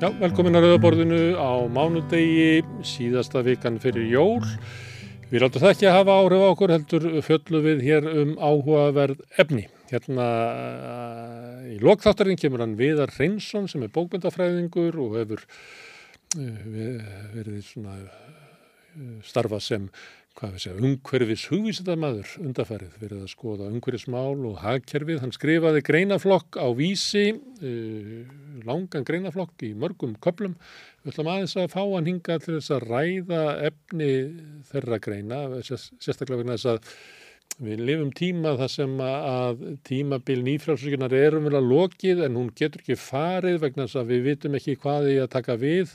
Já, velkomin að Rauðaborðinu á mánudegi, síðasta vikan fyrir jól. Við látum það ekki að hafa áhrif á okkur, heldur fjöllum við hér um áhugaverð efni. Hérna í lokþáttarinn kemur hann Viðar Reynsson sem er bókmyndafræðingur og hefur uh, verið svona uh, starfa sem hvað við segja, umhverfis hugvísindamadur undarfærið, verið að skoða umhverfismál og hagkerfið. Hann skrifaði greinaflokk á vísi, uh, langan greinaflokk í mörgum köplum. Við ætlum aðeins að fá hann hinga til þess að ræða efni þeirra greina, sérstaklega vegna þess að við lifum tíma þar sem að tímabil nýfrálsvíkunar er umvel að lokið en hún getur ekki farið vegna þess að við vitum ekki hvað í að taka við.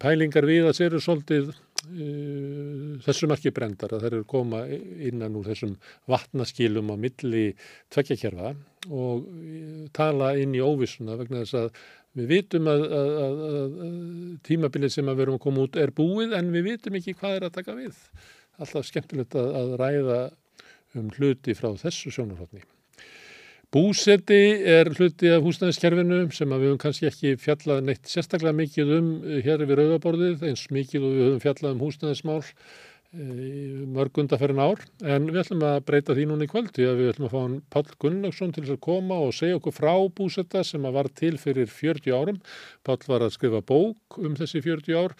Pælingar við að séru svolítið uh, þessum ekki brendar að þeir eru koma innan úr þessum vatnaskilum á milli tvekkjakjörfa og uh, tala inn í óvissuna vegna þess að við vitum að, að, að, að tímabilið sem að verum að koma út er búið en við vitum ekki hvað er að taka við. Alltaf skemmtilegt að ræða um hluti frá þessu sjónarhóttni. Búseti er hluti af húsnæðiskerfinu sem við höfum kannski ekki fjallað neitt sérstaklega mikið um hér við rauðaborðið eins mikið og við höfum fjallað um húsnæðismál mörg undarferðin ár. En við ætlum að breyta því núna í kvöld því að við ætlum að fá hann Pál Gunnlaugsson til að koma og segja okkur frá búsetta sem að var til fyrir 40 árum. Pál var að skrifa bók um þessi 40 ár.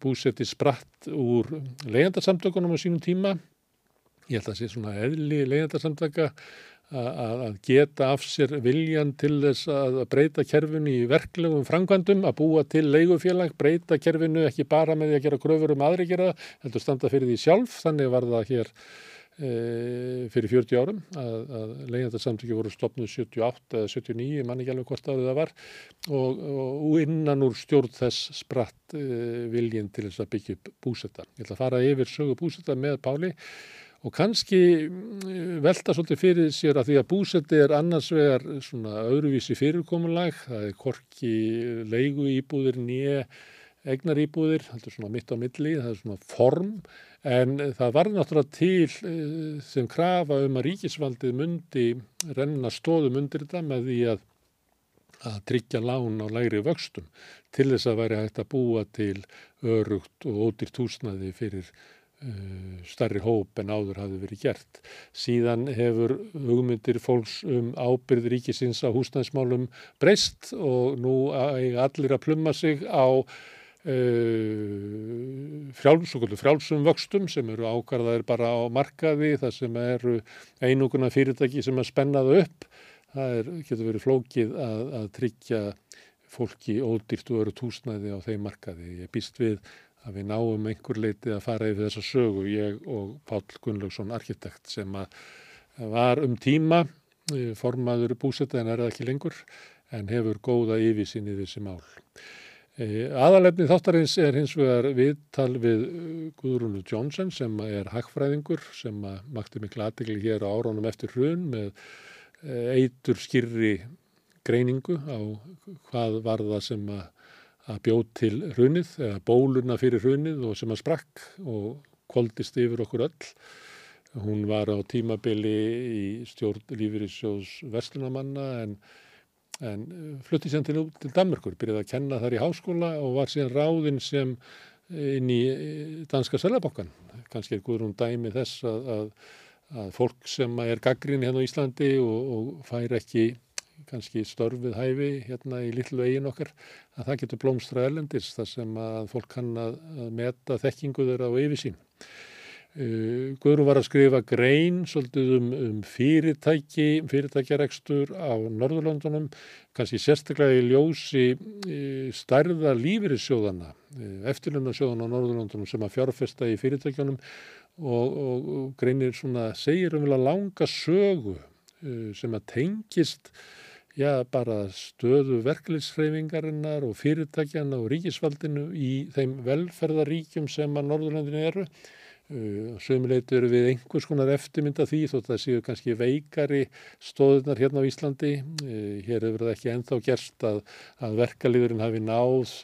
Búsetti spratt úr leyendarsamtökunum á sínum tíma. Ég held að það sé svona eðli leyendarsamtöka að geta af sér viljan til þess að breyta kerfinu í verklegum framkvæmdum, að búa til leigufélag, breyta kerfinu ekki bara með því að gera gröfur um aðri gera, heldur standa fyrir því sjálf, þannig var það hér e, fyrir 40 árum að, að leigjandarsamtöki voru stopnuð 78 eða 79, mann ekki alveg hvort árið það var og, og innan úr stjórn þess spratt e, viljin til þess að byggja búsetta. Ég ætla að fara yfir sögu búsetta með Páli og kannski velta svolítið fyrir sér að því að búsetti er annars vegar svona öðruvísi fyrirkomulag, það er korki leigu íbúðir nýja egnar íbúðir, það er svona mitt á milli, það er svona form. En það var náttúrulega til sem krafa um að ríkisvaldið myndi renna stóðum undir þetta með því að að tryggja lán á lægri vöxtum til þess að væri hægt að búa til örugt og ódýrt húsnaði fyrir starri hóp en áður hafi verið gert. Síðan hefur hugmyndir fólks um ábyrð ríkisins á húsnæðismálum breyst og nú er allir að plumma sig á uh, frjáls, frjálsum vöxtum sem eru ákvarðaðir bara á markaði þar sem eru einuguna fyrirtæki sem að spenna það upp. Það er, getur verið flókið að, að tryggja fólki ódýrt og öru túsnæði á þeim markaði. Ég býst við að við náum einhver leiti að fara yfir þessa sögu, ég og Pál Gunnlaugsson, arkitekt sem var um tíma formaður búsetta en er það ekki lengur en hefur góða yfirsinn í þessi mál. Aðalefni þáttarins er hins vegar viðtal við Guðrúnu Jónsson sem er hagfræðingur sem makti miklu aðdegli hér á áraunum eftir hrun með eitur skýrri greiningu á hvað var það sem að að bjóð til hrunið eða bóluna fyrir hrunið og sem að sprakk og koldist yfir okkur öll. Hún var á tímabili í stjórn Lífyrísjós Vestlunamanna en, en flutti sér til, til Danmörkur, byrjaði að kenna þar í háskóla og var síðan ráðinn sem inn í Danska Sælabokkan. Kanski er Guðrún dæmi þess að, að, að fólk sem er gaggrinni hérna á Íslandi og, og fær ekki kannski störfið hæfi hérna í litlu eigin okkar að það getur blómstra elendis þar sem að fólk kann að, meta þekkingu þeirra á yfirsín. Uh, Guðrún var að skrifa grein svolítið um, um fyrirtæki, fyrirtækjarekstur á Norðurlöndunum, kannski sérstaklega í ljósi uh, stærða lífyrissjóðana, uh, eftirlunarsjóðana á Norðurlöndunum sem að fjárfesta í fyrirtækjunum og, og, og greinir svona, segir um að langa sögu uh, sem að tengist já, bara stöðu verkefliðshreyfingarinnar og fyrirtækjana og ríkisvaldinu í þeim velferðaríkjum sem að Norðurlandinu eru. Uh, Sömuleitu eru við einhvers konar eftirmynda því þótt að séu kannski veikari stóðunar hérna á Íslandi. Uh, hér hefur það ekki enþá gerst að, að verkaliðurinn hafi náð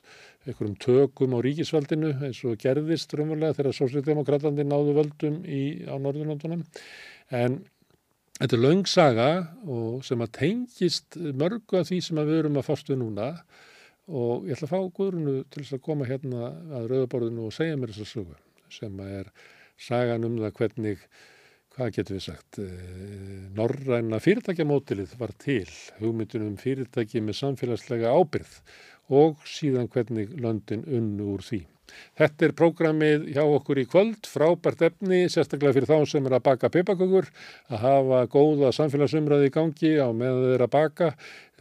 einhverjum tökum á ríkisvaldinu eins og gerðist raunverulega þegar sósíaldemokratandi náðu völdum í, á Norðurlandunum. En Þetta er laungsaga sem að tengist mörgu af því sem við erum að við núna og ég ætla að fá Guðrunu til að koma hérna að rauðaborðinu og segja mér þessa sögu sem er sagan um það hvernig, hvað getur við sagt, eh, norræna fyrirtækjamótilið var til, hugmyndunum fyrirtæki með samfélagslega ábyrð og síðan hvernig löndin unnu úr því. Þetta er prógramið hjá okkur í kvöld, frábært efni, sérstaklega fyrir þá sem er að baka pipakökur, að hafa góða samfélagsumræði í gangi á meðan þeir að baka,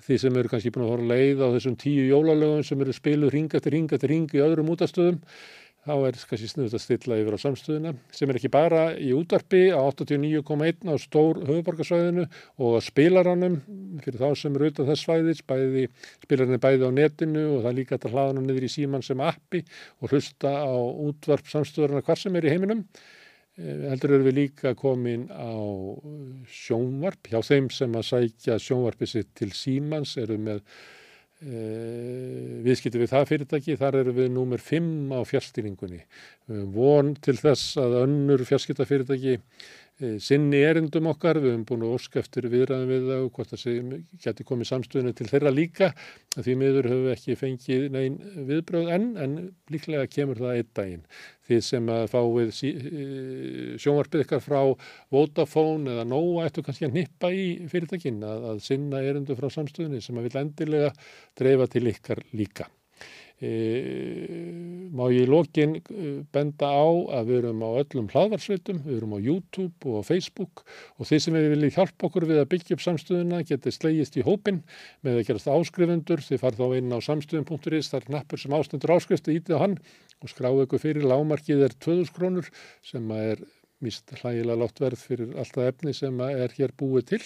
því sem eru kannski búin að horfa leið á þessum tíu jólalögum sem eru spiluð ring eftir ring eftir ring í öðrum útastöðum þá er kannski snuðt að stilla yfir á samstöðuna sem er ekki bara í útvarpi á 89,1 á stór höfuborgarsvæðinu og að spilaranum fyrir þá sem eru auðvitað þess svæðis, bæði, spilarinn er bæði á netinu og það er líka að hlaða hann niður í síman sem appi og hlusta á útvarp samstöðurna hvar sem er í heiminum. Eh, heldur eru við líka komin á sjónvarp, hjá þeim sem að sækja sjónvarpi sitt til símans eru með viðskipti við það fyrirtæki, þar eru við númer 5 á fjárstýringunni. Von til þess að önnur fjárskiptafyrirtæki Eh, sinni erindum okkar, við höfum búin að óska eftir viðræðum við það og hvort það geti komið samstöðinu til þeirra líka því miður höfum við ekki fengið neyn viðbröð enn en líklega kemur það einn daginn. Því sem að fáið eh, sjónvarpið ykkar frá Vodafone eða Nóa ættu kannski að nippa í fyrirtækinn að, að sinna erindu frá samstöðinu sem að vil endilega dreifa til ykkar líka. E, má ég í lokin e, benda á að við erum á öllum hlaðvarsveitum, við erum á YouTube og Facebook og þeir sem við viljum hjálpa okkur við að byggja upp samstöðuna getið slegist í hópin með að gerast áskrifundur, þið farð þá inn á samstöðun.is, það er nappur sem ástendur áskrifstu, ítið á hann og skráðu ykkur fyrir. Lámarkið er 2000 krónur sem er mist hlægilega látt verð fyrir alltaf efni sem er hér búið til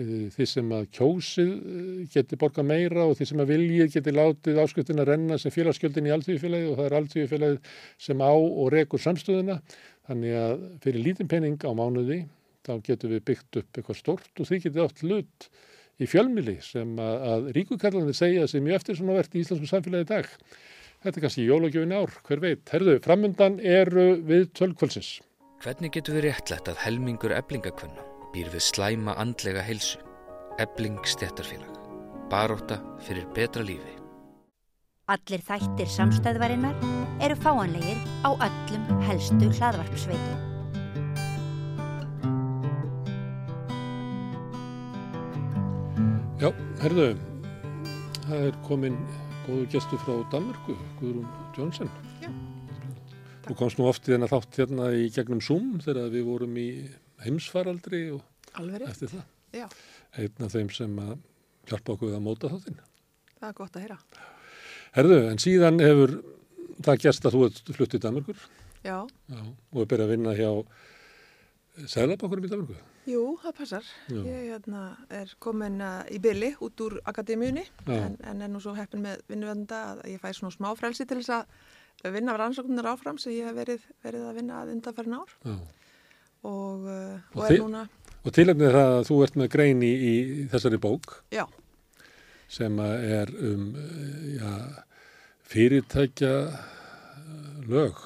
Eh, því sem að kjósið eh, geti borga meira og því sem að viljið geti látið ásköptin að renna sem félagsgjöldin í alltíðufélagi og það er alltíðufélagi sem á og rekur samstöðuna þannig að fyrir lítinn penning á mánuði þá getum við byggt upp eitthvað stort og því getið átt hlut í fjölmili sem að, að ríkukallanir segja sem mjög eftir svona verðt í íslensku samfélagi í dag. Þetta er kannski jólagjöfin ár, hver veit. Herðu, framundan eru við tölkvölsins. Hvernig getur við réttlætt að helmingur eblingakvönna býr við slæma andlega heilsu, ebling stéttarfélag, baróta fyrir betra lífi. Allir þættir samstæðvarinnar eru fáanlegir á öllum helstu hlaðvarpsveitum. Já, herðu, það er komin góðu gestu frá Danmörku, Guðrún Jónsson. Já. Þú komst nú oft í þennan þátt hérna í gegnum Zoom þegar við vorum í heimsfaraldri og Alveg. eftir það. Já. Einn af þeim sem að hjálpa okkur að móta þáttinn. Það er gott að heyra. Herðu, en síðan hefur það gæst að þú ert flutt í Danmarkur. Já. Já. Og er byrjað að vinna hjá Sælabankurum í Danmarku. Jú, það passar. Já. Ég hérna, er komin uh, í byli út úr akademíunni en, en er nú svo heppin með vinnuvenda að ég fæ svona smá frelsi til þess að vinna rannsóknir áfram sem ég hef verið, verið að vinna að undanfærin ár Já. Og, uh, Og og er núna, Og tilefnið er það að þú ert með grein í, í þessari bók já, sem er um eh, já, fyrirtækja eh, lög,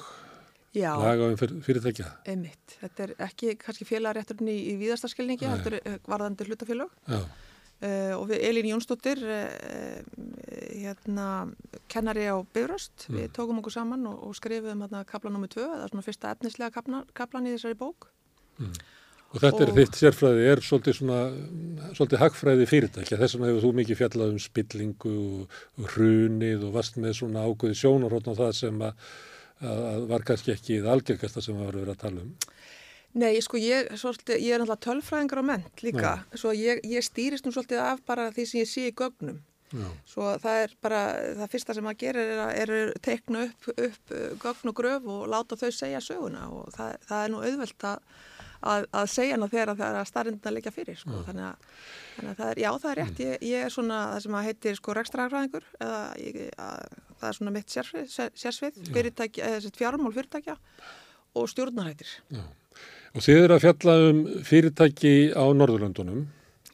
já, laga um fyr- fyrirtækja. einmitt. Þetta er ekki kannski félagrétturinn í, í víðastarskilningi, Nei. þetta er varðandi hlutafélag uh, og Elín Jónsdóttir uh, hérna kennari á Bifröst, Mm. við tókum okkur saman og, og skrifum hérna kapla nr. 2 eða svona fyrsta efnislega kapna, kaplan í þessari bók og þetta er Og- þitt sérfræði, er svolítið svona, svolítið hagfræði fyrirtækja. Þess vegna hefur þú mikið fjallað um spillingu og, og hrunið og vast með svona ákveði sjónarhóttn á það sem að, að, var kannski ekki það algjörgasta sem að vera að tala um. Nei, sko, ég, svolítið, ég er náttúrulega tölfræðingar á ment líka, svo ég, ég stýrist nú svolítið af bara því sem ég sé í gögnum. Já, Svo það er bara, það fyrsta sem maður gerir er að, er að tekna upp, upp gögn og gröf og láta þau segja söguna og það, það er nú auðvelt að, að, að segja hana þegar það er að starrindina leikja fyrir, sko. Þannig að, þannig að það er, já, það er rétt, ég, ég er svona það sem að heitir sko rekstrarfræðingur eða ég, að, það er svona mitt sérsvið, sérsvið þessi fjármál fyrirtækja og stjórnarættir. já. Og þið eru að fjalla um fyrirtæki á Norðurlöndunum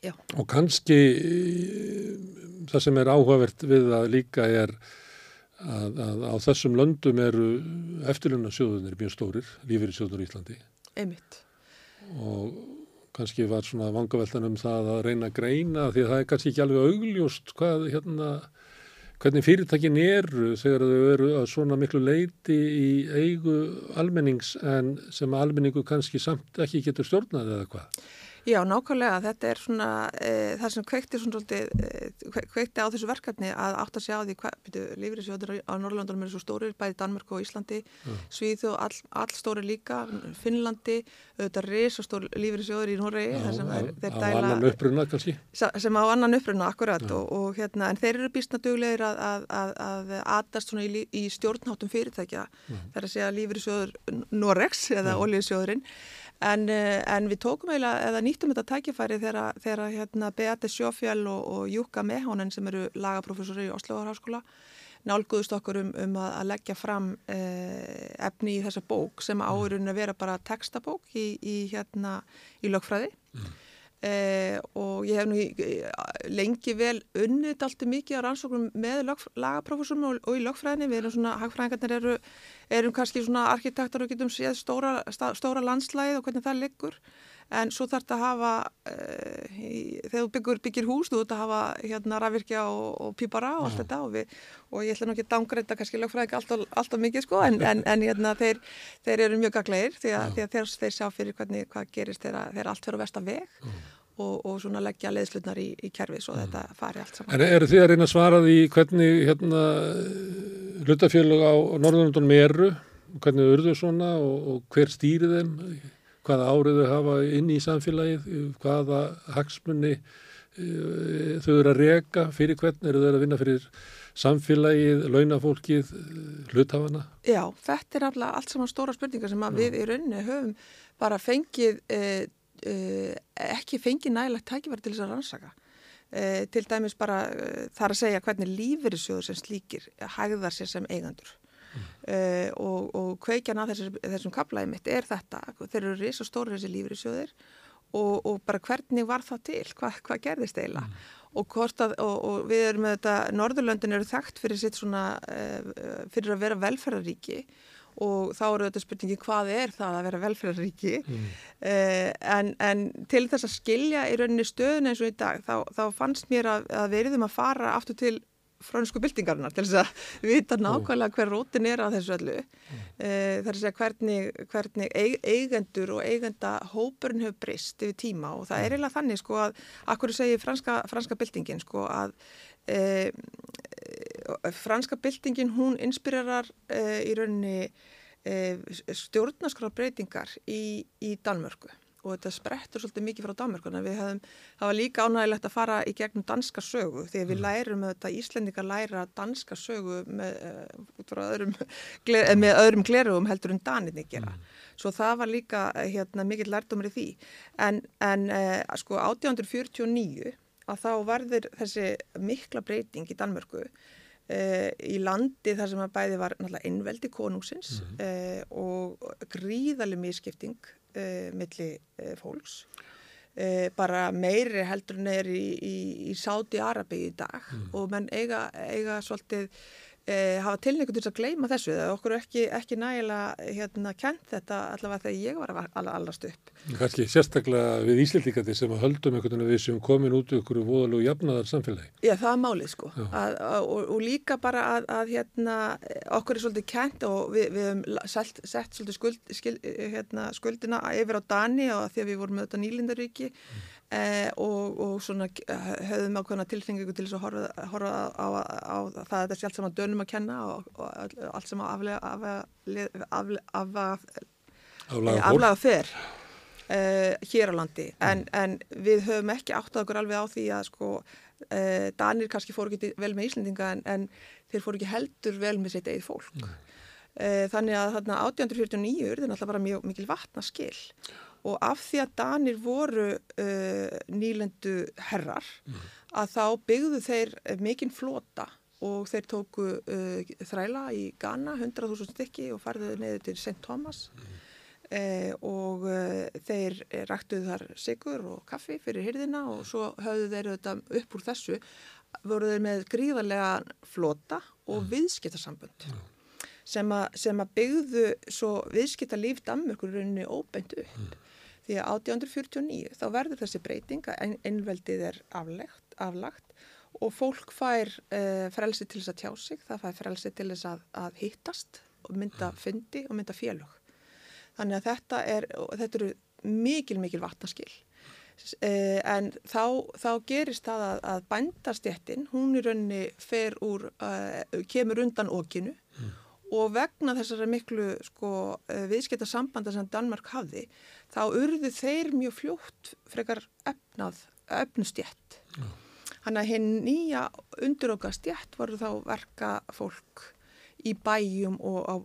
Já. og kannski eh, það sem er áhugavert við það líka er að, að á þessum löndum eru eftirlunna sjóðunir mjög stórir, lífeyri sjóður í Íslandi Einmitt. Og kannski var svona vangaveltan um það að reyna að greina því að það er kannski ekki alveg augljóst hvað hérna hvernig fyrirtækin eru þegar þau eru að svona miklu leiti í eigu almennings en sem almenningu kannski samt ekki getur stjórnað eða hvað? Já, nákvæmlega. Þetta er svona e, það sem kveikti, svona, e, kveikti á þessu verkefni að átt að sjá því hvað lífriðsjóður á Norrlandunum eru svo stórir, bæði Danmark og Íslandi, ja. Svíð og all, all stóri líka, Finnlandi, auðvitað reysa stór lífriðsjóður í er, á annan uppruna kannski. Sem á annan uppruna, akkurat. Og, og hérna, en þeir eru býstna duglegir að, að, að, að atast svona í, í stjórnháttum fyrirtækja. Ja. Það er að segja lífriðsjóður Norregs eða olíðsjóðurinn. En, eh, en við tókum eiginlega, eða nýttum þetta tækifæri þegar, þegar hérna, Beate Sjófjall og, og Júka Mehonen sem eru lagaprofessori í Oslovarháskóla nálguðust okkur um, um að, að leggja fram eh, efni í þessa bók sem áurinn að vera bara textabók í, í, hérna, í lögfræði. Mm. Eh, og ég hef nú lengi vel unnit alltaf mikið á rannsóknum með lagaprofessorum og, og í lögfræðinni, við erum svona, hagfræðingarnir eru, erum kannski svona arkitektar og getum séð stóra, stóra landslæð og hvernig það liggur en svo þarf þetta að hafa uh, í, þegar þú byggur, byggir hús þú þarf að hafa hérna rafvirkja og, og pípara og allt þetta og, við, og ég ætla nú ekki að dángreita kannski lögfræðingar alltaf, alltaf mikið sko en, en, en hérna þeir, þeir eru mjög gaglegir því að, því að þeir, þeir sjá fyrir hvernig hvað gerist þegar, allt fyrir að versta veg mm. og, og svona leggja leðslutnar í, í kerfið svo mm. þetta fari allt saman. En eru þið að reyna að svara því hvernig hérna hlutafélug á Norðurlandunum eru hvernig urðu svona og hver stýrið þeim hvaða áriðu hafa inn í samfélagið, hvaða hagsmunni eh, þau eru að reka fyrir hvern, eru þau að vinna fyrir samfélagið, launafólkið, hluthafana? Já, þetta er alltaf allt saman stóra spurningar sem við í rauninni höfum bara fengið, eh, eh, ekki fengið nægilegt tækifæri til þess að rannsaka. Eh, til dæmis bara eh, þar að segja hvernig lífeyrissjóður sem slíkir hægðar sér sem eigandur uh, og, og kveikjan að þessum, þessum kaplaði mitt er þetta, þeir eru risa stóri þessi lífriðsjóðir og, og bara hvernig var það til, Hva, hvað gerðist eiginlega mm. og, að, og við erum með þetta, Norðurlöndin eru þekkt fyrir svona, uh, fyrir að vera velferðaríki og þá eru þetta spurningi hvað er það að vera velferðaríki mm. uh, en, en til þess að skilja í rauninni stöðun eins og í dag þá, þá fannst mér að, að veriðum að fara aftur til fransku byltingarnar til þess að vita nákvæmlega hver rótin er að þessu öllu mm. Eh, þar að segja hvernig, hvernig eigendur og eigenda hópurinn hefur brist yfir tíma og það er mm. eiginlega þannig sko að akkur segir franska, franska byltingin sko að e, franska byltingin hún inspirerar e, í rauninni e, stjórnaskráð breytingar í, í Danmörku og þetta sprettur svolítið mikið frá Danmarkuna. Við hefum, það var líka ánægilegt að fara í gegnum danska sögu því að við mm. lærum þetta, Íslendingar læra danska sögu með, uh, öðrum, með öðrum glerugum heldur en daninni gera. Mm. Svo það var líka hérna, mikill lærdomur í því. En, en uh, sko 1849 að þá varður þessi mikla breyting í Danmörku Uh, í landi þar sem að bæði var innveldi konungsins mm. uh, og gríðaleg miskipting uh, milli uh, fólks bara meiri heldur er í, í, í Sáti Arabi í dag mm. og menn eiga, eiga svolítið e, hafa tilningu til að gleyma þessu það er okkur ekki, ekki nægilega hérna kent þetta allavega þegar ég var að allast upp. Kanski sérstaklega við Ísildíkandi sem að höldum einhvern veginn við sem komin út í okkur voðalú jafnaðar samfélagi. Já það er málið sko að, og, og líka bara að, að hérna okkur er svolítið kent og við, við hefum sett, sett svolítið skuld, skuld, hérna, skuldina yfir á Dani og því að við vorum með þetta nýlindaríki mm Eh, og, og svona höfðum ákveðna tilfengingu til þess að horfa, horfa á, á, á það að þetta sé allt saman dönum að kenna og, og allt sem að aflega aflega fyrr eh, hér á landi. En, en við höfum ekki áttað okkur alveg á því að sko eh, Danir kannski fóru ekki vel með Íslandinga en, en þeir fóru ekki heldur vel með sitt eigið fólk. Mm. þannig að þarna 1849 er þetta náttúrulega bara mjög mikil vatnaskill og af því að Danir voru uh, nýlendu herrar mm. að þá byggðu þeir mikinn flota og þeir tóku uh, þræla í Ghana 100.000 stykki og farðuðu neður til St. Thomas mm. uh, og þeir ræktuðu þar sigur og kaffi fyrir hyrðina og svo höfðu þeir þetta upp úr þessu voru þeir með gríðarlega flota og mm. viðskiptarsambund sem, sem að byggðu svo viðskipta líf Danmörkur rauninni óbeint upp mm. Því að 1849 þá verður þessi breyting að einveldið er aflegt, aflagt og fólk fær uh, frelsi til þess að tjá sig, það fær frelsi til þess að, að hittast og mynda fundi og mynda félög. Þannig að þetta, er, þetta eru mikil, mikil vatnaskil. Uh, en þá, þá gerist það að, að bændastjettin, hún í raunni fer úr, uh, kemur undan okinu mm. og vegna þessara miklu sko, viðskipta sambanda sem Danmark hafði, þá urðu þeir mjög fljótt frekar efnað, efnustjett. Mm. Þannig að hinn nýja undiroka stjætt voru þá verka fólk í bæjum og, á,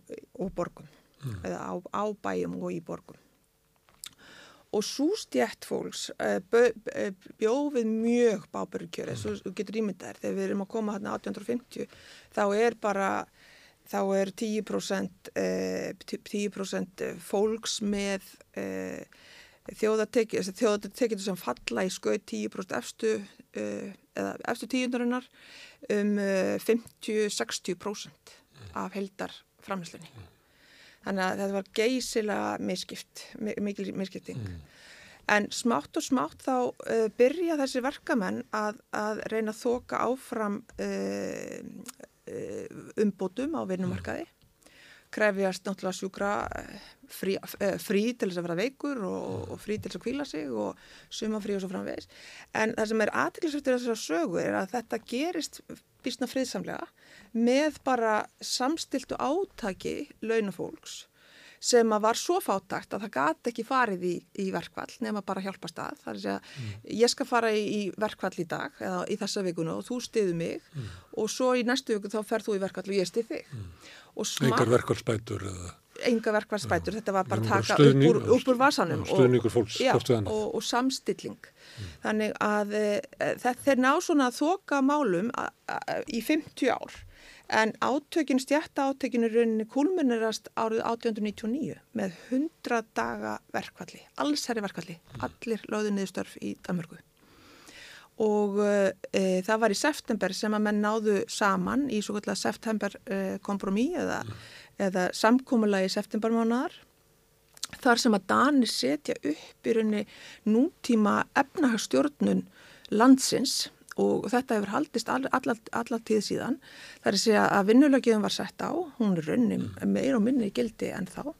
og borgum, mm. eða á, á bæjum og í borgum. Og svo stjætt fólks bjóð við mjög bábörukjöru, mm. svo getur ímyndar, þegar við erum að koma hérna 1850, þá er bara, þá er 10%, uh, 10 fólks með... Uh, þjóðatekjur sem falla í skauð 10% efstu eða eftir tíundarinnar um 50-60% uh, af heldar framherslunni. Þannig að þetta var geysilega miskipt, mikil miskipting. Mm. En smátt og smátt þá uh, byrja þessi verkamenn að, að reyna að þoka áfram uh, umbótum á vinnumarkaði. Krefjast náttúrulega sjúkra eh, frí, eh, frí til þess að vera veikur og, og frí til þess að kvíla sig og suma frí og svo framvegis. En það sem er aðtilsvættir þessar sögu er að þetta gerist bísna friðsamlega með bara samstiltu átaki launafólks sem að var svo fátakt að það gæti ekki farið í, í verkvall nema bara hjálpa stað. Það er að segja, mm. ég skal fara í, í verkvall í dag eða í þessa vikuna og þú stiðu mig mm. og svo í næstu viku þá ferð þú í verkvall og ég stið þig. Mm. Engar verkvallspætur eða? Engar verkvallspætur, þetta var bara taka upp, úr, upp úr vasanum og, já, og, og samstilling. Mm. Þannig að e, þeir ná svona þoka málum a, a, í 50 ár en átökin, stjætta átökin er rauninni kulmunirast árið 1899 með 100 daga verkvalli, alls herri verkvalli, allir löðu niður störf í Danmörku. Og e, það var í september sem að menn náðu saman í svo kallar september e, kompromi eða, eða samkómula í septembermánaðar. Þar sem að Danir setja upp í rauninni nútíma efnahagstjórnun landsins og þetta hefur haldist allar tíð síðan. Það er að segja að vinnulögiðum var sett á, hún er rauninni mm. meir og minni gildi en þá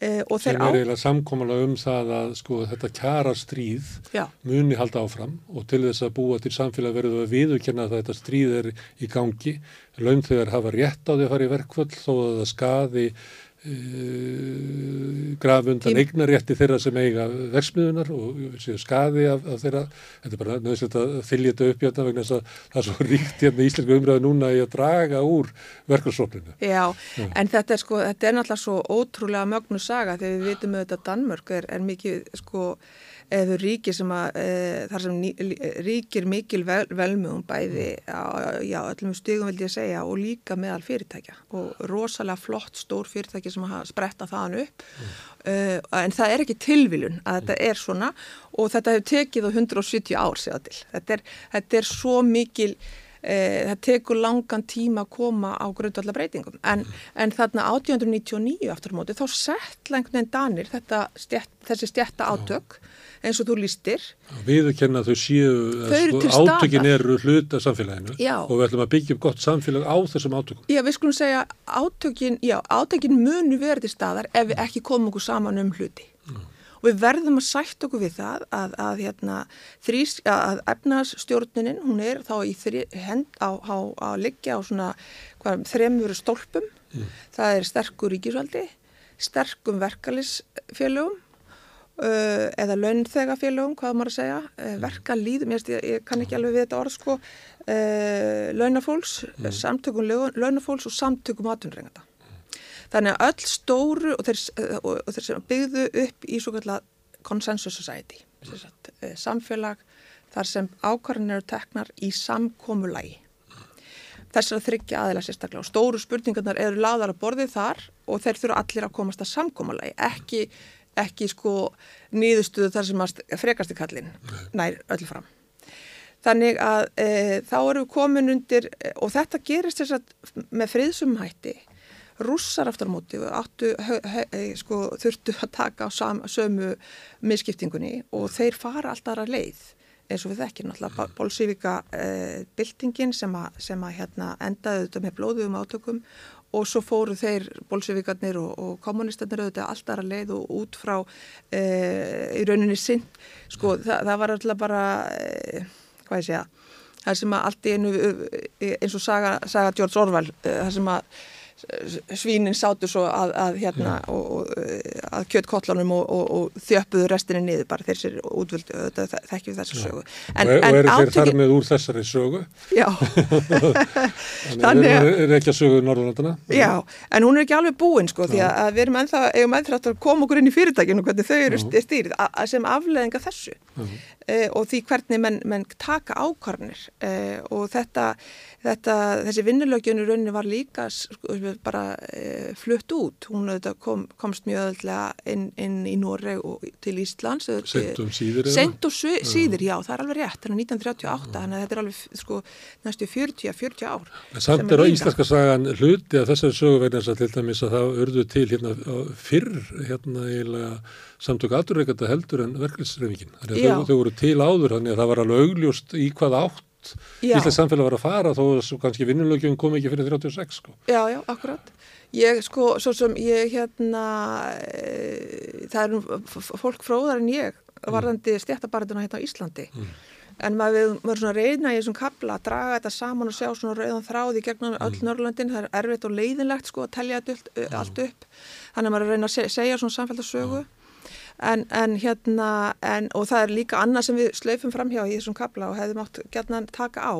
Eh, sem er eiginlega samkomalega um það að sko, þetta kjara stríð Já. muni halda áfram og til þess að búa til samfélag verður að viðurkenna að þetta stríð er í gangi laun þegar hafa rétt á því að fara í verkvöld þó að það skaði Uh, graf undan eignarétti þeirra sem eiga versmiðunar og séu skaði af, af þeirra þetta er bara nöðsett að þylja þetta upp hérna vegna þess að það er svo ríkt hérna í Íslandska umræðu núna í að draga úr verkarsofninu. Já, Já, en þetta er sko, þetta er náttúrulega svo ótrúlega mögnu saga þegar við vitum auðvitað að Danmörk er, er mikið sko eða ríki sem að e, þar sem ný, ríkir mikil vel, velmjögum bæði á, já, öllum stígum vildi ég segja og líka meðal fyrirtækja. Og rosalega flott stór fyrirtæki sem hafa spretta þaðan upp. Mm. e, en það er ekki tilviljun að þetta er svona. Og þetta hefur tekið á 170 ár séða til. Þetta er, þetta er svo mikil E, það tekur langan tíma að koma á grundvallar breytingum en, en þarna 1899 aftur á móti þá sett lengt nefn danir þetta, stjætt, þessi stjætta átök eins og þú lístir Við kenna þau séu sko, átökin eru hlut af samfélaginu já. og við ætlum að byggja upp gott samfélag á þessum átökum. Já við skulum segja átökin, já, átökin munu verið til staðar ef við ekki komum okkur saman um hluti. Já. Og við verðum að sætt okkur við það að, að, hérna, þrís, að efnarsstjórninin, hún er þá í þri, hend á, á að liggja á svona hvað, þremur stólpum, mm. það er sterkur ríkisvaldi, sterkum verkalisfélögum eða launþegafélögum, hvað maður að segja, uh, verkalýðum, ég, ég kann ekki alveg við þetta orð sko, uh, launafólks, mm. samtökum launafólks og samtökum atvinnrengata. Þannig að öll stóru og þeir, eh, og þeir sem byggðu upp í svo kallar consensus society, sagt, eh, samfélag þar sem ákvarðin eru teknar í samkómulagi. Þessar þryggja aðeila sérstaklega. Og stóru spurningarnar eru laðar að borðið þar og þeir þurfa allir að komast að samkómulagi, ekki, ekki sko nýðustuðu þar sem að frekast í kallin nær öll fram. Þannig að e, þá eru við komin undir og þetta gerist þess að með friðsumhætti Rússar aftur á móti áttu, he, he, sko, þurftu að taka á sam, sömu misskiptingunni og þeir fara alltaf aðra leið. Eins og við þekkir náttúrulega bolsífika uh, byltingin sem að, sem að hérna, endaði þetta með blóðum átökum og svo fóru þeir bolsífikarnir og, og kommunistarnir auðvitað alltaf að leið og út frá uh, í rauninni sinn sko það, það var alltaf bara hvað ég segja það sem að allt í einu eins og saga, saga George Orwell það sem að svínin sátu svo að, að hérna og, og, að kjöttkotlanum og, og þjöppuðu restinni niður bara þessir útvöldu, þetta þekkjum þessar sögu. En, og eru þeir þar með úr þessari sögu? Já. Þannig að er ekki að sögu Norðurlandana já, en hún er ekki alveg búin sko, því að, við erum ennþá, eigum ennþá að koma okkur inn í fyrirtækinu hvernig þau eru stýrið sem afleðinga þessu. Uh, og því hvernig menn, menn taka ákvarnir uh, og þetta þetta, þessi vinnulögjunu rauninni var líka sko, bara e, flutt út. Hún kom, komst mjög öðlega inn, inn í Noreg og til Íslands. Sent um síður? Sent um síður, já, það er alveg rétt. Er 1938, þannig að þetta er alveg sko, næstu 40-40 ár. En samt er á íslenska sagan hluti að þessari sögu vegna þess að til dæmis að það urðu til hérna fyrr hérna eiginlega samtök aðurreikata heldur en verkefnisreifingin. Þau, þau voru til áður, þannig að það var alveg augljóst í hvað átt Íslands samfélag var að fara þó að kannski vinnulögjum kom ekki fyrir 36 sko. Já, já, akkurat. Ég sko, svo sem ég hérna, e, það er fólk fróðar en ég varðandi mm. stjættabarðuna hérna á Íslandi. Mm. En maður verður svona reyna í þessum kabla að draga þetta saman og sjá svona rauðan þráði gegnum öll mm. Norrlöndin. Það er erfitt og leiðinlegt sko að telja þetta allt, upp. Þannig að maður að reyna að segja svona samfélagssögu. En, en hérna, en, og það er líka annað sem við slöfum fram hjá í þessum kabla og hefðum átt gætna taka á,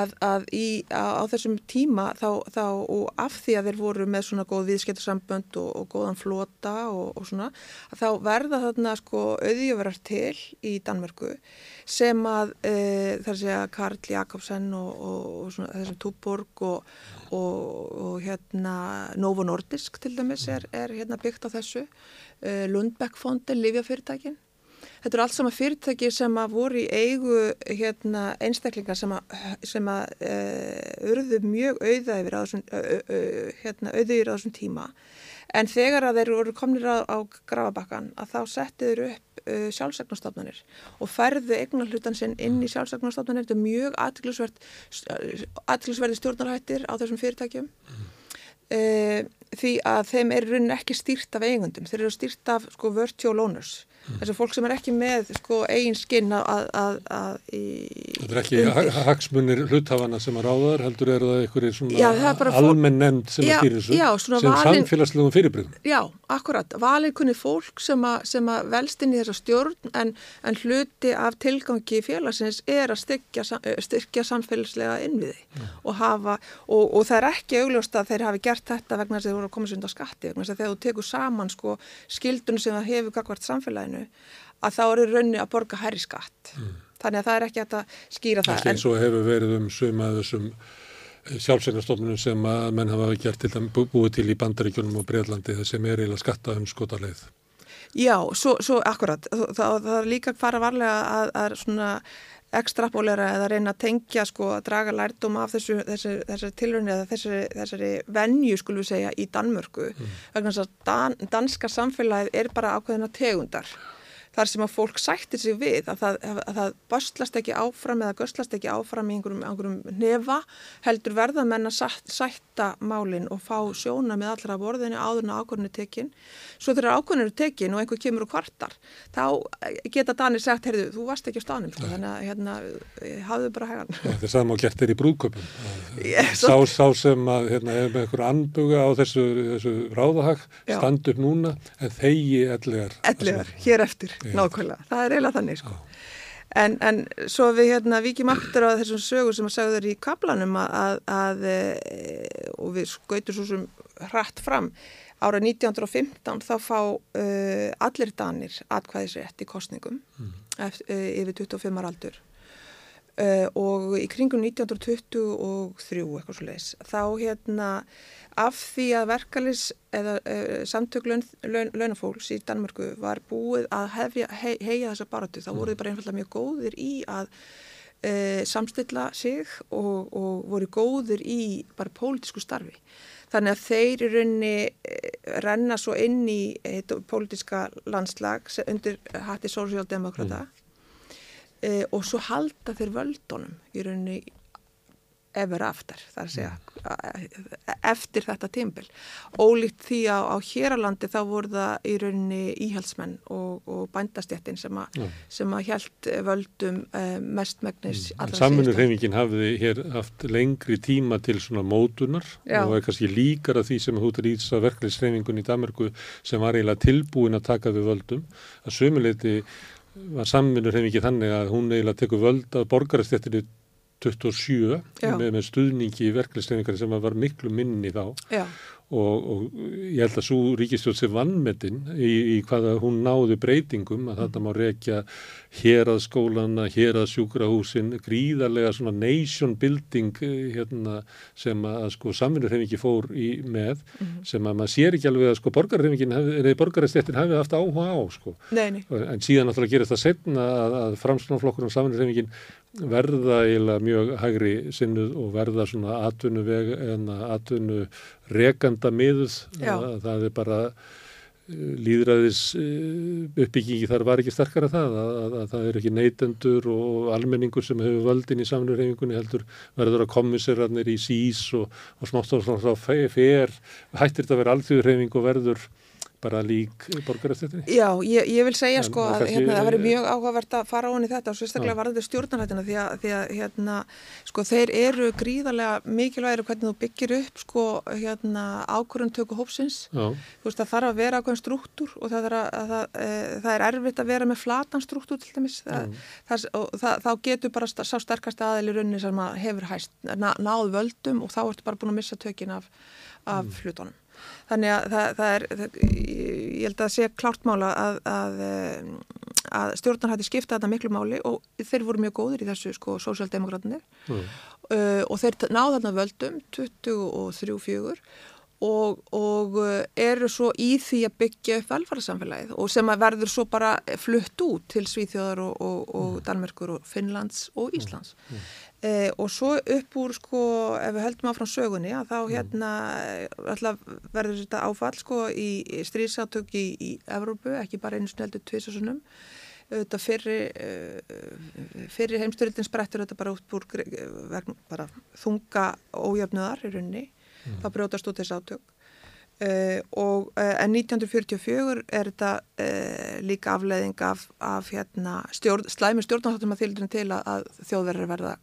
að, að í, á, á þessum tíma þá, þá og af því að þeir voru með svona góð viðskiptarsambönd og, og góðan flota og, og svona, þá verða þarna sko auðjöverar til í Danmörku sem að e, þar sé að Karl Jakobsen og, og svona, þessum Túborg og hérna Novo Nordisk til dæmis er, er hérna byggt á þessu Eh, Lundbeckfondin, Livjafyrirtækin. Þetta eru allt sama fyrirtæki sem að voru í eigu hérna, einstaklingar sem að, sem að uh, urðu mjög auðæfir á þessum, uh, uh, hérna, tíma. En þegar að þeir voru komnir á, á grafabakkan að þá settiður upp sjálfsagnarstofnanir og færðu eignarhlutan sinn inn í sjálfsagnarstofnanir. Þetta er mjög aðtilsverði stjórnarhættir á þessum fyrirtækjum. Mm. Því að þeim er raunin ekki stýrt af eigundum, þeir eru stýrt af sko virtual owners Þessi fólk sem er ekki með sko, eigin skinn að, að, að í, Þetta er ekki hagsmunir hluthafana sem að ráðar, heldur er það einhverjir svona almenn nefnd sem já, að stýra þessu, sem samfélagslegum fyrirbreyðum. Já, akkurat. Valið kunni fólk sem að, sem að velst inn í þessa stjórn en, en hluti af tilgangi félagsins er að styrkja, styrkja samfélagslega innviði mm. og hafa, og, og það er ekki augljóst að þeir hafi gert þetta vegna þess að þeir voru að koma sér undan skatti, vegna þess að þegar þú tekur saman sko skildunum sem það hefur gagvart samfélaginu samfélaginu að þá eru raunni að borga hærri skatt. Mm. Þannig að það er ekki að skýra það. Eins og hefur verið um suma þessum eh, sjálfsvegnarstofnunum sem að menn hafa gert til búið til í bandaríkjunum og Breitlandi sem er eiginlega skatta um skotarleið. Já, svo, svo akkurat. Það, það, það er líka fara varlega að, að svona ekstrapólera eða reyna að tengja sko að draga lærdum af þessu, þessu, þessari tilröndi eða þessari, þessari venju skulum við segja í Danmörku mm. vegna þess að dan, danska samfélagið er bara ákveðina tegundar þar sem að fólk sættir sig við að það, að það böstlast ekki áfram eða göstlast ekki áfram í einhverjum, einhverjum nefa heldur verða menn að sætta málinn og fá sjóna með allra borðinu áður en ákvörðinu tekin. Svo þegar ákvörðinu tekin og einhver kemur og kvartar þá geta Danir sagt heyrðu, þú varst ekki á stanum sko, þannig að hérna, hafðu bara hægan Það er sama og gert er í brúðköpum yes, sá, sá sem að hérna, er með einhverju anbuga á þessu, þessu ráðahag stand upp núna en þegi Ellegar, hér eftir nákvæmlega, það er eiginlega þannig sko. en, en svo við hérna vikið maktur á þessum sögur sem að sagður í kaplanum að, að, að e, og við skautum svo sem hratt fram. Ára 1915 þá fá uh, allir danir atkvæðisrétt í kostningum mm. eftir, uh, yfir 25 aldur uh, og í kringum 1923 eitthvað svo leiðis þá hérna af því að verkalis eða uh, samtök laun, laun, launafólks í Danmörku var búið að hefja, he, heia þessa baratu, þá voruð bara einfallega mjög góðir í að uh, samstilla sig og, og voru góðir í bara pólitísku starfi. Þannig að þeir í raunni renna svo inn í pólitíska landslag undir hatti sósjaldemokrata mm. E, og svo halda þeir völdunum í rauninni ever after, það er að segja eftir þetta tímbil ólíkt því á, á héralandi þá voru það í rauninni íhalsmenn og, og bændastjættin sem, sem að hjælt völdum eh, mestmægnis mm. Samfunnurheimingin hafði hér haft lengri tíma til svona mótunar Já. og er kannski líkar af því sem húttur í þess að verkefliðsreimingun í Danmarku sem var eiginlega tilbúin að taka við völdum. Að sömuleiti var samfunnurheimingin þannig að hún eiginlega tekur völd að borgarastjættinu 27 með, með stuðningi í verkefliðsleifingar sem var miklu minni þá Já. Og, og ég held að svo ríkistjóð sé vannmetinn í, í hvaða hún náði breytingum að þetta má rekja hér að skólana, hér að sjúkrahúsin, gríðarlega svona nation building hérna, sem að sko samvinnurhefingi fór í með mm -hmm. sem að maður sér ekki alveg að sko borgarhefingin eða borgarhefstettin hefði haft áhuga á sko. Nei, nei. En síðan náttúrulega gerist það setna að, að framslunarflokkur og samvinnurhefingin verða eiginlega mjög hægri sinnuð og verða svona atvinnu en atvinnu rekanda miðuð. Það, það er bara eh, líðræðis eh, uppbyggingi þar var ekki sterkara það að, að, að það er ekki neytendur og almenningur sem hefur völdin í samlurhefingunni heldur verður að komissirarnir í sís og, og smátt og á fer. Hættir þetta að vera alþjóðurhefing og verður bara lík borgarastettinni? Já, ég, ég vil segja en, sko að hérna, það verður mjög áhugavert að fara á henni þetta og sérstaklega varðið stjórnarhættina því að, því að hérna, sko þeir eru gríðarlega mikilvægir hvernig þú byggir upp sko hérna ákvörðun tökku hópsins veist það þarf að vera ákvörðun struktúr og það er, að, það, e, það er erfitt að vera með flatan struktúr til dæmis. Þá getur bara sá sterkast aðeili runni sem hefur hæst ná, náð völdum og þá ertu bara búin að missa tökin af, af mm. hlutunum þannig að það, það er það, ég held að sé klárt mála að, að, að stjórnar hætti skipta þetta miklu máli og þeir voru mjög góðir í þessu sko sósjaldemokratinir mm. uh, og þeir náðu þarna völdum 23-4 og, og eru svo í því að byggja upp velfærasamfélagið og sem að verður svo bara flutt út til Svíþjóðar og, og, og Danmerkur og Finnlands og Íslands mm. Eh, og svo upp úr sko ef við höldum áfram sögunni að þá mm. hérna verður þetta áfall sko í, stríðsátök í, í Evrópu, ekki bara einu sneldu tvisasunum þetta fyrri, uh, fyrri heimstyrildin sprettur þetta bara út úr bara þunga ójöfnuðar í raunni, mm. þá brjótast út þess átök uh, og uh, en 1944 er þetta líka afleiðing af, af hérna, stjórn, slæmi stjórnarháttum að þildurinn til að, að þjóðverðar verða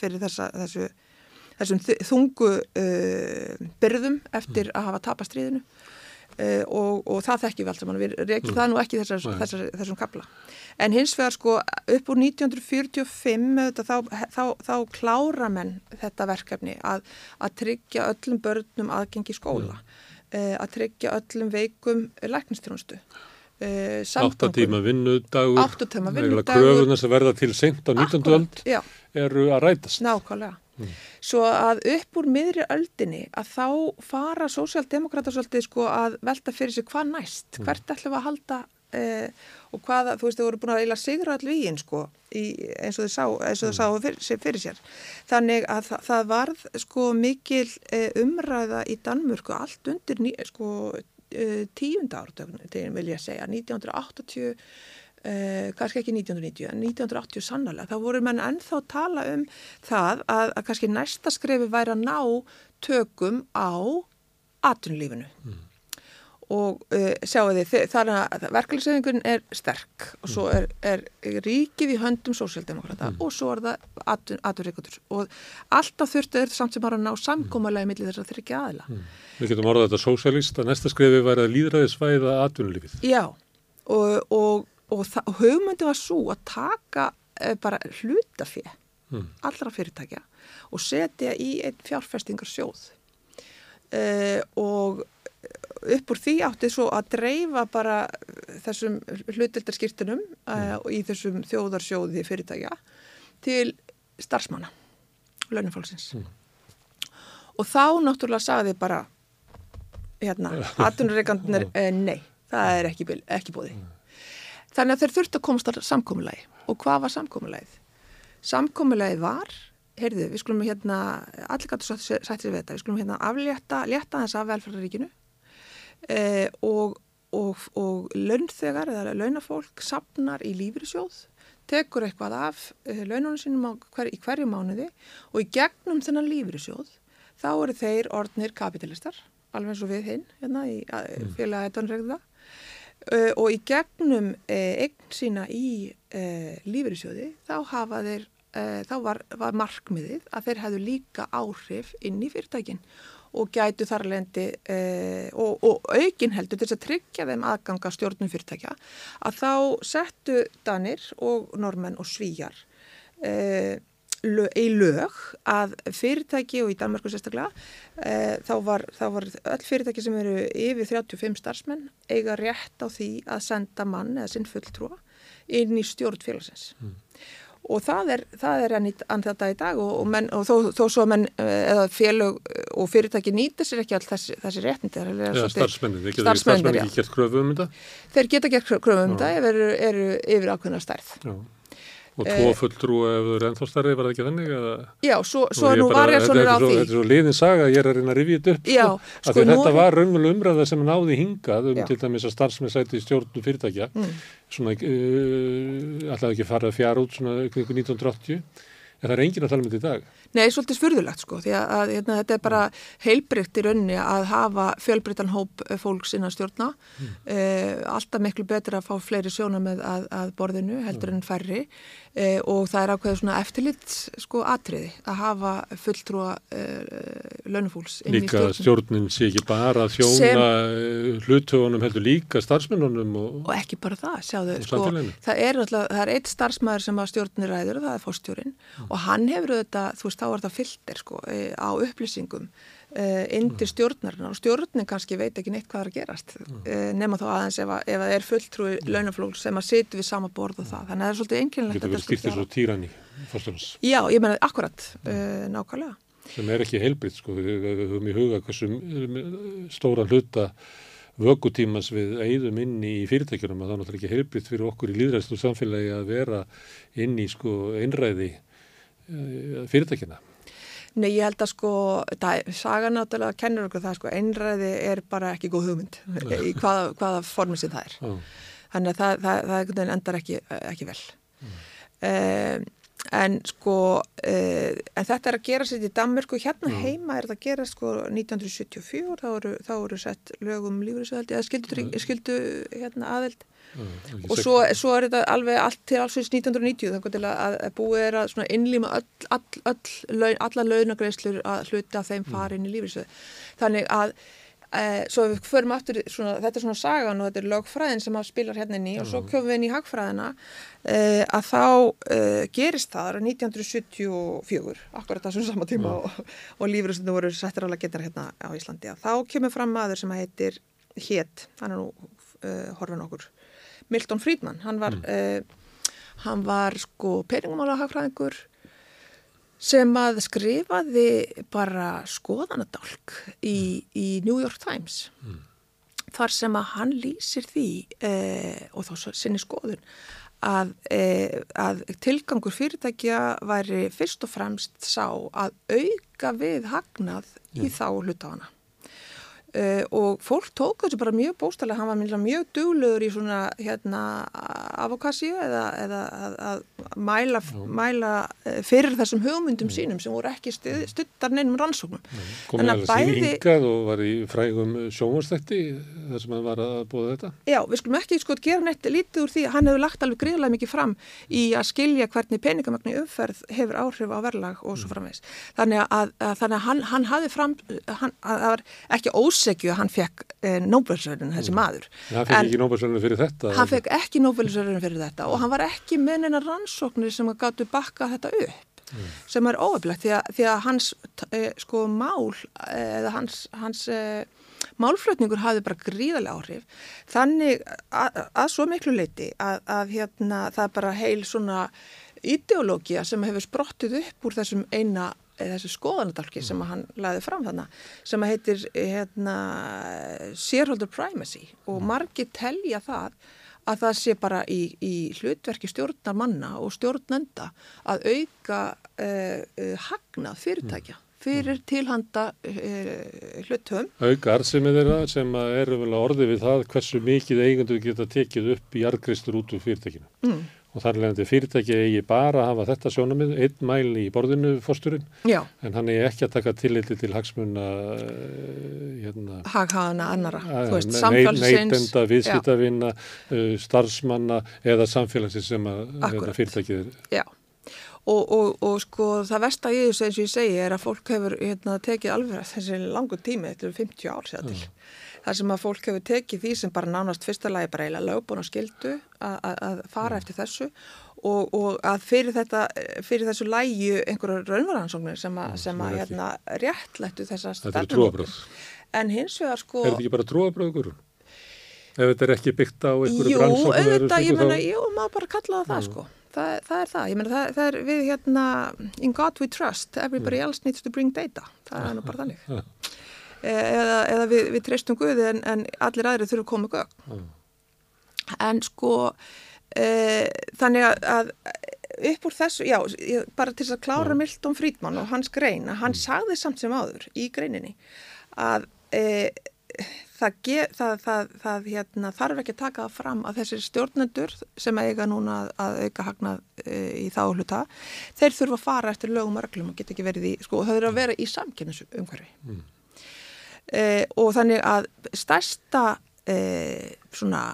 fyrir þessa, þessu, þessum þungu uh, byrðum eftir að hafa tapast stríðinu uh, og, og það þekkjum við allt saman, við reykjum mm. það nú ekki þessar, þessar, þessum kapla. En hins vegar sko upp úr 1945 þá, þá, þá, þá klára menn þetta verkefni að, að tryggja öllum börnum aðgengi skóla, mm. uh, að tryggja öllum veikum læknistjónustu. Uh, 8 tíma vinnudagur, 8 tíma vinnudagur kröfunar sem verða til sent á 19. öld eru að rætast. Nákvæmlega. Mm. Svo að upp úr miðri öldinni að þá fara sósjaldemokrata svolítið sko að velta fyrir sig hvað næst, mm. hvert ætlum við að halda eh, og hvaða, þú veist, þau voru búin að eila sigra all víin sko í, eins og þau sá, mm. sá fyrir, fyrir sér. Þannig að það, það varð sko mikil eh, umræða í Danmörku allt undir ný, sko eh, tíunda ártögn, vil ég segja, 1980 Uh, kannski ekki 1990 en 1980 sannlega, þá voru menn ennþá tala um það að, að kannski næsta skrefi væri að ná tökum á atunlífinu mm. og uh, sjáu þið þar að verkefliðsöðingun er sterk og svo er, er ríkið í höndum sósjaldemokrata mm. og svo er það atunríkutur og alltaf þurftu er samt sem bara að ná samkómalagi millir þess að þeir ekki aðila mm. Við getum orðað þetta sósjalist að næsta skrefi væri að líðræðisvæða atunlífið Já og, og og, og hugmyndi var svo að taka e, bara hlutafið mm. allra fyrirtækja og setja í einn fjárfestingarsjóð e, og upp úr því átti svo að dreifa bara þessum hlutildarskýrtunum mm. e, í þessum þjóðarsjóði fyrirtækja til starfsmanna, launifólksins mm. og þá náttúrulega sagði bara hérna, aðtunurreikandunir nei, það er ekki, ekki búið hmm. Þannig að þeir þurftu að komast að samkómulagi. Og hvað var samkómulagið? Samkómulagið var, heyrðu, við skulum hérna, allir gætu sætt sér við þetta, við skulum hérna aflétta, létta þess af velferðaríkinu eh, og, og, og launþegar eða launafólk sapnar í lífrisjóð tekur eitthvað af uh, laununum sínum hver, í hverju mánuði og í gegnum þennan lífrisjóð þá eru þeir orðnir kapitalistar, alveg eins og við hinn, hérna í mm. Uh, og í gegnum uh, eign sína í uh, lífrisjóði þá hafa þeir, þá var, var markmiðið að þeir hefðu líka áhrif inn í fyrirtækinn og gætu þarlendi eh, og, og aukin heldur til þess að tryggja þeim aðganga stjórnum fyrirtækja að þá settu Danir og normenn og svíjar eh, lög, í lög að fyrirtæki og í Danmarku sérstaklega eh, þá, var, þá var öll fyrirtæki sem eru yfir 35 starfsmenn eiga rétt á því að senda mann eða sinn fulltrúa inn í stjórn félagsins. Mm. Og það er, það er enn þetta í dag og, og, menn, og þó, þó svo menn eh, eða félög og fyrirtæki nýta sér ekki all þessi, þessi réttindi ja, starfsmennin, þeir geta ekki gert kröfu um þetta? þeir geta gert kröfu um þetta ef eru, eru yfir ákveðna stærð. Já. Og tvo eh, fulltrú ef þú eru ennþá starri, var það ekki þannig? Eða? Já, svo, svo nú var ég svona á því. Þetta er svo liðin saga, ég er að reyna að rifja þetta upp. Já, sko. sko þetta er... var raunveruleg umræða sem náði hingað um Já. til dæmis að starfsmenn sæti í stjórnum fyrirtækja. Mm. Svona, uh, alltaf ekki farið að fjara út svona 1980, en það er engin að tala um þetta í dag. Nei, svolítið spurðulegt sko, því að, hérna, þetta er bara heilbrygt í raunni að hafa fjölbryttan hóp eh, fólks innan stjórna, mm. eh, alltaf miklu betur að fá fleiri sjóna með að, að borðinu heldur mm. en færri eh, og það er ákveðið svona eftirlitt sko atriði að hafa fulltrúa eh, launufólks inn líka í stjórnum. Líka stjórnin sé ekki bara að eh, hlutöfunum heldur líka starfsmennunum og, og ekki bara það, sjáðu, sko, það er, það er eitt starfsmæður sem að stjórnir ræður og það er fórstjórin mm. og hann hefur þetta, þú veist, þá er það filter sko, e, á upplýsingum indir mm. stjórnarinn og stjórnin kannski veit ekki neitt hvað er að gerast mm. nema þá aðeins ef, að, ef að það er fulltrúi mm. launaflóks sem að setja við sama borð og það, þannig að það er svolítið enginlegt Getur verið skiptið svo týran í fórstofnus Já, ég menna akkurat, uh, nákvæmlega. Sem er ekki heilbritt sko, við höfum í huga hversu stóra hluta vöggutímas við eigðum inn í fyrirtækjunum. Að það er náttúrulega ekki heilbritt fyrir okkur í líðræðslu samfélagi að vera inn í sko einræði fyrirtækjuna Nei, ég held að sko, það, sagan náttúrulega kennur okkur það sko, einræði er bara ekki góð hugmynd í hvaða, hvaða formi sem það er. Oh. Þannig að það, það, það endar ekki, ekki vel. Mm. Uh, en sko, uh, en þetta er að gera sér í Danmörku, hérna mm. heima er þetta að gera sko 1974, þá eru, þá eru sett lögum lífriðsöðaldi, eða skildu, skildu hérna aðeld Mm, og svo, svo er þetta alveg allt til alls 1990 þannig til að, að búið er að innlýma öll, all, öll laun, alla launagreislur að hluta þeim mm. fara inn í lífriðsöð þannig að e, svo við förum aftur, svona, þetta er svona sagan og þetta er lögfræðin sem að spilar hérna inn í mm. og svo komum við inn í hagfræðina e, að þá e, gerist það 1974 akkurat þessum sama tíma mm. og, og lífriðsöðu voru settir alveg getar hérna á Íslandi þá kemur fram maður sem heitir Hétt, hann er nú horfin okkur Milton Friedman. Hann var, mm. uh, hann var sko peningumála sem að skrifaði bara skoðanadálk í, í New York Times. Mm. þar sem að hann lýsir því uh, og þá sinni skoðun að, uh, að tilgangur fyrirtækja væri fyrst og fremst sá að auka við hagnað í þá hlutafana Uh, og fólk tók þessu bara mjög bóstalega, hann var mjög duglegur í svona hérna avokassíu eða, eða að, að mæla, mæla eh, fyrir þessum hugmyndum mm. sínum sem voru ekki stuttar neinum rannsóknum. Komið alveg bæði... sín hingað og var í frægum sjónvarsþætti þar sem hann var að búa þetta? Já, við skulum ekki sko gera neitt lítið úr því að hann hefur lagt alveg greiðlega mikið fram í að skilja hvernig peningamagni umferð hefur áhrif á verlag og svo mm. framvegs. Þannig að, að, þannig að hann, hann hafi fram, hann, það ósegju að hann fekk eh, Nobel-sörun þessi mm. maður. En hann fekk en ekki Nobel-sörun fyrir þetta? Hann fekk ekki Nobel-sörun fyrir þetta og hann var ekki með neina rannsóknir sem að gáttu bakka þetta upp mm. sem er óöflegt því, því að hans eh, sko mál eh, eða hans, hans eh, málflutningur hafði bara gríðarlega áhrif þannig að, að svo miklu leiti að, að hérna það er bara heil svona ideológia sem hefur sprottið upp úr þessum eina þessu skoðanadalki sem að hann laði fram þannig sem heitir hérna, shareholder primacy og mm. margi telja það að það sé bara í, í hlutverki stjórnar manna og stjórnenda að auka uh, hagnað fyrirtækja fyrir mm. tilhanda uh, hlutum. Auka arðsemi þeirra sem eru vel að orði við það hversu mikið eigundu geta tekið upp í argristur út úr fyrirtækinu. Mm. Og þar leðandi fyrirtæki eigi bara að hafa þetta sjónamið, einn mæl í borðinu fórsturinn, Já, en hann eigi ekki að taka tilliti til hagsmuna uh, hérna, haghaðana annara, að- þú veist, nei- samfélsins. neytenda, viðskiptavinna, uh, starfsmanna eða samfélagsins sem að hérna, fyrirtækið er. Já, og, og, og sko það versta í þessu eins og ég segi er að fólk hefur hérna, tekið alveg þessi langur tími, þetta eru 50 ár sér til. Það sem að fólk hefur tekið því sem bara nánast fyrsta lagi bara eiginlega lögbúin og skildu að- að að fara eftir þessu og, og að fyrir, þetta, fyrir þessu lægi einhverjar raunvaransóknir sem, a, sem að er ekki. hérna, réttlættu þessa Þetta eru trúabröð. En hins vegar sko... Er þetta ekki bara trúabröð, Guðrún? Ef þetta er ekki byggt á einhverju Jú, rannsóknum eða auðvitað, ég menna, þá- jú, maður bara kallaða það sko. Það, það er það, ég menna, það, það er við hérna, in God we trust, everybody else needs to bring data, það er nú bara þannig. Eh, Eða, eða við, við treystum Guði en, en allir aðri þurfum að koma gögn. Já. En sko, e, þannig að, upp úr þessu, já, ég, bara til að klára Milton Friedman og hans grein, að hann sagði samt sem áður í greininni að e, það, ge, það, það, það hérna, þarf ekki að taka fram að þessir stjórnendur sem eiga núna að, að auka hagnað e, í þá hluta, þeir þurfa að fara eftir lögum og reglum og geta ekki verið í, sko, það þurfa að vera í samkynnsumhverfi. Mm. E, og þannig að stærsta e, svona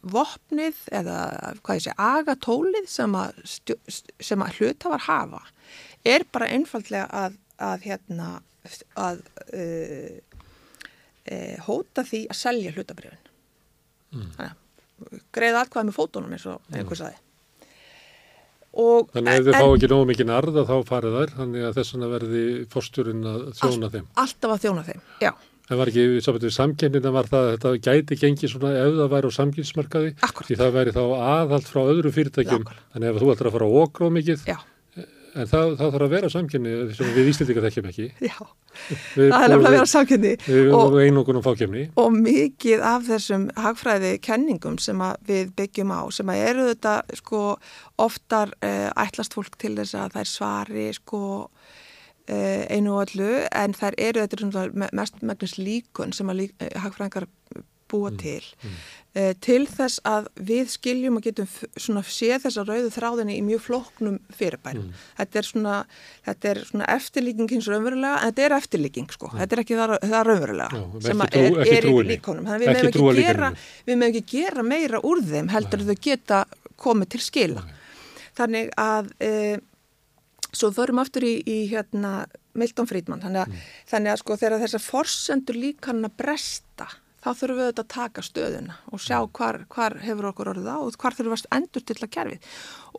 vopnið eða hvað ég sé, agatólið sem að, að hlutafar hafa er bara einfaldlega að, að hérna að uh, hóta því að selja hlutabrifin mm. þannig að greiða allkvæð með fótunum eins og einhver saði og Þannig að ef þau fá ekki nógu mikið arða þá farið þær, þannig að þess vegna verði fórsturinn að þjóna þeim. alltaf að þjóna þeim, já, Það var ekki, saman við samkennina var það að þetta gæti gengið svona ef það væri á samkynnsmarkaði, því það væri þá aðhald frá öðru fyrirtækjum, Nákvæmlega. þannig ef þú ætlar að fara á okra mikið, já, en það, það þarf að vera samkenni sem við Íslendingar þekkjum ekki. já Við, það er nefnilega að vera samkynni Við erum einungunum fákjefni. og mikið af þessum hagfræði kenningum sem við byggjum á sem að eru þetta sko oftar uh, ætlast fólk til þess að þær svari sko einu og öllu en þær eru þetta er mest megnast líkun sem að lík, uh, hagfræðingar búa til. uh, til þess að við skiljum og getum svona séð þessa rauðu þráðinni í mjög flóknum fyrirbærum. Þetta er svona, þetta er svona eftirlíking hins raunverulega, en þetta er eftirlíking sko, þetta er ekki það, það raunverulega Já, sem ekki að er, trú- ekki er í líkonum. Að við Ekki meðum trúa ekki, gera, við ekki gera meira úr þeim heldur en þau geta komið til skila. Þannig að e, svo förum aftur í, í hérna Milton Friedman, þannig að, þannig að sko þegar þessar forsendur líkan að bresta, þá þurfum við auðvitað að taka stöðuna og sjá hvar, hvar hefur okkur orðið á og hvar þurfum við að endur til að kerfið.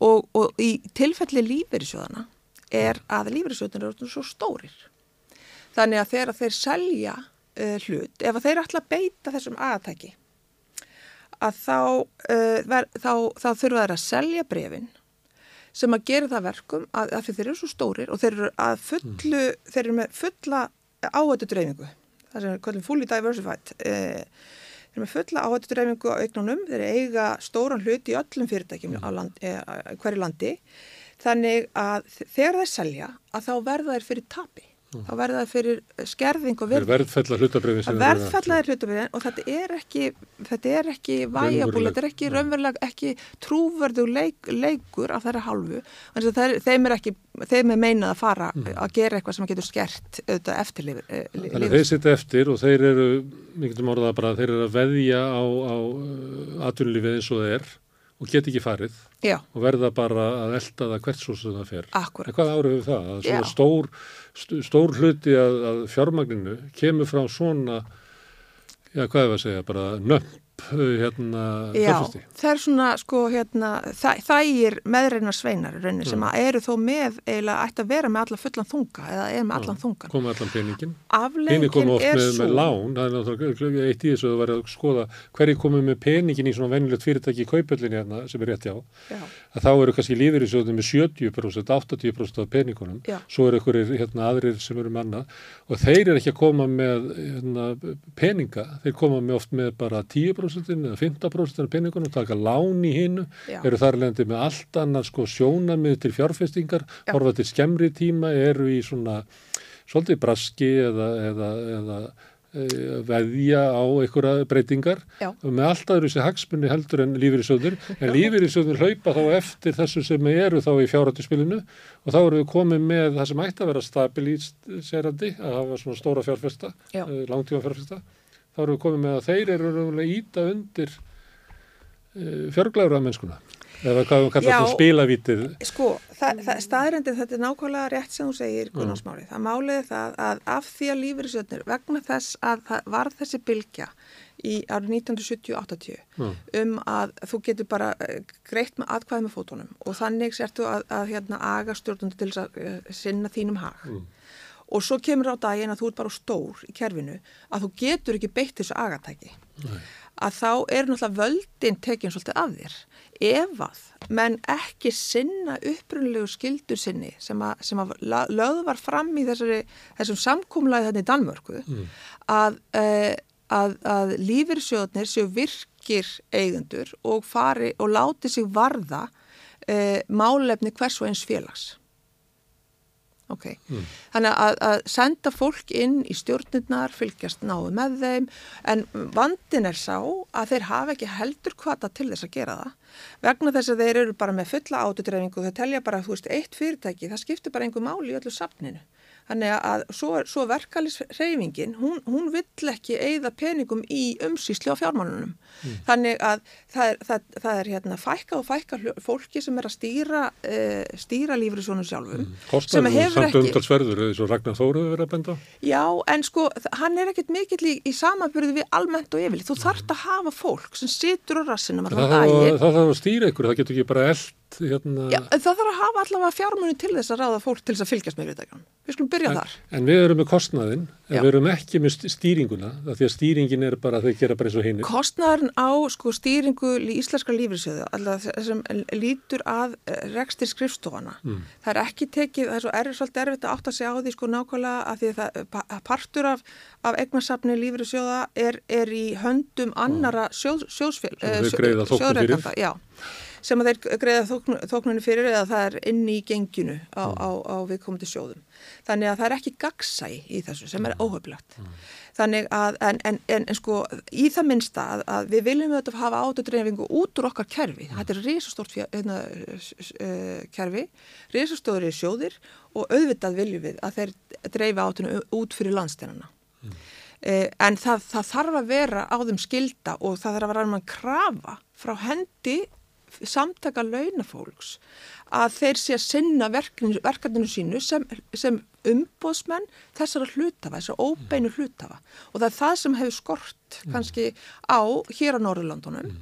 Og, og í tilfelli lífeyrissjóðana er að lífeyrissjóðana eru orðnir svo stórir. Þannig að þegar þeir selja uh, hlut, ef þeir ætla að beita þessum aðtæki, að þá, uh, ver, þá, þá þurfa þeir að selja brefin sem að gera það verkum að, að þeir eru svo stórir og þeir eru að fullu, þeir eru með fulla áhættu dreifingu, það sem er kallum fully diversified, eh, þeir eru með fulla áhættu dreifingu á eignunum, þeir eiga stóran hlut í öllum fyrirtækjum á land, eh, hverju landi, þannig að þegar þeir selja að þá verða þeir fyrir tapi, þá verða þeir fyrir skerðing og Þeir sem að verðfalla er hlutabriðin og þetta er ekki þetta er ekki væjabúl, þetta er ekki raunverulega ekki trúverðu leik, leikur af þeirra hálfu. Það er, þeim er ekki þeim er meinað að fara að gera eitthvað sem getur skert auðvitað eftirlif eh, li- Þannig að þeir sitja eftir og þeir eru, mikilvægt orða bara, þeir eru að veðja á, á uh, atvinnulífið eins og það er og get ekki farið Já, og verða bara að elda það hvert svo sem það fer. En akkurat hvað árið við það? Að svona stór, st- stór hluti að, að fjármagninu kemur frá svona, já hvað er að segja, bara nöpp hérna Já, fjárfæsti. það er svona sko hérna, það, þægir meðreina sveinar í rauninni sem eru þó með eiginlega ætti að vera með allan fullan þunga eða er með allan þungan. Komið allan peningin. Hini Afleggingin komu oft er með, svo með lán, það er náttúrulega eitt í þessu að vera að skoða hverju komið með peningin í svona venjulegt fyrirtæki í kaupöllinni hérna sem er rétt já. Já, að þá eru kannski lífeyrissjóðin með 70%, 80% af peningunum, Já. svo eru ykkur hérna, aðrir sem eru manna og þeir eru ekki að koma með hérna, peninga, þeir koma með oft með bara 10% eða 15% af peningunum, taka lán í hinnu, eru þar lendi með allt annar sko sjónamið til fjárfestingar, Já. horfa til skemmri tíma, eru í svona svolítið braski eða, eða, eða veðja á einhverja breytingar. Já. með alltaf eru þessi hagsmunni heldur en lífyrirsjóður en lífyrirsjóður hlaupa þá eftir þessu sem eru þá í fjárhættuspilinu. Og þá eru við komið með það sem ætti að vera stabiliserandi að hafa svona stóra fjárfesta, Já. uh, langtíma fjárfesta þá eru við komið með að þeir eru íta undir uh, fjárglæður af mennskuna eða hvað við kallum svona spilavítið Sko, það, það staðrendin, þetta er nákvæmlega rétt sem þú segir, Gunnarsmáli. Það málið er það að af því að lífyrirsjötnir, vegna þess að það var þessi bylgja í árið 1970-80 Mm. um að þú getur bara eh, greitt með atkvæði með fótunum og þannig sértu að, að hérna aga stjórnundu til þess að uh, sinna þínum hag. Og svo kemur á daginn að þú ert bara stór í kerfinu að þú getur ekki beitt þessu agatæki. Að þá er náttúrulega völdin tekin svolítið af þér. Ef að menn ekki sinna upprunlegu skildur sinni sem að, sem að lögð var fram í þessari, þessum samkúmlaði þannig í Danmörku að, uh, að, að lífyrsjóðnir séu virkir eigendur og fari og láti sig varða uh, málefni hvers og eins félags. Ok, þannig að, að senda fólk inn í stjórnirnar, fylgjast náðu með þeim, en vandin er sá að þeir hafa ekki heldur kvata til þess að gera það. Vegna þess að þeir eru bara með fulla átudreifingu og þeir telja bara, þú veist, eitt fyrirtæki, það skiptir bara einhver máli í öllu safninu. Þannig að svo, svo verkalisreifingin, hún, hún vill ekki eigða peningum í umsýsli á fjármálunum. Þannig að það er, það, það er hérna fækka og fækka fólki sem er að stýra, uh, stýra lífriðsvonum sjálfum. sem kostnaður hefur samt umtalsverður eða svo Ragnar Þóruður verið að benda. Já, en sko, hann er ekkert mikill í, í samanbyrði við almennt og yfirleitt. Þú þarft að hafa fólk sem situr á rassinum Það að, daginn. það þarf að stýra ykkur, það getur ekki bara eld hérna, Já, það þarf að hafa allavega fjármunni til þess að ráða fólk til þess að fylgjast með viðtækjum. Við skulum byrja en, þar. en við erum með kostnaðin en Já. við erum ekki með st- stýringuna því að stýringin er bara að þeir gera bara eins og hinn Kostnaðurinn á sko, stýringu í íslenska lífriðsjöðu, alltaf sem lítur að eh, rekstri skrifstofana, það er ekki tekið, það er svo erfið svolítið erfitt að átta sig á því sko nákvæmlega að því að það, pa- partur af, af eignarsafni lífriðsjöða er, er í höndum annara sjóð, sjóðsfél, fyrir. sjóðreikanda, sem að þeir greiða þóknun, þóknunni fyrir eða það er inni í genginu á, á, á viðkomandi sjóðum. Þannig að það er ekki gagsæ í þessu sem er óheflagt. Þannig að, en, en, en, en sko, í það minnsta að, að við viljum auðvitað hafa átudreifingu út úr okkar kerfi. Þetta er risastórt hérna, eh, kerfi, risastóri sjóðir og auðvitað viljum við að þeir dreifa átunum út fyrir landsteinana. Eh, en það, það þarf að vera á þeim skilda og það þarf að vera mann krafa frá hendi samtaka launafólks að þeir sé að sinna verkefninu, sínu sem, sem umbóðsmenn þessara hlutafa, þessara óbeinu hlutafa og það er það sem hefur skort kannski á hér á Norðurlandunum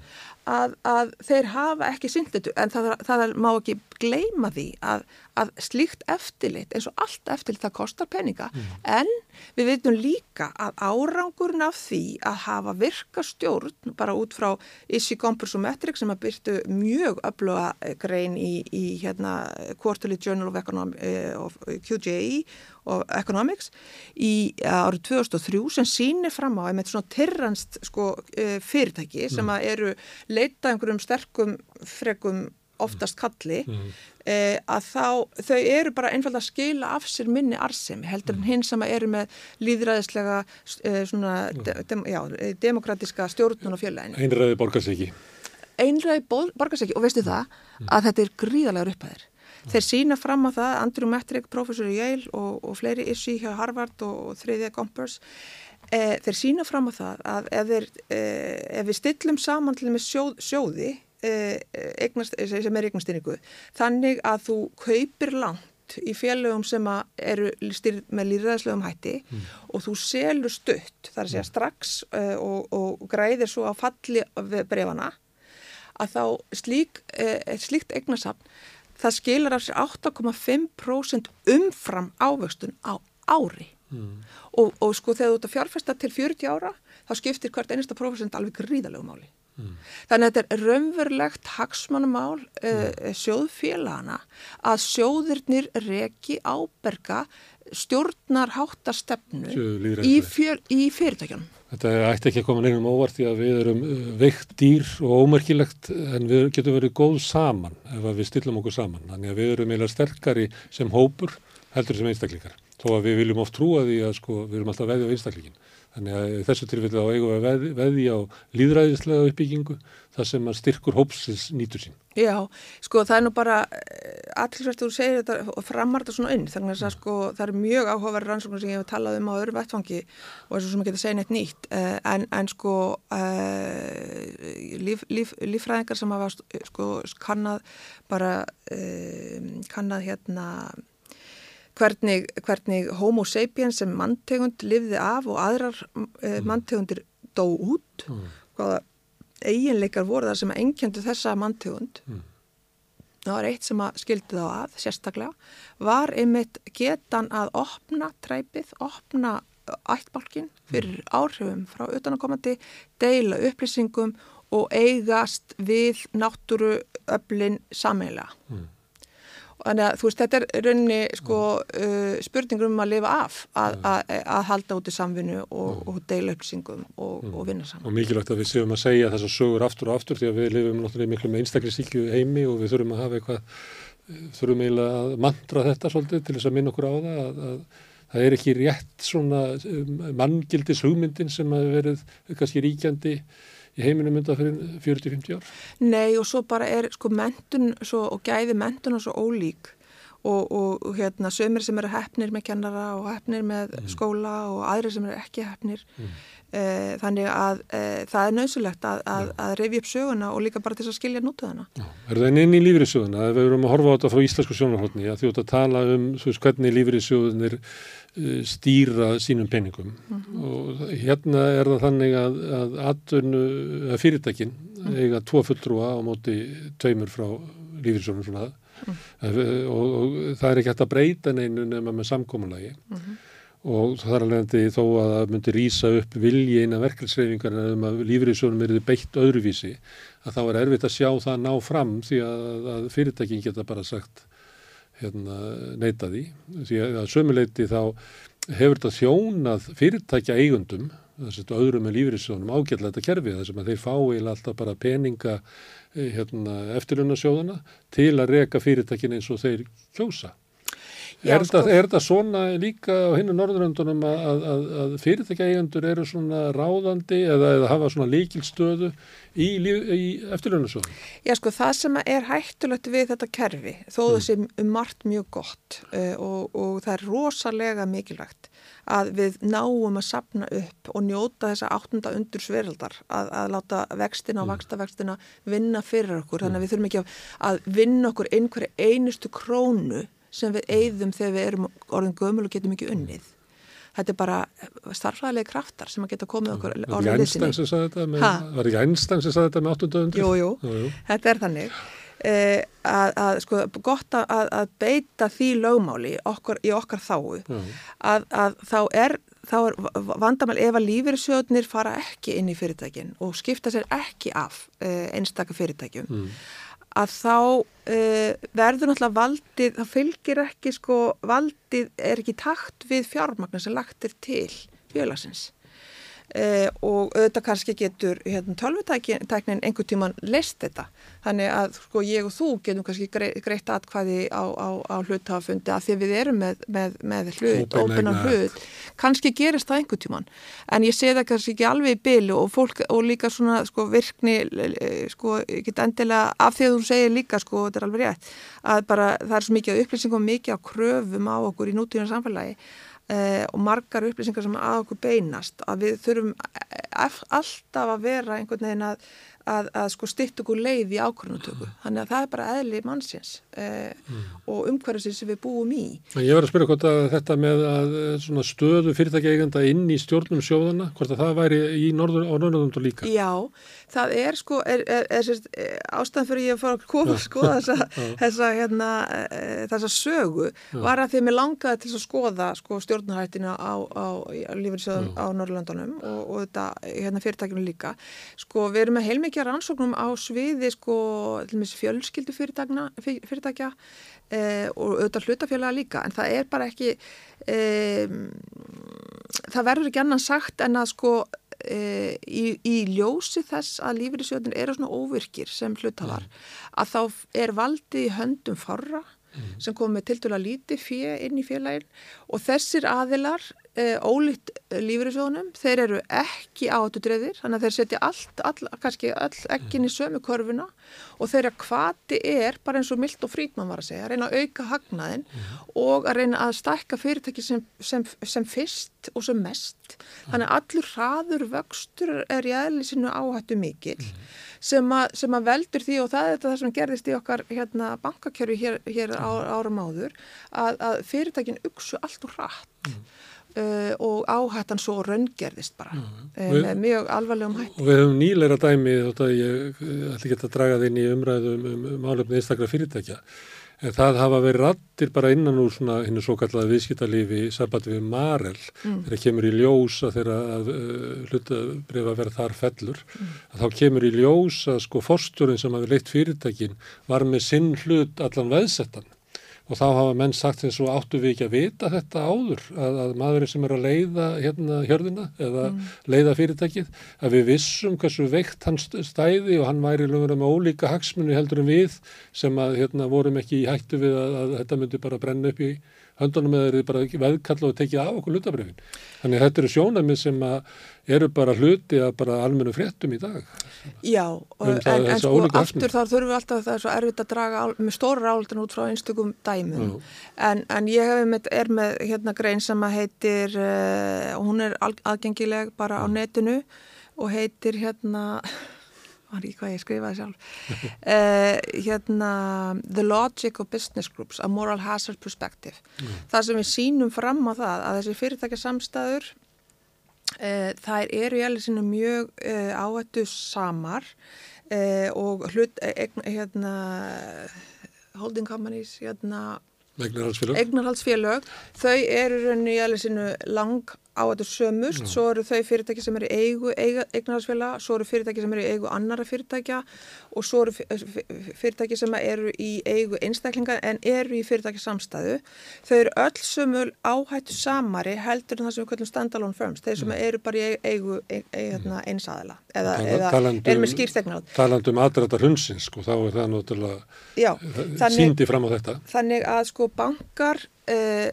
að, að þeir hafa ekki þetta. En það, það er, má ekki gleyma því að, að slíkt eftirlit eins og allt eftirlit það kostar peninga. En við veitum líka að árangurinn af því að hafa virka stjórn bara út frá Issi Gompers og Metric sem að byrtu mjög öfluga eh, grein í, í hérna Quarterly Journal of, Econom eh, of QJE og Economics í eh, árið 2003 sem sýnir fram á einmitt svona tyrranst sko, fyrirtæki sem að eru leita einhverjum sterkum frekum oftast kalli eh, að þá, þau eru bara einfalda að skila af sér minni arsemi heldur en hinn sem eru með líðræðislega eh, svona, de, dem, já, eh, demokratiska stjórnun og fjölaðin einræði borgast ekki. Einræði borgast ekki. Og veistu það? Að þetta er gríðalegur upphæðir. Þeir sína fram á það, Andrew Metric, professor í Yale og, og fleiri issi hjá Harvard og, og þriðja Gompers, e, þeir sína fram á það að ef, þeir, e, ef við stillum saman til með sjóð, sjóði e, eignast, sem er eignastýringu, þannig að þú kaupir langt í félögum sem að eru styrð með líðræðislegum hætti og þú selur stutt, þar að segja strax og, og græðir svo á falli brefana að þá slík, slíkt eignasafn það skilar af sér 8,5% umfram ávöxtun á ári. Og, og sko þegar þú ert að fjárfesta til 40 ára þá skiptir hvert einasta prófessent alveg gríðalegu máli. Þannig að þetta er raunverulegt hagsmannumál uh, sjóðfélagana að sjóðirnir reki áberga stjórnar háttastefnu Séu í, fjör, í fyrirtækjunum. Þetta ætti ekki að koma neinum óvart því að við erum uh, veikt dýr og ómerkilegt en við getum verið góð saman ef við stillum okkur saman. Þannig að við erum eiginlega sterkari sem hópur heldur sem einstaklingar. þó að við viljum oft trúa því að sko, við erum alltaf veðið á einstaklingin. Þannig að þessu tilfellu á eigum veð, veði á líðræðislega uppbyggingu þar sem að styrkur hópsins nýtur sín. Já, sko það er nú bara allirsvært þú segir þetta og framar þetta svona inn þannig að sko það er mjög áhugaverð rannsóknir sem ég hef talað um á öðrum vettfangi og þess að sem að geta segja neitt nýtt uh, en, en sko uh, líf, líf, líffræðingar sem hafa sko kannad bara uh, kannad hérna hvernig, hvernig homo sapiens sem manntegund livði af og aðrar mm. manntegundir dó út mm. hvaða eiginleikar voru þar sem engjöndu þessa manntegund mm. það var eitt sem að skildi þá að sérstaklega var einmitt getan að opna træpið, opna ættbálkin fyrir áhrifum frá utanakomandi, deila upplýsingum og eigast við náttúruöflin sammeila mm. Þannig að þú veist, þetta er raunni sko, uh, spurningur um að lifa af að, að, að halda út í samvinnu og, og deila upplýsingum og, mm. og vinna saman. Og mikilvægt að við séum að segja þessar sögur aftur og aftur því að við lifum náttúrulega miklu með einstaklega síkju heimi og við þurfum að hafa eitthvað, þurfum eiginlega að mantra þetta svolítið til þess að minna okkur á það að, að það er ekki rétt svona um, manngildis hugmyndin sem hafi verið kannski ríkjandi í heiminum mynda fyrir 40-50 ár. Nei og svo bara er sko mentun svo, og gæði mentuna svo ólík og, og hérna sömur sem eru hefnir með kennara og hefnir með mm. skóla og aðri sem eru ekki hefnir mm. E, þannig að e, það er nöðsulegt að, að, að reyfi upp söguna og líka bara til að skilja nútöðuna. Er það inn í lífriðsöguna? Ef við erum að horfa á þetta frá íslensku sjónarhóttni að þjóta að tala um veist, hvernig lífriðsögunir Eh, stýra sínum peningum mm -hmm. og hérna er það þannig að, að, að fyrirtækin mm -hmm. eiga tvo fulltrúa á móti tveimur frá lífriðsónum svona mm -hmm. og, og það er ekki hægt að breyta neinu nema með samkómanlagi og það er alveg þó að það myndi rýsa upp vilji eina verkefelsreifingar um að lífriðsónum eru beitt öðruvísi að þá er erfitt að sjá það ná fram því að, að fyrirtækin geta bara sagt hérna, neyta því. Því að sömuleiti þá hefur þetta þjónað fyrirtækja eigundum þess að öðrum með lífriðsjónum ágætlega þetta kerfið þess að þeir fái alltaf bara peninga eh, hérna, eftirlunarsjóðana til að reka fyrirtækin eins og þeir kjósa Já, er, sko, er þetta svona líka á hinnu norðuröndunum að, að, að fyrirtækjaeigandur eru svona ráðandi eða, eða hafa svona líkilstöðu í, í eftirlunasöðum? Já sko það sem er hættulegt við þetta kerfi þó mm. þessi um margt mjög gott uh, og, og það er rosalega mikilvægt að við náum að sapna upp og njóta þessa áttunda undur sverildar að, að láta vextina og mm. vaksta vextina vinna fyrir okkur mm. þannig að við þurfum ekki að vinna okkur einhverju einustu krónu sem við eigðum þegar við erum orðin gömul og getum ekki unnið. Þetta er bara starfræðilega kraftar sem að geta komið okkur orðin liðsinni. Var ekki Einstein sem saði þetta með 800? Jú, jú, jú, jú. þetta er þannig. Eh, að, að sko gott að, að beita því lögmáli okkur, í okkar þáu að, að þá er, er vandamál ef að lífyrirsjóðnir fara ekki inn í fyrirtækin og skipta sér ekki af eh, einstakar fyrirtækjum mm að þá uh, verður náttúrulega valdið, þá fylgir ekki sko, valdið er ekki takt við fjármagnar sem lagt er til fjölasins eh, og auðvitað kannski getur hérna, tölvutæknin einhver tíman list þetta. Þannig að sko ég og þú getum kannski greitt atkvæði á, á, á hlutafundi að því við erum með, með, með hlut, ópennan hlut. Kannski gerist það einhver tíman en ég sé það kannski ekki alveg í byli og fólk og líka svona sko virkni sko ekki endilega af því að þú segir líka sko þetta er alveg rétt að bara það er svo mikið upplýsingum mikið á kröfum á okkur í nútíðan samfélagi eh, og margar upplýsingar sem að okkur beinast að við þurfum alltaf að vera einhvern veginn að, að, að sko stitt okkur leið í ákvörnutöku mm. þannig að það er bara eðli mannsins eh, mm. og umhverfisins sem við búum í Ég var að spyrja hvort að þetta með að eh, stöðu fyrirtækja inn í stjórnum sjóðana, hvort að það væri í norður, á norðunum líka Já það er sko, er, er, er, er ástæðan fyrir ég að fara að koma skoða þessa, þessa, hérna, e, þessa sögu Já. var að því að mér langaði til að skoða sko, stjórnarhættina á, á, á lífeyrisöðum á Norrlandunum og, og þetta hérna, fyrirtækjum líka. Sko við erum með heilmikið rannsóknum á sviði sko fjölskyldu fyrirtækja e, og auðvitað hlutafélaga líka. En það er bara ekki e, það verður ekki annan sagt en að sko e, í, í ljósi þess að lífeyrisjóðin eru svona óvirkir sem hlutafar mm. að þá er valdið í höndum forra sem kom með tildulega lítið fjö inn í félagin og þessir aðilar e, ólíkt lífriðsjónum, þeir eru ekki áttudreðir, þannig að þeir setja allt, all, kannski all ekkin í sömu korfuna og þeirra kvati er bara eins og Milt og Frídman var að segja, að reyna að auka hagnaðin og að reyna að stækka fyrirtæki sem, sem, sem fyrst og sem mest, þannig að allur hraður vöxtur er í aðli sinu áhættu mikil sem, a, sem að veldur því og það er þetta sem gerðist í okkar hérna, bankakjörfi hér, hér á, árum áður að, að fyrirtækin uksu allt og hratt. Mm. Uh, og áhættan svo raungerðist bara mm. uh, Við- með mjög alvarlegum hætti. Og við höfum nýleira dæmi, þótt að ég eh, ætla ekki að draga það inn í umræðum um, um málefni einstakra fyrirtækja. En það hafa verið rattir bara innan úr svona hinnu svo kallaða viðskiptalífi sambandi við Marel þegar kemur í ljós að þeirra að uh, hlutabrifa verða þar fellur. Að þá kemur í ljós að sko forstjórin sem hafi leitt fyrirtækin var með sinn hlut allan veðsettan. Og þá hafa menn sagt eins og áttu við ekki að vita þetta áður, að, að maðurinn sem er að leiða hérna hjörðina eða leiða fyrirtækið, að við vissum hversu veikt hann st- stæði og hann væri lögur með ólíka hagsmunni heldur en við sem að hérna vorum ekki í hættu við að, að þetta myndi bara brenna upp í höndunum eða þeir bara ekki veðkalla og tekið af okkur hlutabrifin. Þannig að þetta eru sjónamið sem eru bara hluti að bara almennu fréttum í dag. Já, Um en, en þessa sko aftur þar þurfum við alltaf það er svo erfitt að draga ál, með stóra áldan út frá einstökum dæmum en, en ég hef er með hérna grein sem að heitir uh, hún er aðgengileg bara á netinu og heitir hérna var ekki hvað ég skrifaði sjálf. Uh, hérna The Logic of Business Groups A Moral Hazard Perspective. Það sem við sínum fram á það að þessi fyrirtækja samstæður Uh, þær eru í alveg sinni mjög uh, áhættu samar og hlut, hérna, holding companies, hérna, eignarhaldsfélög, þau eru í rauninni í alveg lang áhættu sömust, svo eru þau fyrirtæki sem eru eigu eiga, eignarhaldsfélag, svo eru fyrirtæki sem eru eigu annara fyrirtækja og svo eru fyr- fyr- fyrirtæki sem eru í eigu einstaklinga en eru í fyrirtæki samstæðu. Þau eru öll sömul áhættu samari heldur en það sem við kallum standalone firms, þeir sem eru bara í eigu ein, ein, hérna, einsaðila eða, eða eru með skýrstegnað. Talandi um aðræta hundsins, sko, þá er það náttúrulega þannig, síndi fram á þetta. þannig að sko bankar, uh,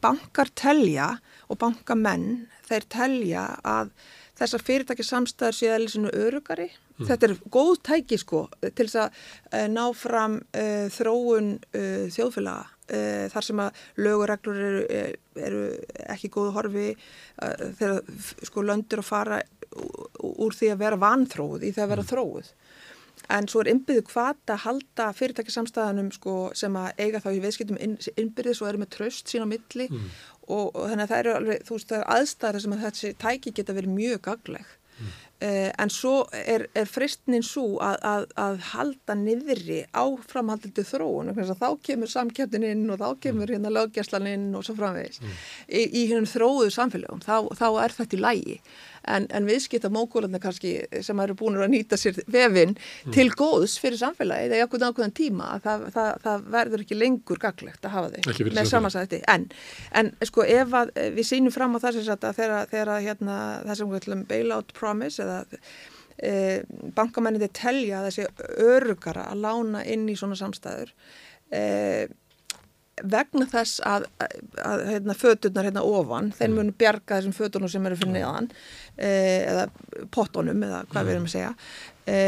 bankar telja og bankamenn, þeir telja að þessar fyrirtæki samstæður séu eða svona örugari. Þetta er góð tæki sko til þess að uh, ná fram uh, þróun uh, þjóðfélaga þar sem að lögureglur eru, eru, ekki góðu horfi þegar sko löndur að fara úr því að vera vanþróð í því að vera þróuð. En svo er innbyggðu hvata að halda fyrirtækisamstæðanum sko, sem að eiga þá í viðskiptum inn, innbyrðis og eru með tröst sín á milli og, og þannig að það eru alveg, þú veist, það eru aðstæður sem að þessi tæki geta verið mjög gagleg. Uh, en svo er, er fristnin svo að, að, að halda niðri áframhaldandi þróun vegna þess að þá kemur samkjöftin inn og þá kemur hérna löggjæslan inn og svo framvegis. Í, í hennum þróuðu samfélögum þá, þá er þetta í lægi en, en viðskipta mókúlarnir kannski sem eru búin að nýta sér vefin til góðs fyrir samfélagið eða okkur ákveðan tíma að það, það, það verður ekki lengur gaglegt að hafa þau með samansætti en, en sko ef að eh, við sýnum fram á það sem sagt að þegar, þegar hérna, það sem við ætlum bailout promise eða e, bankamennið telja að þessi örugara að lána inn í svona samstæður e, vegna þess að, að, hérna, föturnar hérna ofan, þeir munu bjarga þessum fötunum sem eru fyrir neðan e, eða pottunum eða hvað við erum að segja. E,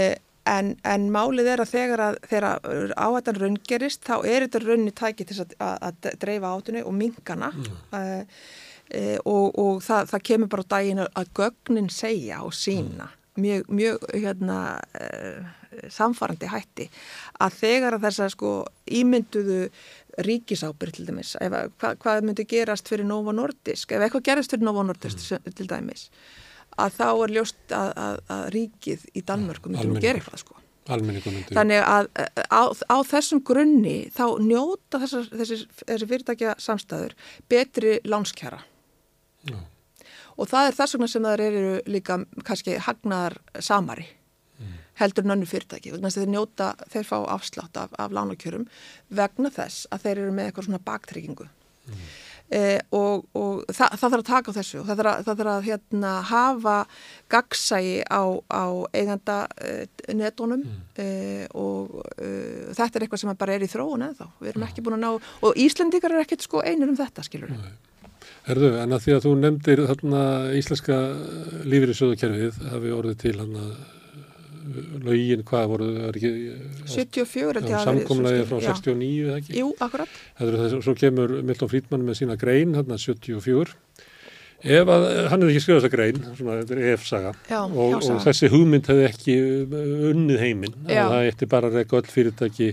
en, en málið er að þegar að þegar áhættan raungerist þá er þetta raunni tæki til að, að, dreifa átunni og minkana e, e, og, og það, það kemur bara á daginn að- gögnin segja og sína mjög, mjög hérna uh, samfarandi hætti. Að þegar að þess að sko ímynduðu ríkisábyrg til dæmis ef, að- hvað, myndi gerast fyrir Nova Nordisk ef eitthvað gerist fyrir Nova Nordisk Mm. til dæmis að þá er ljóst að, að, að ríkið í Danmörku myndi Almenningur. gera eitthvað sko. Þannig að á, á þessum grunni þá njóta þessar, þessi, þessi fyrirtækja samstæður betri lánskjara. Já. Og það er þess vegna sem það eru líka kannski hagnaðar samari heldur en önnu fyrirtæki. Vegna þess að þeir njóta, þeir fá afslátt af, af lánakjörum vegna þess að þeir eru með eitthvað svona baktryggingu. Eh, og, og það, það þarf að taka á þessu og það þarf að, það þarf að hérna, hafa gagsægi á, á eiganda eh, netónum mm. eh, og eh, þetta er eitthvað sem bara er í þróun eða þá, við erum ekki búin að ná og Íslandikar er ekkert sko einir um þetta skilur við. Herðu, en að því að þú nefndir þarna íslenska lífriðsjóðukerfið hafi orðið til hann að lögin, hvað voru ekki 74 já, samkomlaði frá 69 eða ekki? Jú, akkurat. Þess, Svo kemur Milton Friedman með sína grein hann að 74 ef að, hann hefði ekki skrifað þessa grein svona, þetta er EF-saga og, og þessi hugmynd hefði ekki unnið heiminn. Það eftir bara að reyka öll fyrirtæki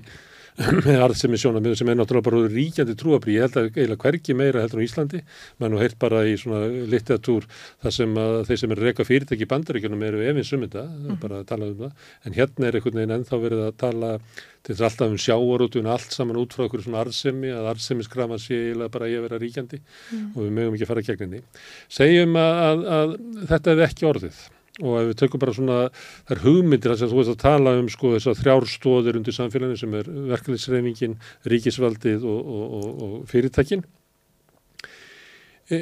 með arðsemi sjónamið sem er náttúrulega bara ríkjandi trúabrí, ég held að eiginlega hverki meira heldur á Íslandi, maður nú heilt bara í svona litteratúr þar sem að þeir sem er reyka fyrirtæki í bandaríkjunum eru efins um þetta, mm. bara að tala um það. En hérna er einhvern veginn ennþá verið að tala til þess alltaf um sjáarútun allt saman út frá okkur svona arðsemi að arðsemiskrafa sé eiginlega bara ég að vera ríkjandi. Mm. og við mögum ekki að fara gegninni segjum að, að, að þetta er ekki orðið og ef við tökum bara svona þær hugmyndir þess að þú veist að tala um sko þess að þrjárstóðir undir samfélaginu sem er verkefliðsreifingin, ríkisvaldið og, og, og, og fyrirtækin. E,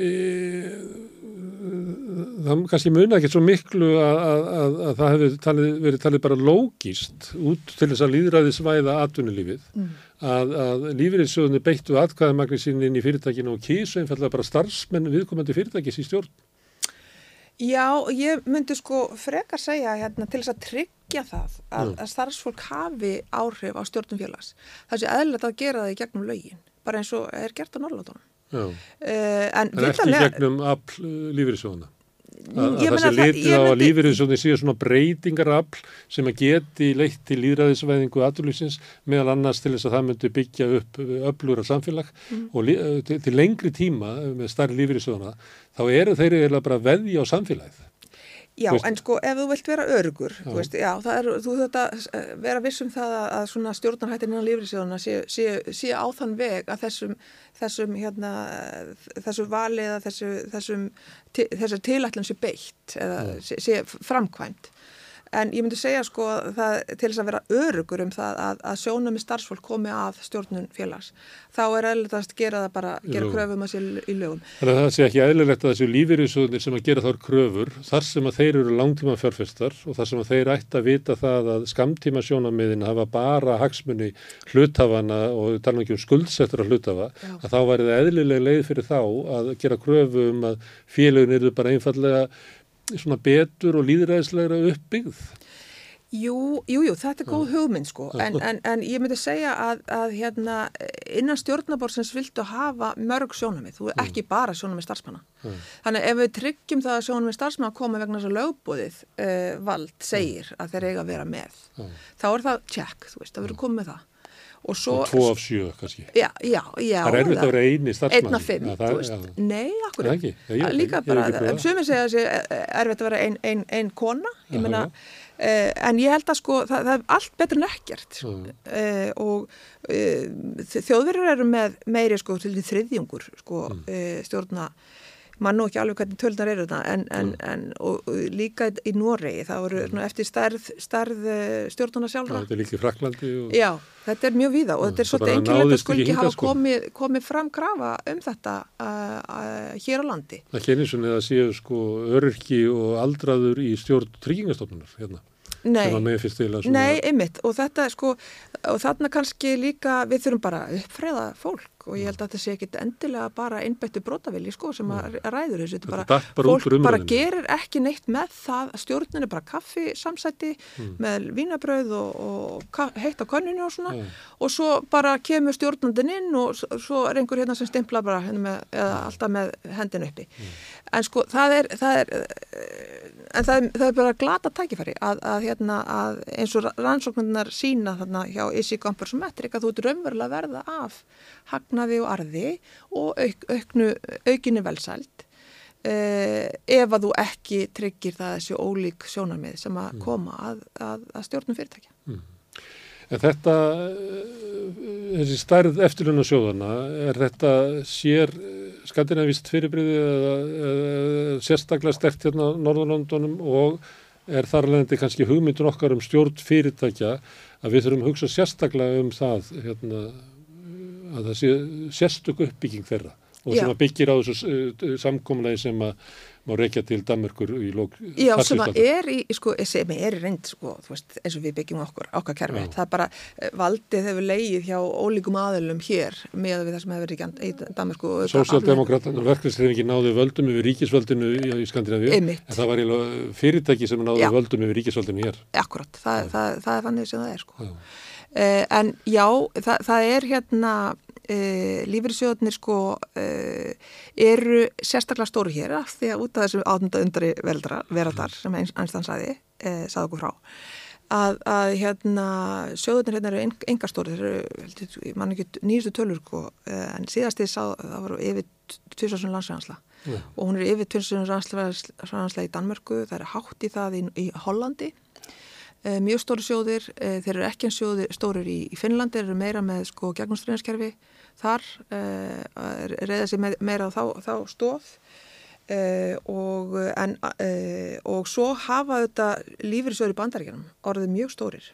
það kannski muna ekki svo miklu að, að, að, að það hefði talið, verið talið bara lógist út til þess að líðræðisvæða atvinnulífið. Mm. að lífeyrinsjóðunni beittu atkvæðamagni sín inn í fyrirtækinu og kísu einfallega bara starfsmenn viðkomandi fyrirtækis í stjórn Já, ég myndi sko frekar segja hérna til þess að tryggja það að, að starfsfólk hafi áhrif á stjórnum félags. Það sé eðlert að gera það í gegnum lögin, bara eins og er gert á Norrlátunum. Uh, en er ekki í gegnum all lífyrirsjóðuna? Að, að það sé litið á að lífyrirsjóðin séu svona breytingarafl sem að geti leitt til líðræðisvæðingu aðurlýsins meðal annars til þess að það myndi byggja upp öflur af samfélag mm. og til, til lengri tíma með starri lífyrirsjóðuna þá eru þeir eiginlega bara veði á samfélagið. Já, veist? en sko ef þú vilt vera örugur, já. þú veist, já, það er, þú þetta eh, vera vissum það að, að svona stjórnarhættin innan lífriðsjóðuna sé, sé, sé á þann veg að þessum, þessum, hérna, þessu vali eða þessu, þessum, þessar tilætlum sé beitt eða sé, sé framkvæmt en ég myndi segja sko það, til þess að vera örugur um það að, að sjónum í starfsfólk komi að stjórnun félags þá er eðlilegt að gera það bara gera kröfum að sér í lögum Þannig að það sé ekki eðlilegt að þessu lífyrirsöðunir sem að gera þár kröfur þar sem að þeir eru langtíma fjárfestar og þar sem að þeir ætti að vita það að skamtíma sjónamiðin hafa bara hagsmunni hlutafana og tala ekki um skuldsettur að hlutafa Já. að þá væri það eðlilega leið fyrir þá að gera kröfum að félagin eru bara einfallega svona betur og líðræðislegra uppbyggð? Jú, jú, jú, þetta er góð hugmynd sko, en, en, en ég myndi segja að, að hérna, innan stjórnaborsins viltu hafa mörg sjónumið, þú er ekki bara sjónumið starfsmanna. Mm. Þannig ef við tryggjum það að sjónumið starfsmanna koma vegna þess að lögbúðið uh, vald segir að þeir eiga að vera með, mm. þá er það tjekk, þú veist, það verður komið það. Og, svo, og tvo af sjö kannski. Já, já, já, það er erfitt að vera eini starfsmann einn af fimm, þú veist, nei, akkur ekki, ég, líka ég, bara, ég sumir segja það er erfitt að vera einn ein, ein kona ég meina, uh, en ég held að sko það, það er allt betur en ekkert. Uh, og uh, þjóðverður eru með meiri sko til því þriðjungur sko mm. stjórna mann nú ekki alveg hvernig tölunar eru þetta en, en, mm. en og, og líka í Noregi það voru mm. eftir starð, starð eh, stjórnuna sjálfa. Þetta er líka í Fraklandi. Og... Já, þetta er mjög víða og mm. þetta er svolítið enginlega skul ekki hafa sko. komið, komið fram grafa um þetta uh, uh, hér á landi. Það kennir svona að séu sko öryrki og aldraður í stjórn tryggingastofnunar hérna. Nei, nei, ymmit og þetta sko og þarna kannski líka við þurfum bara að uppfræða fólk og ég held að þetta sé ekki endilega bara einbættu brótavili sko sem að ræður þessu. Þetta bara, fólk bara gerir ekki neitt með það. Að stjórnun er bara kaffi samsæti mm. með vínabröð og, og heitt á kanninu og svona. Mm. og svo bara kemur stjórnundin inn og svo er einhver hérna sem stimpla bara hérna með, eða alltaf með hendin uppi. Mm. en sko það er, það er en það er, það er bara glata tækifæri að, að, hérna, að eins og rannsóknunar sína þarna hjá Issi Gompers og Metrik að þú ert raunverulega verða af hagnaði og arði og auk, auknu, aukinni velsælt eh, ef að þú ekki tryggir það þessi ólík sjónarmið sem að mm. koma að, að stjórnum fyrirtækja. Mm. En þetta, þessi stærð eftirlun á sjóðana, er þetta sér skandinavist fyrirbriði eða, eða sérstaklega stert hérna á Norðurlandunum og er þar leðandi kannski hugmyndun okkar um stjórn fyrirtækja að við þurfum að hugsa sérstaklega um það hérna, að það sé sérstök uppbygging þeirra og Já. sem að byggir á þessu uh, samkomulagi sem að má reykja til Danmörkur í lók Já, sem er í, sko, sem er í reynd, sko, þú veist, eins og við byggjum okkur, okkar kerfi. Já. Það er bara, eh, valdið hefur leið hjá ólíkum aðilum hér með við það sem hefur verið í auðvitað Sósialdemokratan og verkefnisreifingi náði völdum yfir ríkisvöldinu í, í Skandinavíu Einmitt. en það var fyrirtæki sem náði Já. völdum yfir ríkisvöldinu hér. Akkurat, það, það, það er þannig sem það er sko. Já. Uh, en já, það, það er hérna uh, lífyrirsjóðnir sko uh, eru sérstaklega stóru hér af því að út af þessum átunda undari veraldar sem eins, einstaklega sagði, uh, sagði okkur frá að, að hérna sjóðunir hérna eru en, enga stóri þeir eru, heldur, ég man ekki nýjustu tölur sko, en síðast ég sá það voru yfir 2000 landsvæðansla Já. og hún er yfir 2000 landsvæðansla í Danmörku, það er hátt í það í, í Hollandi. Eh, mjög stóri sjóðir, eh, þeir eru ekki eins sjóðir stórir í, Finnlandi, þeir eru meira með sko gegnumstrinnarskerfi þar eh, reyða sér me meira á þá, þá stóð eh, og, en, eh, og svo hafa þetta lífyrirsjóður í bandaríkjanum orðið mjög stórir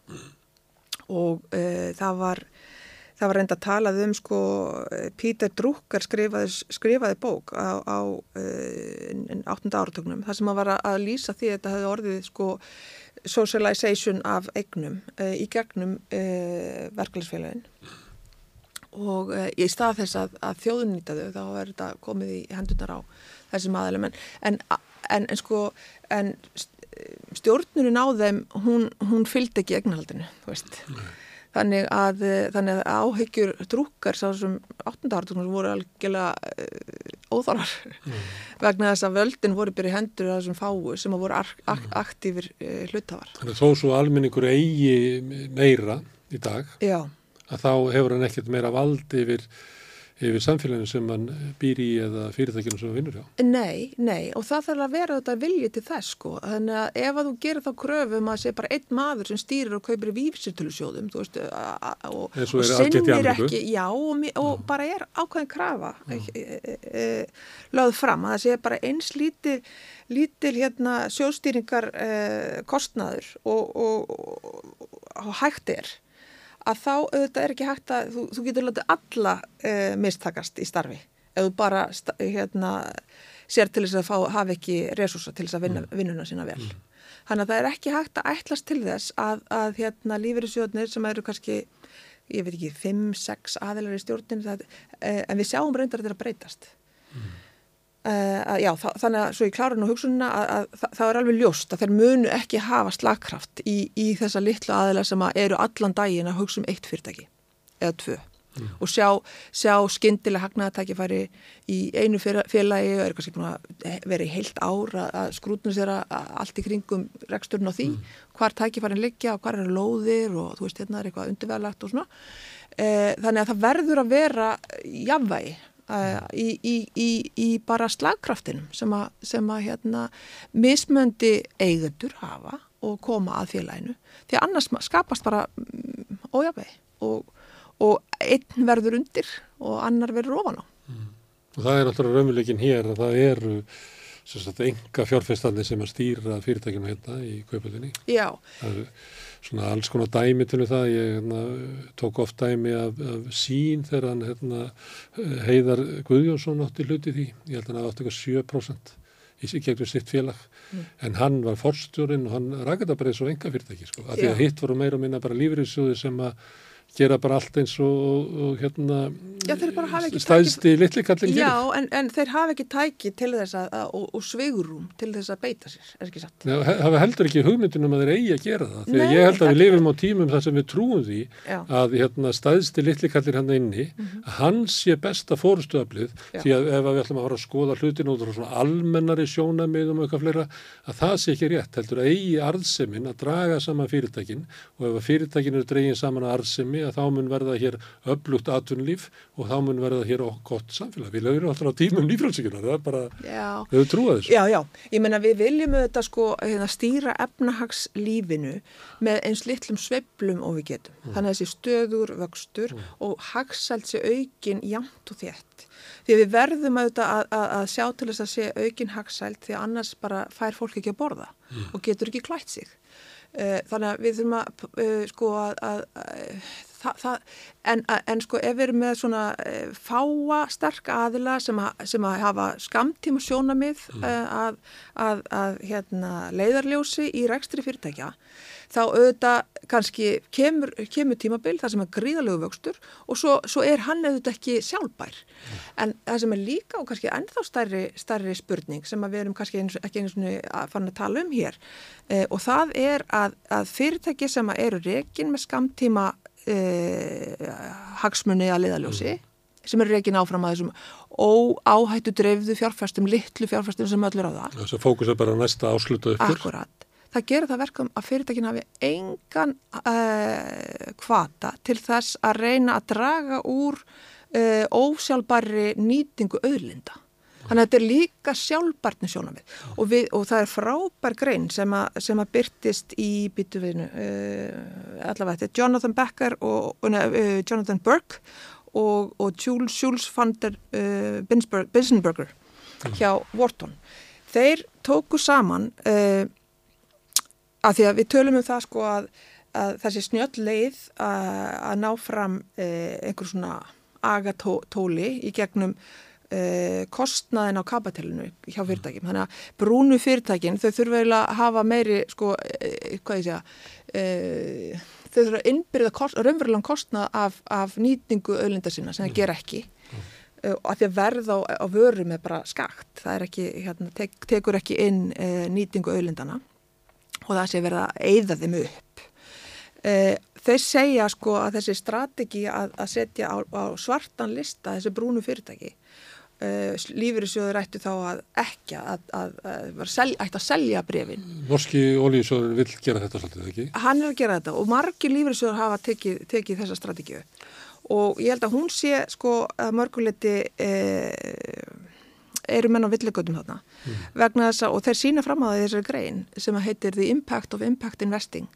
og eh, það var það var reynda að talað um sko Pítur Drucker skrifaði, skrifaði bók á, á uh, 8. áratögnum þar sem að var að lýsa því að þetta hefði orðið sko socialization af eignum uh, í gegnum uh, verkefælisfélagin og uh, í stað þess að, að þjóðun nýta þau þá er þetta komið í hendunar á þessum aðeilum en, en, en, en sko en stjórnunin á þeim hún, hún fylgdi ekki veist Þannig að, þannig að áhyggjur drúkar sá sem 8. ártunum voru algjörlega uh, óþárar mm. vegna þess að völdin voru byrja hendur að þessum fáu sem voru ak ak aktífir uh, hlutafar. Þannig að þó svo almenningur eigi meira í dag Já, að þá hefur hann ekkert meira vald yfir, yfir samfélaginu sem hann býr í eða fyrirtækinu sem hann vinnur hjá. nei, nei og það þarf að vera þetta vilji til þess sko. Þannig að ef að þú gerir þá kröfum að sé bara einn maður sem stýrir og kaupir vífsirtölusjóðum, þú veist, og, og sinnir ekki, já, og, og bara er ákveðin krafa e, e, e, lögð fram að það sé bara eins lítil, lítil hérna sjóðstýringar e, kostnaður og, og, og, og hægt er að þá auðvitað er ekki hægt að þú, þú getur látið alla e, mistakast í starfi ef þú bara sta, hérna, sér til þess að fá, hafa ekki resursa til þess að vinna vinnuna sína vel. Þannig að það er ekki hægt að ætlast til þess að, að hérna, lífeyrissjóðnir sem eru kannski, ég veit ekki, 5-6 aðeinar í stjórnin, það, e, en við sjáum reyndar að þetta er að breytast. Uh, já, þa þannig að svo í klárun og hugsunina að, að, að það er alveg ljóst að þeir munu ekki hafa slagkraft í, í þessa litlu aðeila sem að eru allan daginn að hugsa um eitt fyrirtæki eða tvö. Og sjá, sjá skyndilega hagnaðatækifæri í einu féla- félagi og eru kannski búin að vera í heilt ár að, skrútnum sér að, allt í kringum reksturinn á því, hvar tækifærin liggja og hvar eru lóðir og þú veist hérna er eitthvað undirveðlagt og svona. E, þannig að það verður að vera jafnvægi uh, í, í, í, í bara slagkraftinum sem að, sem að hérna, mismöndi eigendur hafa og koma að félaginu því að annars skapast bara mm, ójafvegi og, og einn verður undir og annar verður ofan á. Og það er alltaf raunveruleikin hér að það eru enga fjárfestandi sem að stýra fyrirtækinu hérna í kaupöldinni. Já, Það eru svona alls konar dæmi til það. Ég hérna, tók oft dæmi af, af sín þegar hann hérna, heiðar Guðjónsson átti hluti því. Ég held að hann átti eitthvað 7% í gegnum sitt félag. En hann var forstjórinn og hann rækði þetta bara eins og enga fyrirtæki. Sko. Því að hitt voru meira og minna bara lífriðsjóði sem að gera bara allt eins og, og, og hérna Já, stæðsti litli kallin já en, en þeir hafa ekki tæki til þess að, að og, og sveigurum til þess að beita sér, er ekki satt? He- hafa heldur ekki hugmyndunum að þeir eigi að gera það. Því að Nei, ég held að við lifum á tímum þar sem við trúum því Já. að hérna, stæðsti litli kallir hann inni, að hann sé besta Mhm. Já. því að ef að við ætlum að fara að skoða hlutin út frá svona almennari sjónamiðum og eitthvað fleira, að það sé ekki rétt. Heldur að eigi arðsemin að draga saman fyrirtækin og að að að þá mun verða hér öflugt atvinnulíf og þá mun verða hér gott samfélag. Við lögum alltaf á tímum lífrælsíkunar, það er bara, við höfum trúað þessu. Já, já, ég meina við viljum auðvitað sko hérna, stýra efnahagslífinu með eins litlum sveiflum og við getum. Þannig að þessi stöður, vöxtur og hagsælt sé aukin jamt og þétt. Því að við verðum auðvitað að, að, að sjá til þess að sé aukin hagsælt því að annars bara fær fólk ekki að borða og getur ekki klætt sig. Eh, Þannig að við þurfum að, eh, sko, að, að, að það, það, en, en sko ef við erum með svona e, fáa sterk aðila sem, að, sem að hafa skamtíma sjónamið mm. e, að, að, að hérna, leiðarljósi í rekstri fyrirtækja þá auðvitað kannski kemur, kemur tímabil þar sem er gríðalegu vöxtur og svo, svo er hann auðvitað ekki sjálfbær. Mm. En það sem er líka og kannski ennþá stærri, stærri spurning sem við erum kannski eins, ekki eins og fann að tala um hér eh, og það er að, að fyrirtæki sem eru reygin með skamtíma eh, hagsmunni að liðaljósi mm sem eru reygin áfram að þessum óáhættu dreifðu fjárfæstum, litlu fjárfæstum sem öllur á það. Þess að fókusa bara næsta áslutu uppur. Akkurat það gerir það verkum að fyrirtækin hafi engan uh, kvata til þess að reyna að draga úr uh, ósjálfbæri nýtingu auðlinda. Þannig að þetta er líka sjálfbarni sjónamið og, við, og það er frábær grein sem, a, sem að byrtist í byttuveinu uh, eh, allavega þetta er Jonathan Becker og Jonathan Burke og, og Jules, Jules van der Binsenberger hjá Wharton. Þeir tóku saman að því að við tölum um það sko að, að þessi snjöll leið að, að ná fram einhver svona agatóli í gegnum kostnaðin á kapatellinu hjá fyrirtækjum. Þannig að brúnu fyrirtækin þau þurfa eiginlega að hafa meiri sko, eh, hvað ég segja eh, þau þurfa að innbyrða kost, raunverulega kostnað af, af nýtingu öðlinda sinna sem það ger ekki og að því að verð á, á vörum er bara skakt, það er ekki, hérna, tek, tekur ekki inn e, nýtingu auðlindana og það sé verið að eigða þeim upp. Þau segja sko að þessi strategi að, að setja á, á svartan lista þessi brúnu fyrirtæki uh, lífyrirsjóður ættu þá að ekki að, að, að sel, ættu að selja brefin. Norski ólífisjóður vil gera þetta svolítið ekki? Hann er að gera þetta og margir lífyrirsjóður hafa tekið, tekið þessa strategið og ég held að hún sé sko að mörguleiti eh, eru menn á villigötum þarna mm. vegna þess að, og þeir sína fram í þessari grein sem að heitir The Impact of Impact Investing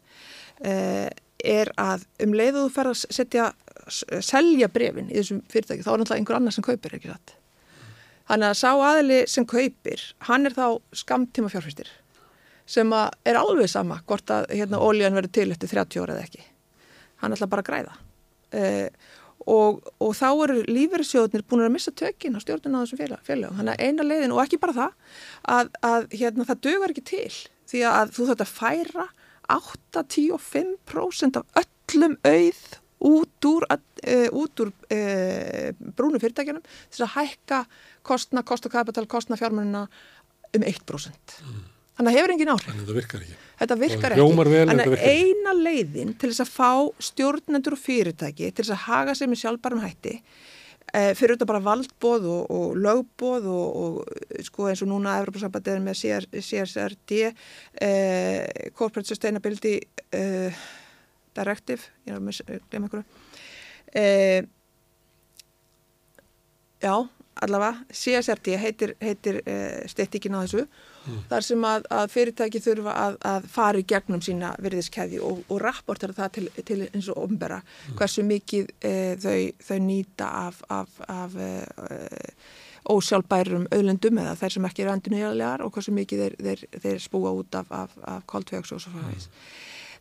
uh, er að um leiðu þú fer að setja selja brefin í þessum fyrirtæki þá er náttúrulega einhver annar sem kaupir ekki satt þannig að sá aðli sem kaupir hann er þá skamtíma fjárfæstir sem er alveg sama hvort að hérna ólíðan verður til eftir 30 ára eða ekki. Hann ætla bara að græða. Uh, og, og þá eru lífeyrisjóðunir búin að missa tökinn á stjórnuna á þessum félag, félag. þannig að eina leiðin og ekki bara það að, að hérna, það dögur ekki til því að þú þarf að færa 8-10-5% af öllum auð út úr, uh, út úr uh, brúnu fyrirtækjanum þess að hækka kostna, kost og kapital, kostna fjármennina um 1%. Mm. Þannig að hefur engin áhrif. Þannig að þetta virkar ekki. Þetta virkar ekki. Þannig að eina leiðin til þess að fá stjórnendur og fyrirtæki til þess að haga sig með sjálfbærum hætti e, fyrir þetta bara valdbóð og, og lögbóð og, og sko eins og núna Evropasambandið er með CR, CSRD eh, Corporate Sustainability e, Directive ég er að glemja einhverju Já, allavega CSRD heitir, heitir steyttikinn á þessu mm. þar sem að, að fyrirtæki þurfa að, að fara í gegnum sína virðiskeiði og, og rapportera það til, til eins og ombera mm. hversu mikið e, þau, þau nýta af, af, af e, ósjálfbærum auðlendum eða þeir sem ekki er endunniðarlegar og hversu mikið þeir, þeir, þeir spúa út af, af koldvegs og svo fræðis. Mm.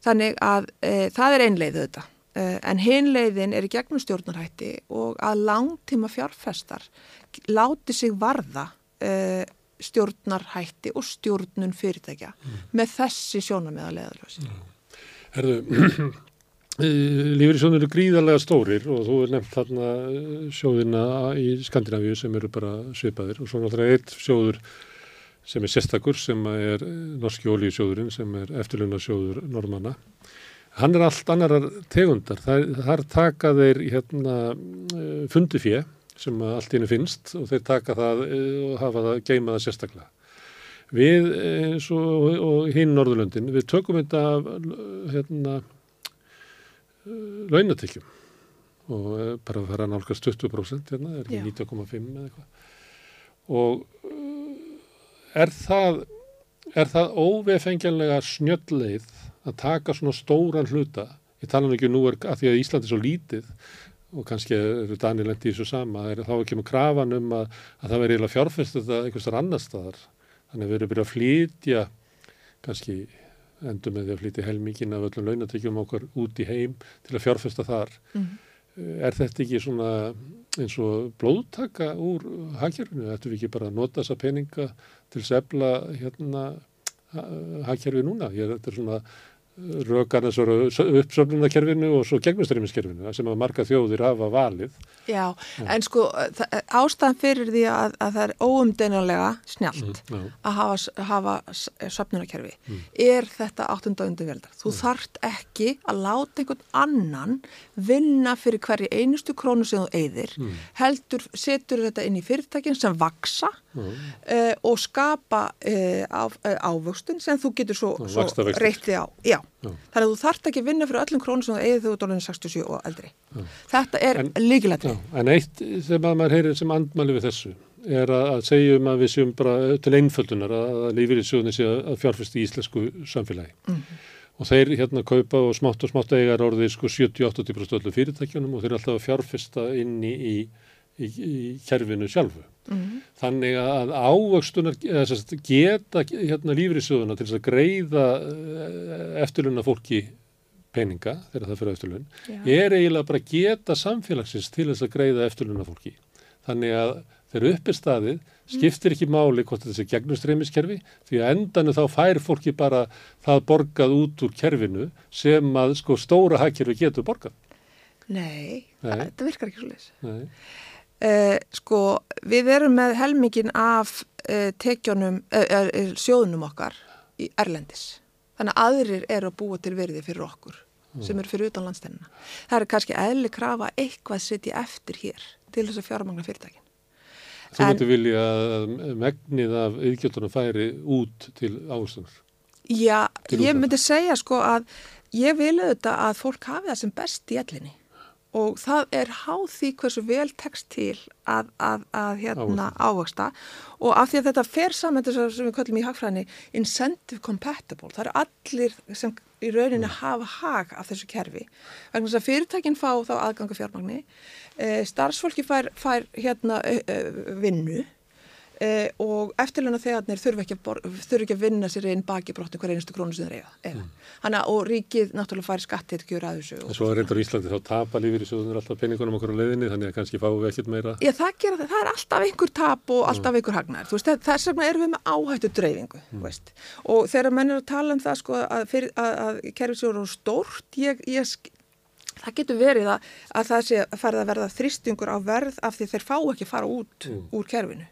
Þannig að það er einleið þetta. En hinleiðin er í gegnum stjórnarhætti og að langtíma fjárfestar láti sig varða uh, stjórnarhætti og stjórnun fyrirtækja mm. með þessi sjónamið að leiðaljósi. Herðu, lífriðsjónur eru gríðarlega stórir og þú er nefnt þarna eh, sjóðina í Skandinavíu sem eru bara svipaðir og svo náttúrulega eitt sjóður sem er sérstakur sem er norski ólíusjóðurinn sem er eftirlunasjóður normanna. Hann er allt annarar tegundar. Þar, taka þeir hérna, eh, fundi fjö sem allt innu finnst og þeir taka það eh, og hafa það, geima það sérstaklega. Við eins og, og hinn Norðurlöndin, við tökum þetta hérna launatekjum og eh, bara að fara nálgast 20% hérna, er 19,5 eða eitthvað og eh, er það er það óvefengjanlega snjöllleið að taka svona stóran hluta ég tala nú ekki nú er að því að Ísland er svo lítið og kannski eru Daniel endi í þessu sama er, þá með krafan um að, að það veri fjárfest þetta einhverstar annar staðar þannig að við erum byrjað að flytja kannski endur með því að flytja helmingin af öllum launatekjum okkar út í heim til að fjárfesta þar. Mm. Er þetta ekki svona eins og blóðtaka úr hagkerfinu? Ættum við ekki bara að nota þessa peninga til að sefla hérna hagkerfi núna? Ég, þetta er svona rökarna uppsöfnunarkerfinu og svo gegnumstreymiskerfinu sem að marga þjóðir hafa valið. Já, en sko ástæðan fyrir því að, að það er óumdeinanlega snjált Mm, að hafa, hafa söfnunarkerfi Mm. er þetta áttunda undirveldar. Þú þarft ekki að láta einhvern annan vinna fyrir hverju einustu krónu sem þú eyðir, Mm. heldur setur þetta inn í fyrirtækin sem vaksa Já. uh, og skapa uh, ávöxtun sem þú getur svo, svo reytti á. Já. Já. Þannig að þú þarft ekki að vinna fyrir öllum krónu sem þú eigið þegar þú orðin 67 og eldri. Já. Þetta er líkilættið. En eitt sem að maður heyrir sem andmæli við þessu er að, að segja um að við séum bara til einföldunar að, lífyrirsjóðinni sé að, fjárfæst í íslensku samfélagi. Og þeir hérna kaupa og smátt og smátt eigar orðið sko 70-80% öllu fyrirtækjunum og þeir eru alltaf að fjárfesta inn í, í, í, í kerfinu sjálfu. Þannig að ávöxtunar geta hérna, lífyrirsjóðina til að greiða eftirlunna fólki peninga þegar það fyrir eftirlun Já. er eiginlega bara geta samfélagsins til þess að greiða eftirluna fólki. Þannig að þegar upp er staðið skiptir ekki máli hvort þetta sé gegnumstreymiskerfi því að endanu þá fær fólki bara það borgað út úr kerfinu sem að sko stóra hagkerfi getur borgað. Nei, Nei. þetta virkar ekki svo leiðis. Nei. Uh, sko, við erum með helmingin af uh, tekjunum, uh, uh, sjóðunum okkar í Erlendis. Þannig að aðrir eru að búa til verði fyrir okkur sem eru fyrir utan landstennina. Það er kannski eðli krafa að eitthvað setja eftir hér til þess að fjármagna fyrirtækin. Þú myndir vilja að megnið af yðgjöldunum færi út til ástunar. Já, Til ég myndi segja sko að ég vil auðvitað að fólk hafi það sem best í ellinni og það er háð því hversu vel tekst til að, að, að hérna ávöxta og af því að þetta fer saman þess að sem við kallum í hagfræðinni incentive compatible, það eru allir sem í rauninni hafa hag af þessu kerfi. Vegna þess að fyrirtækin fá þá aðganga fjármagni. E, starfsfólki fær, fær hérna e, e, vinnu Eh, og eftirluna þegarnir þurfi ekki, að ekki að vinna sér einn baki brotni hver einustu krónu sem þeir eiga. eiga. Hanna, og ríkið náttúrulega fær skattiðkjur að þessu. En Og, svo reyndar í Íslandi þá tapa lífyrirsjóðunir alltaf peningunum okkur á leiðinni þannig að kannski fáum við ekkert meira. Já, það, gera, það, er alltaf einhver tap og alltaf einhver hagnar. Veist, það- þess vegna erum við með áhættu dreifingu. Veist. Og þegar menn er að tala um það sko, að, fyrir, að, að kerfisjóður eru stórt, ég, ég, það getur verið að, að það sé að farið að verða þristingur á verð af því þeir fá ekki að fara út úr kerfinu.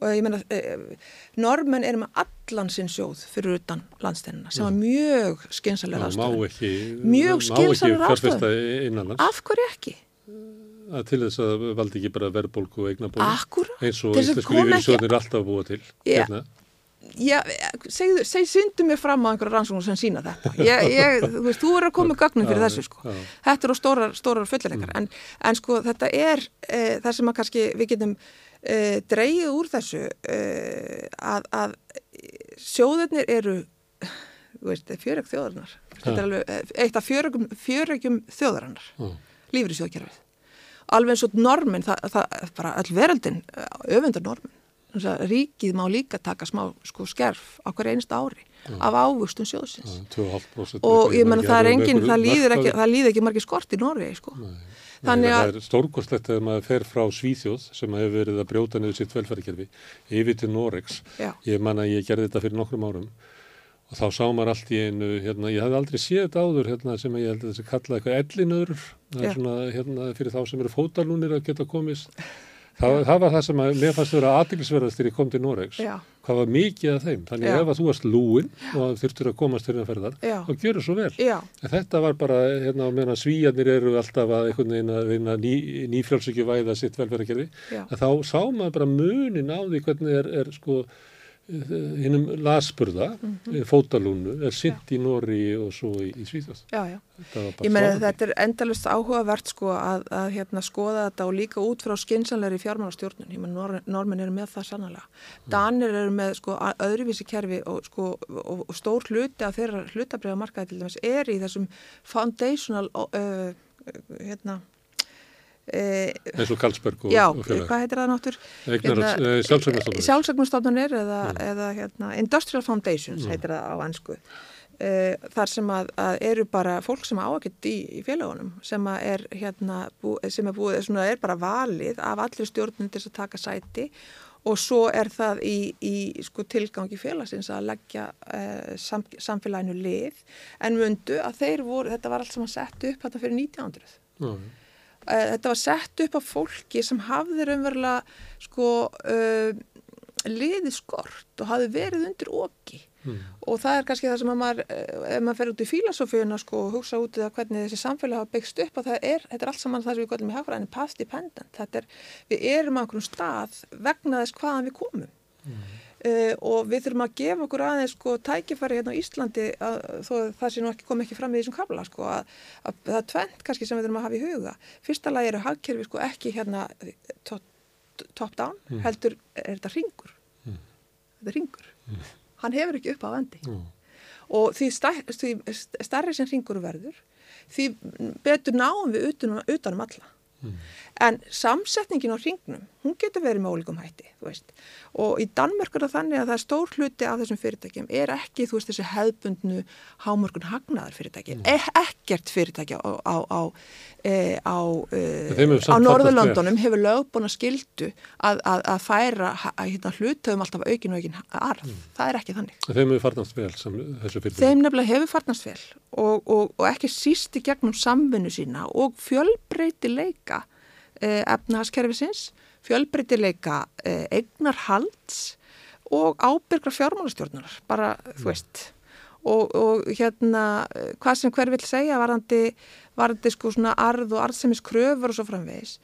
Og ég meina, eh, normenn eru með allan sinn sjóð fyrir utan landstennina sem var mjög skynsalega aðstöðun. Mjög fjárfesta innanlands. Af hverju ekki? að til þess að valdi ekki bara verðbólgu og eignabólu Akkurat. eins og lífyrirsjóðnir er alltaf að búa til Já. hérna. Já, segðu, seg, syndu mér fram á einhverja rannsóknum sem sína þetta. Ég, ég, þú veist, þú er að koma með gögnum fyrir Já, þessu, sko. já. Þetta eru stórar, stórar fullireikar. En, en sko, þetta er e, það sem að kannski við getum e, dreigið úr þessu e, að, að sjóðirnir eru, fjörög þjóðarinnar. Eh, eitt af fjörögum, fjörögum þjóðarinnar, Já. lífri sjóðkerfið. Alveg eins og normin, það, það bara öll veröldin öfundar normin. Ríkið má líka taka smá sko, skerf á hverja einsta ári af ávugstun sjóðsins. 2,5% Og ég menna það er engin, það líður ekki, ekki margir skort í Noregi, sko. Nei, Þannig það að, er stórkostlegt þegar maður fer frá Svíþjóð sem hefur verið að brjóta niður sitt velferðarkerfi yfir til Noregs. já, Ég man að ég gerði þetta fyrir nokkrum árum og þá sá maður allt í einu, hérna, ég hafði aldrei séð þetta áður hérna, sem ég held að þessi kalla eitthvað ellinöður, það er svona hérna, fyrir þá sem eru fótalúnir að geta komist. Það, það var það sem að mér fannst vera aðtilsverðast þegar ég kom til Noregs. já, Hvað var mikið af þeim. Þannig Já. ef að þú varst lúin og þurftur að komast fyrir að ferðar, Já. þá gjör það svo vel. já, En þetta var bara, hérna, meðan svíjarnir eru alltaf að einhvern veginn að vinna ný, nýfjálsökju væða sitt að þá sá maður bara munin á því hvernig er, er sko, hinnum lasburða, mm Mhm. fótalúnu, er sint í Nóri og svo í, í bara Ég meina þetta er endalust áhugavert sko að, að hérna skoða þetta og líka út frá skinsanlegri fjármálastjórnun. Ég meina nor, normin eru með það sannlega. Danir eru með sko að- öðruvísi kerfi og sko og, og stór hluti af þeirra hlutabriða markaði til dæmis er í þessum foundational uh, hérna eins og Karlsberg og, já, og félag. hvað heitir það náttur? Eignar, hérna, sjálfsvegnastofnir. Sjálfsögnustofnunir eða, eða hérna, Industrial Foundations heitir það á ennsku. Uh, þar sem að, að eru bara fólk sem áakett í, í félagunum sem er hérna bú, sem er búið, svona er bara valið af allir stjórnundir sem taka sæti og svo er það í, í sko, tilgangi félagsins að leggja uh, sam, samfélaginu lið en mundu að þeir voru, þetta var allt sem að setja upp þetta fyrir 1900 mm. uh, þetta var sett upp af fólki sem hafði raunverulega sko liði skort og hafði verið undir okki Mm. og það er kannski það sem að maður ef maður fer út í fílasofíuna sko, og hugsa út í það hvernig þessi samfélag hafa byggst upp og það er, þetta er allt saman það sem við gotum í hafraðinu past dependent, þetta er við erum á einhverjum stað vegna þess hvaðan við komum mm. Uh, og við þurfum að gefa okkur aðeins sko tækifæri hérna á Íslandi að, þó það sé nú ekki komið ekki fram í þessum kabla sko að, að það er tvent kannski sem við þurfum að hafa í huga. Fyrsta lagi eru hagkerfi sko ekki hérna top, top down, mm. heldur er þetta ringur þetta er ringur hann hefur ekki upp á vendi. Mm. og því, stær, því starri sem ringur verður því betur náum við utanum, utanum alla mm. en samsetningin á ringnum hún getur verið með ólíkum hætti og í Danmörk er það þannig að það er stór hluti af þessum fyrirtækjum er ekki þú veist þessi hefbundnu hámörkun hagnaðar fyrirtæki mm. e ekkert fyrirtæki á á, á, e, á, e, á Norðurlöndunum hefur lögbúin að skildu að, að, að færa að hérna, hlutöfum alltaf aukin og aukin arð mm. það er ekki þannig Þeim hefur farnast vel þessu fyrirtæki Þeim nefnilega hefur farnast vel og, og, og ekki síst í gegnum samvinnu sína og fjölbreyti leika e, efnahagskerfisins fjölbreytileika eh, eignarhalds og ábyrgra fjármálastjórnunar, bara þú veist. Og, og hérna hvað sem hver vil segja varandi, varandi sko svona arð og arðsemis kröfur og svo framvegis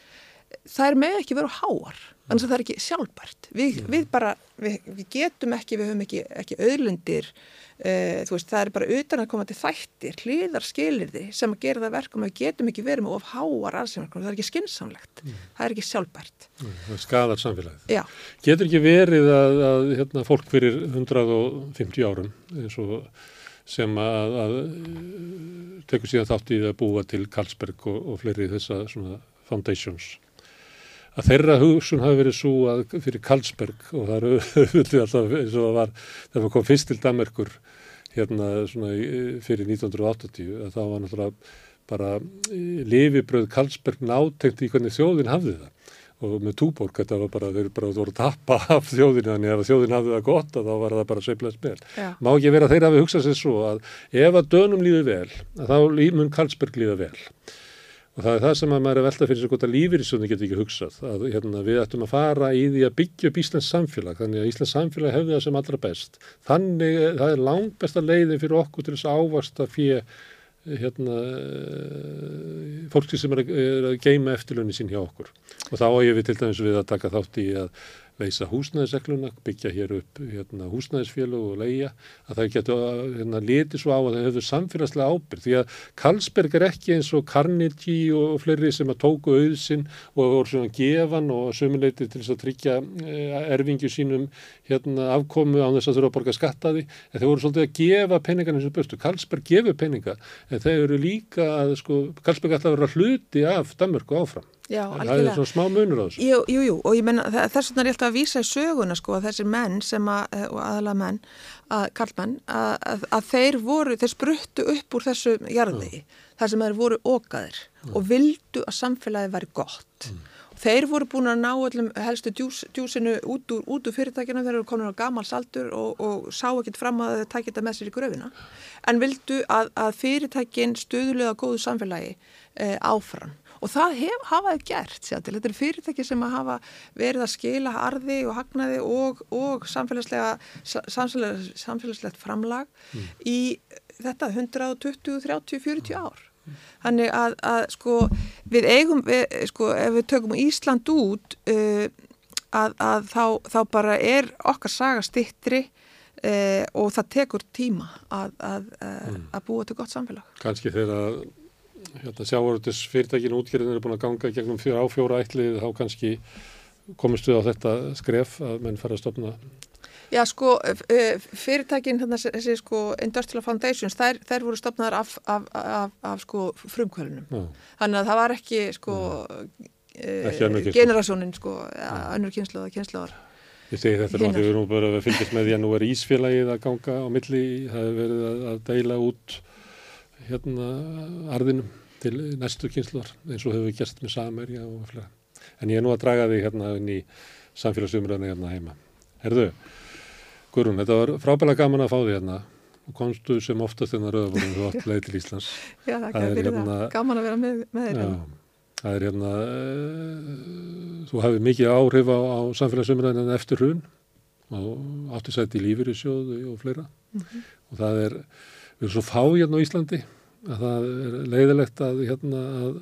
það er með ekki verið háar þannig að það er ekki sjálfbært. Við, við bara, við, við getum ekki við höfum ekki, ekki auðlundir Uh, veist, það er bara utan að koma til þættir hlýðar skilirði sem að gera það verkum að við getum ekki verið með of háar aðsefnarkonum, það er ekki skinsamlegt mm. það er ekki sjálfbært. Mm, það skadar samfélagið. Já. getur ekki verið að, að hérna, fólk fyrir 150 árum eins og sem að, að tekur síðan þátt í að búa til Karlsberg og, og fleiri þessa foundations að þeirra hugsun hafi verið svo að fyrir Karlsberg og það eru auðvitað alltaf eins og það var þegar maður kom fyrst til Damerkur hérna svona fyrir 1980 að það var náttúrulega bara lifibröð Karlsberg nátengt í hvernig þjóðin hafði það. Og með túborg þetta var bara, þeir bara voru að tappa af þjóðinu þannig að ef þjóðin hafði það gott þá var það bara sveiflega spil. Má ekki vera að þeir hafi hugsað sér svo að ef að dönum líður vel að þá mun Karlsberg líða vel og það er það sem að maður er veltað fyrir sig hvort að lífyrirsjónu getur ekki hugsað að hérna, við ættum að fara í því að byggja upp Íslands samfélag þannig að Íslands samfélag hefði það sem allra best. Þannig það er langt besta leiðin fyrir okkur til þess að ávasta fyrir hérna fólki sem er að, er að geima eftirlunni sín hjá okkur. Og þá er við til dæmis við að taka þátt í að leysa húsnæðisegluna, byggja hér upp hérna, húsnæðisfélög og leia að það getur hérna, litið svo á að það hefur samfélagslega ábyrg því að Karlsberg er ekki eins og Carnegie og fleiri sem að tóku auðsinn og voru svona gefan og sömuleiti til þess að tryggja eh, erfingi sínum hérna, afkomu á þess að þurfa að borga skattaði en þeir voru svolítið að gefa peningan eins og börstu. Karlsberg gefur peninga en þeir eru líka að sko, Karlsberg ætla að vera hluti af Danmörku áfram. Já, það er svona smá munur á þessu. Jú, jú, jú, og ég menna þess vegna er ég alltaf að vísa í söguna sko að þessir menn sem að, eh, og aðalega menn, að, kallmenn, að, að, að þeir voru, þeir spruttu upp úr þessu jarðvegi, þar sem þeir voru ógaðir Já. og vildu að samfélagi væri gott. Mm. Þeir voru búin að ná öllum helstu djús, djúsinu út úr, úr fyrirtækina, þeir eru komin á gamalsaldur og, og sá ekkit fram að þeir takja þetta með sér í gröfina, en vildu að fyrirtækin stuðulega góðu samfélagi e, áfram og það hef, hafaði gert sér til. Þetta er fyrirtæki sem að hafa verið að skila arði og hagnaði og, og samfélagslega, samfélags, samfélagslegt framlag mm. í þetta 120, 30, 40 ár. Þannig að, að sko við eigum, við, sko ef við tökum Ísland út uh, að, að þá, þá bara er okkar saga stittri uh, og það tekur tíma að, að mm. búa til gott samfélag. Kanski þegar hérna, sjávaröldis fyrirtækinu útgjörðin eru búin að ganga gegnum fjóra áfjóra ætlið þá kannski komist við á þetta skref að menn fara að stopna Já sko fyrirtækin þessi sko Industrial Foundations þær, þær voru stopnaðar af, af, af, af sko frumkvölunum þannig að það var ekki sko uh, generasjónin sko önnur kynsluðar kynsluðar Ég segi þetta nú að við erum bara að fylgjast með því að nú er Ísfélagið að ganga á milli, það hefur verið að, að deila út hérna arðinum til næstu kynsluar eins og hefur gerst með Samerja og fleira. En ég er nú að draga því hérna inn í samfélagsumröðinu hérna heima. Herðu, Guðrún, þetta var frábælega gaman að fá því hérna og komstu sem oftast hérna rauðabúrum þú átt leið til Íslands. Já, það Það er hérna-. Gaman að vera með, með þeir. Já, það er hérna, uh, þú hafið mikið áhrif á, á samfélagsumræðinu eftir hrun og áttu sætti í lífyrirsjóð og fleira og það er, við erum svo fá hérna á Íslandi að það er leiðilegt að hérna að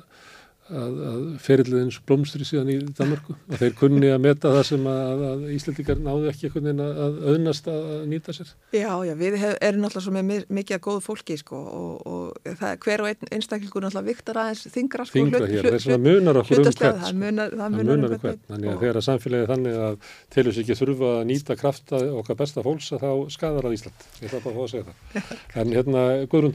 að, að ferilliðins blómstri síðan í Danmarku og þeir kunni að meta það sem að, að Íslandikar náðu ekki einhvern veginn að, að auðnast að nýta sér. Já, já, við hef, erum náttúrulega svo með mi- mikið að góðu fólki sko og, og það, hver og einn einstaklingur náttúrulega viktar aðeins þingra sko. Þingra hér, þess að munar okkur um hvert það sko. munar, það munar, munar um um hvern, þannig að þegar að samfélagið þannig að telur sér ekki þurfa að nýta krafta okkar besta fólks að þá skadar að Ísland. Ég ætla bara að fá að segja það. En hérna, Guðrún,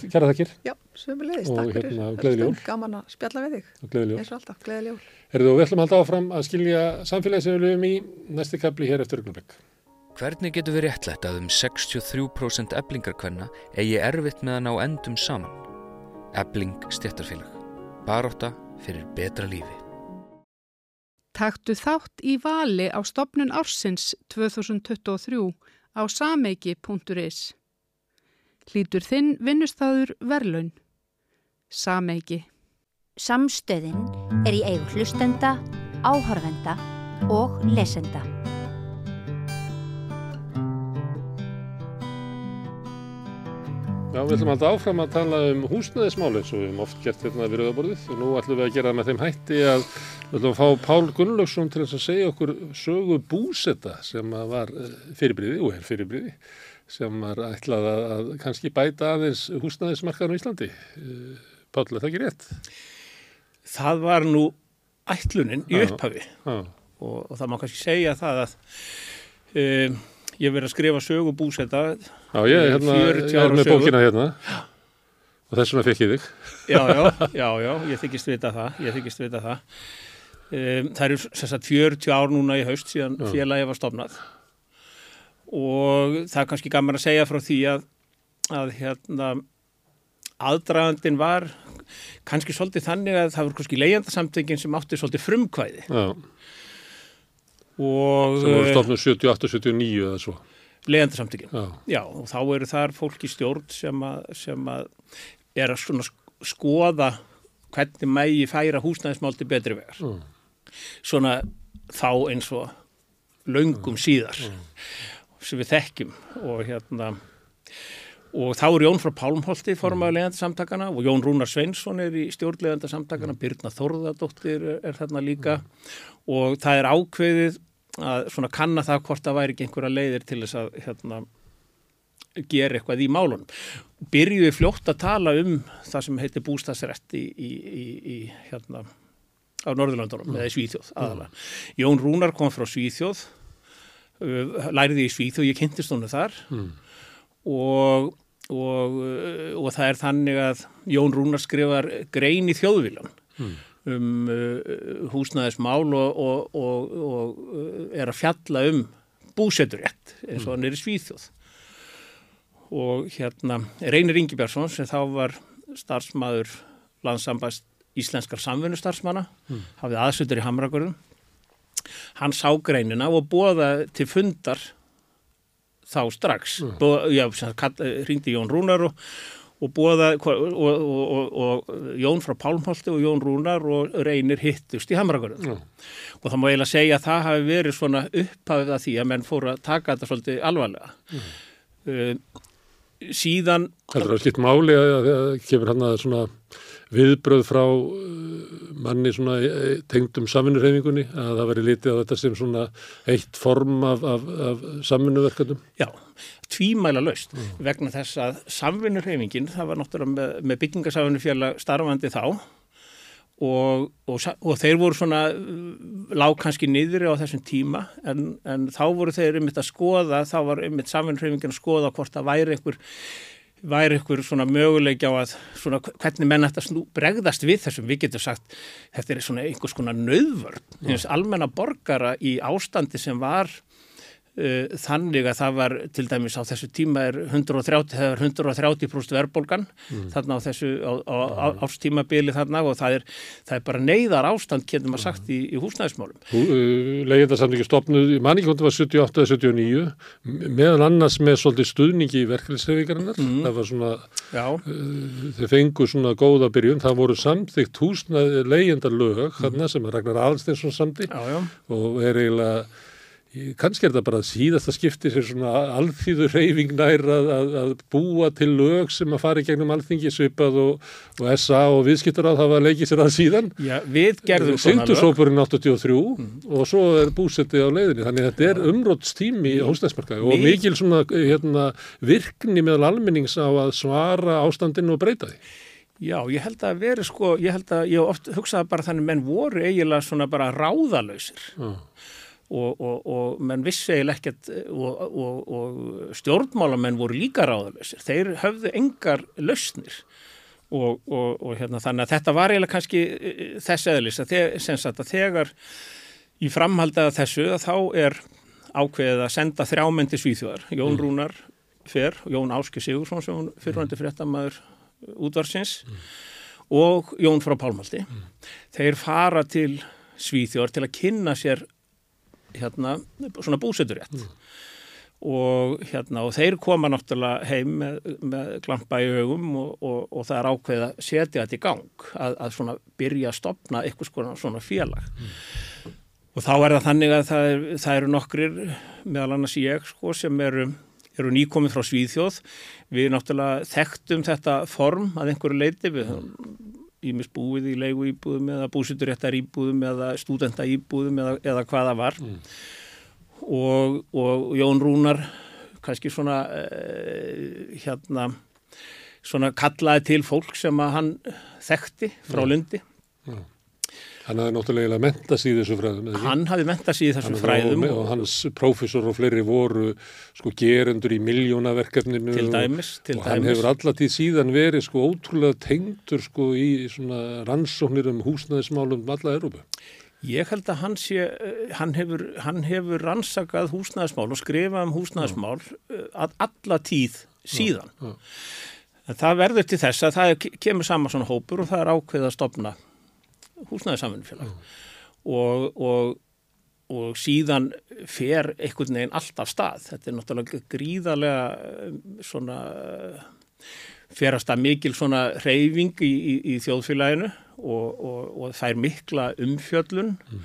gleðileg jól. eins og alltaf, gleðileg jól. Herðu, og við ætlum að halda áfram að skilja samfélagið sem við lifum í næsti kapli hér eftir augnablik. Hvernig getur við réttlætt að um 63% eblingarkvenna eigi erfitt með að ná endum saman? Ebling stjættarfélag. Baróta fyrir betra lífi. Taktu þátt í vali á stopnun ársins 2023 á sameiki.is. Hlýtur þinn vinnustæður verlaun. Sameiki. Samstöðin er í eigu hlustenda, áhorfenda og lesenda. Já, við ætlum halda áfram að tala um húsnæðismál eins og við höfum oft gert hérna við rauðaborðið og nú ætlum við að gera það með þeim hætti að við ætlum að fá Pál Gunnlaugsson til að segja okkur sögu búsetta sem var eh, fyrirbriði og er fyrirbriði sem var ætlað að, kannski bæta aðeins húsnæðismarkaðan á Íslandi. Eh, Pál, það ekki rétt? Það var nú ætlunin í upphafi. Og, og það má kannski segja það að um, ég hef verið að skrifa sögu búseta Já ég, hérna, 40 ég er með bókina hérna. Og þess vegna fekk ég þig. já, já, já, já, ég þykist vita það ég þykist vita það. Um, það eru sagt 40 ár núna í haust síðan félagi var stofnað. Og það er kannski gaman að segja frá því að, að hérna aðdragandin var kannski svolítið þannig að það voru kannski leigjandasamtökin sem átti svolítið frumkvæði Já, og sem voru eh, stofnum 78-79 eða svo. leigjandasamtökin Já, Já, og þá eru þar fólk í stjórn sem að, sem að er að svona sk- skoða hvernig mægi færa húsnæðismál til betri vegar. Mm. Svona þá eins og löngum síðar sem við þekkjum og hérna og þá er Jón frá Pálmholti formaður legandasamtakana og Jón Rúnar Sveinsson er í stjórnlegandasamtakana, Birna Þorðardóttir er, er þarna líka. Og það er ákveðið að svona kanna það hvort það væri ekki einhverja leiðir til þess að hérna, gera eitthvað í málunum. Byrjuði fljótt að tala um það sem heitir bústæðsrætt í, í, í, í hérna á Norðurlandunum, eða í Svíþjóð aðalega. Jón Rúnar kom frá Svíþjóð, uh, læriði í Svíþjóð, ég kynntist honum þar. Mm. og, og, uh, og það er þannig að Jón Rúnar skrifar grein í þjóðvílan Mm. um uh, húsnæðismál og, og, og, og uh, er að fjalla um búseturétt eins og hann er í Svíþjóð. Og hérna Reynir Ingibjörnsson sem þá var starfsmaður landsambast íslenskar samfunnustarfsmanna hafði aðsöldur í Hamragörðum hann sá greinina og bóða til fundar þá strax mm. Bó, já, ringdi Jón Rúnar og, og bóða og, og, og, og Jón frá Pálmholti og Jón Rúnar og Reynir hittust í Hamragörðum Já. og það má eiginlega segja að það hafi verið svona upphafið að því að menn fóru að taka þetta svolítið alvarlega mm. síðan Heldur það skipt máli að að það kemur hann að svona viðbröð frá uh, manni svona eh, tengdum samvinnurhefingunni að það veri litið á þetta sem svona eitt form af, af, af samvinnuverkefnum? Já, tvímæla laust vegna þess að samvinnurheifingin, það var náttúrulega með, með byggingarsamvinnufélag starfandi þá og, og, og þeir voru svona uh, lág kannski niðri á þessum tíma en, en þá voru þeir einmitt að skoða, þá var einmitt samvinnurheifingin að skoða hvort það væri einhver væri ykkur svona möguleiki á að svona hvernig menn ætti að snú, bregðast við þessum, við getum sagt þetta er svona einhvers konar nöðvörn, eins almenna borgara í ástandi sem var þannig að það var til dæmis á þessu tíma er 130, það er 130% verðbólgan mm. þarna á þessu á, á, á, ástímabili þarna og það er, það er bara neyðar ástand, getur maður sagt, í, í húsnæðismálum. Uh, Leyendarsamlingi stopnuð, manníkvöndu var 78-79 meðan annars með svolítið stuðningi í verkefliðshefingarinnar, mm. það var svona, uh, þeir fengu svona góða byrjun, það voru samþygt húsnæði leyendarlög, mm. sem Ragnar Alsteinsson samti og er eiginlega kannski er þetta bara síðasta skipti sér svona alþýður reyfing nær að, að, að búa til lög sem að fara í gegnum alþingi svipað og, og SA og viðskiptur að leikið sér að síðan. Já, við gerðum svona lög. Sýndursópurinn 83 mm. og svo er búsettið á leiðinni. Þannig að þetta er umróttstími í hóstæðsmarkaði og mikil svona hérna, virkni meðal almennings á að svara ástandinu og breyta því. Já, ég held að veri sko, ég held að ég oft hugsaði bara þannig menn voru eiginlega svona bara ráðalöysir mm og, og, og menn vissi eiginlega ekkert og, og stjórnmálamenn voru líka ráðalösir. Þeir höfðu engar lausnir og hérna, þannig að þetta var eiginlega kannski e, e, þess eðlis að, þeg, að þegar í framhaldaða þessu að þá er ákveðið að senda þrjámyndi svíþjóðar. Jón mm. Rúnar fer, Jón Áski Sigursson sem fyrirvændi fréttamaður útvarsins mm. og Jón frá Pálmaldi. Mm. Þeir fara til Svíþjóðar til að kynna sér hérna svona búseturétt mm. og hérna og þeir koma náttúrulega heim með, með glampa í augum og, og, og það er ákveð að setja þetta í gang að, að svona byrja að stopna eitthvað svona, félag mm. og þá er það þannig að það, er, það eru nokkrir meðal annars ég sko sem eru eru nýkomið frá Svíðþjóð við náttúrulega þekktum þetta form að einhverju leiti við ímis búið í leigu íbúðum eða búsuturéttar íbúðum eða stúdenta íbúðum eða, eða hvaða var mm. og, og Jón Rúnar kannski svona uh, hérna svona kallaði til fólk sem að hann þekkti frá Lundi mm. Hann hafði náttúrulega mentast í þessu fræðum. Hann hafði mentast í þessu fræðum. Og, og hans prófessor og fleiri voru sko gerendur í miljónaverkefninu. Til dæmis, til og, dæmis. Og hann hefur allatíð síðan verið sko ótrúlega tengdur sko í svona rannsóknir um húsnæðismálum alla Európa. Ég held að hann sé, hann hefur, hann hefur rannsakað húsnæðismál og skrifað um húsnæðismál uh, að alla tíð síðan. Já, já. Það verður til þess að það kemur saman svona hópur og það er ákveð að stopna húsnæðisamvinnufélag mm. og, og, og síðan fer einhvern veginn alltaf stað. Þetta er náttúrulega gríðarlega um, svona ferast að mikil svona reyfing í, í, í þjóðfélaginu og, og það er mikla umfjöllun mm.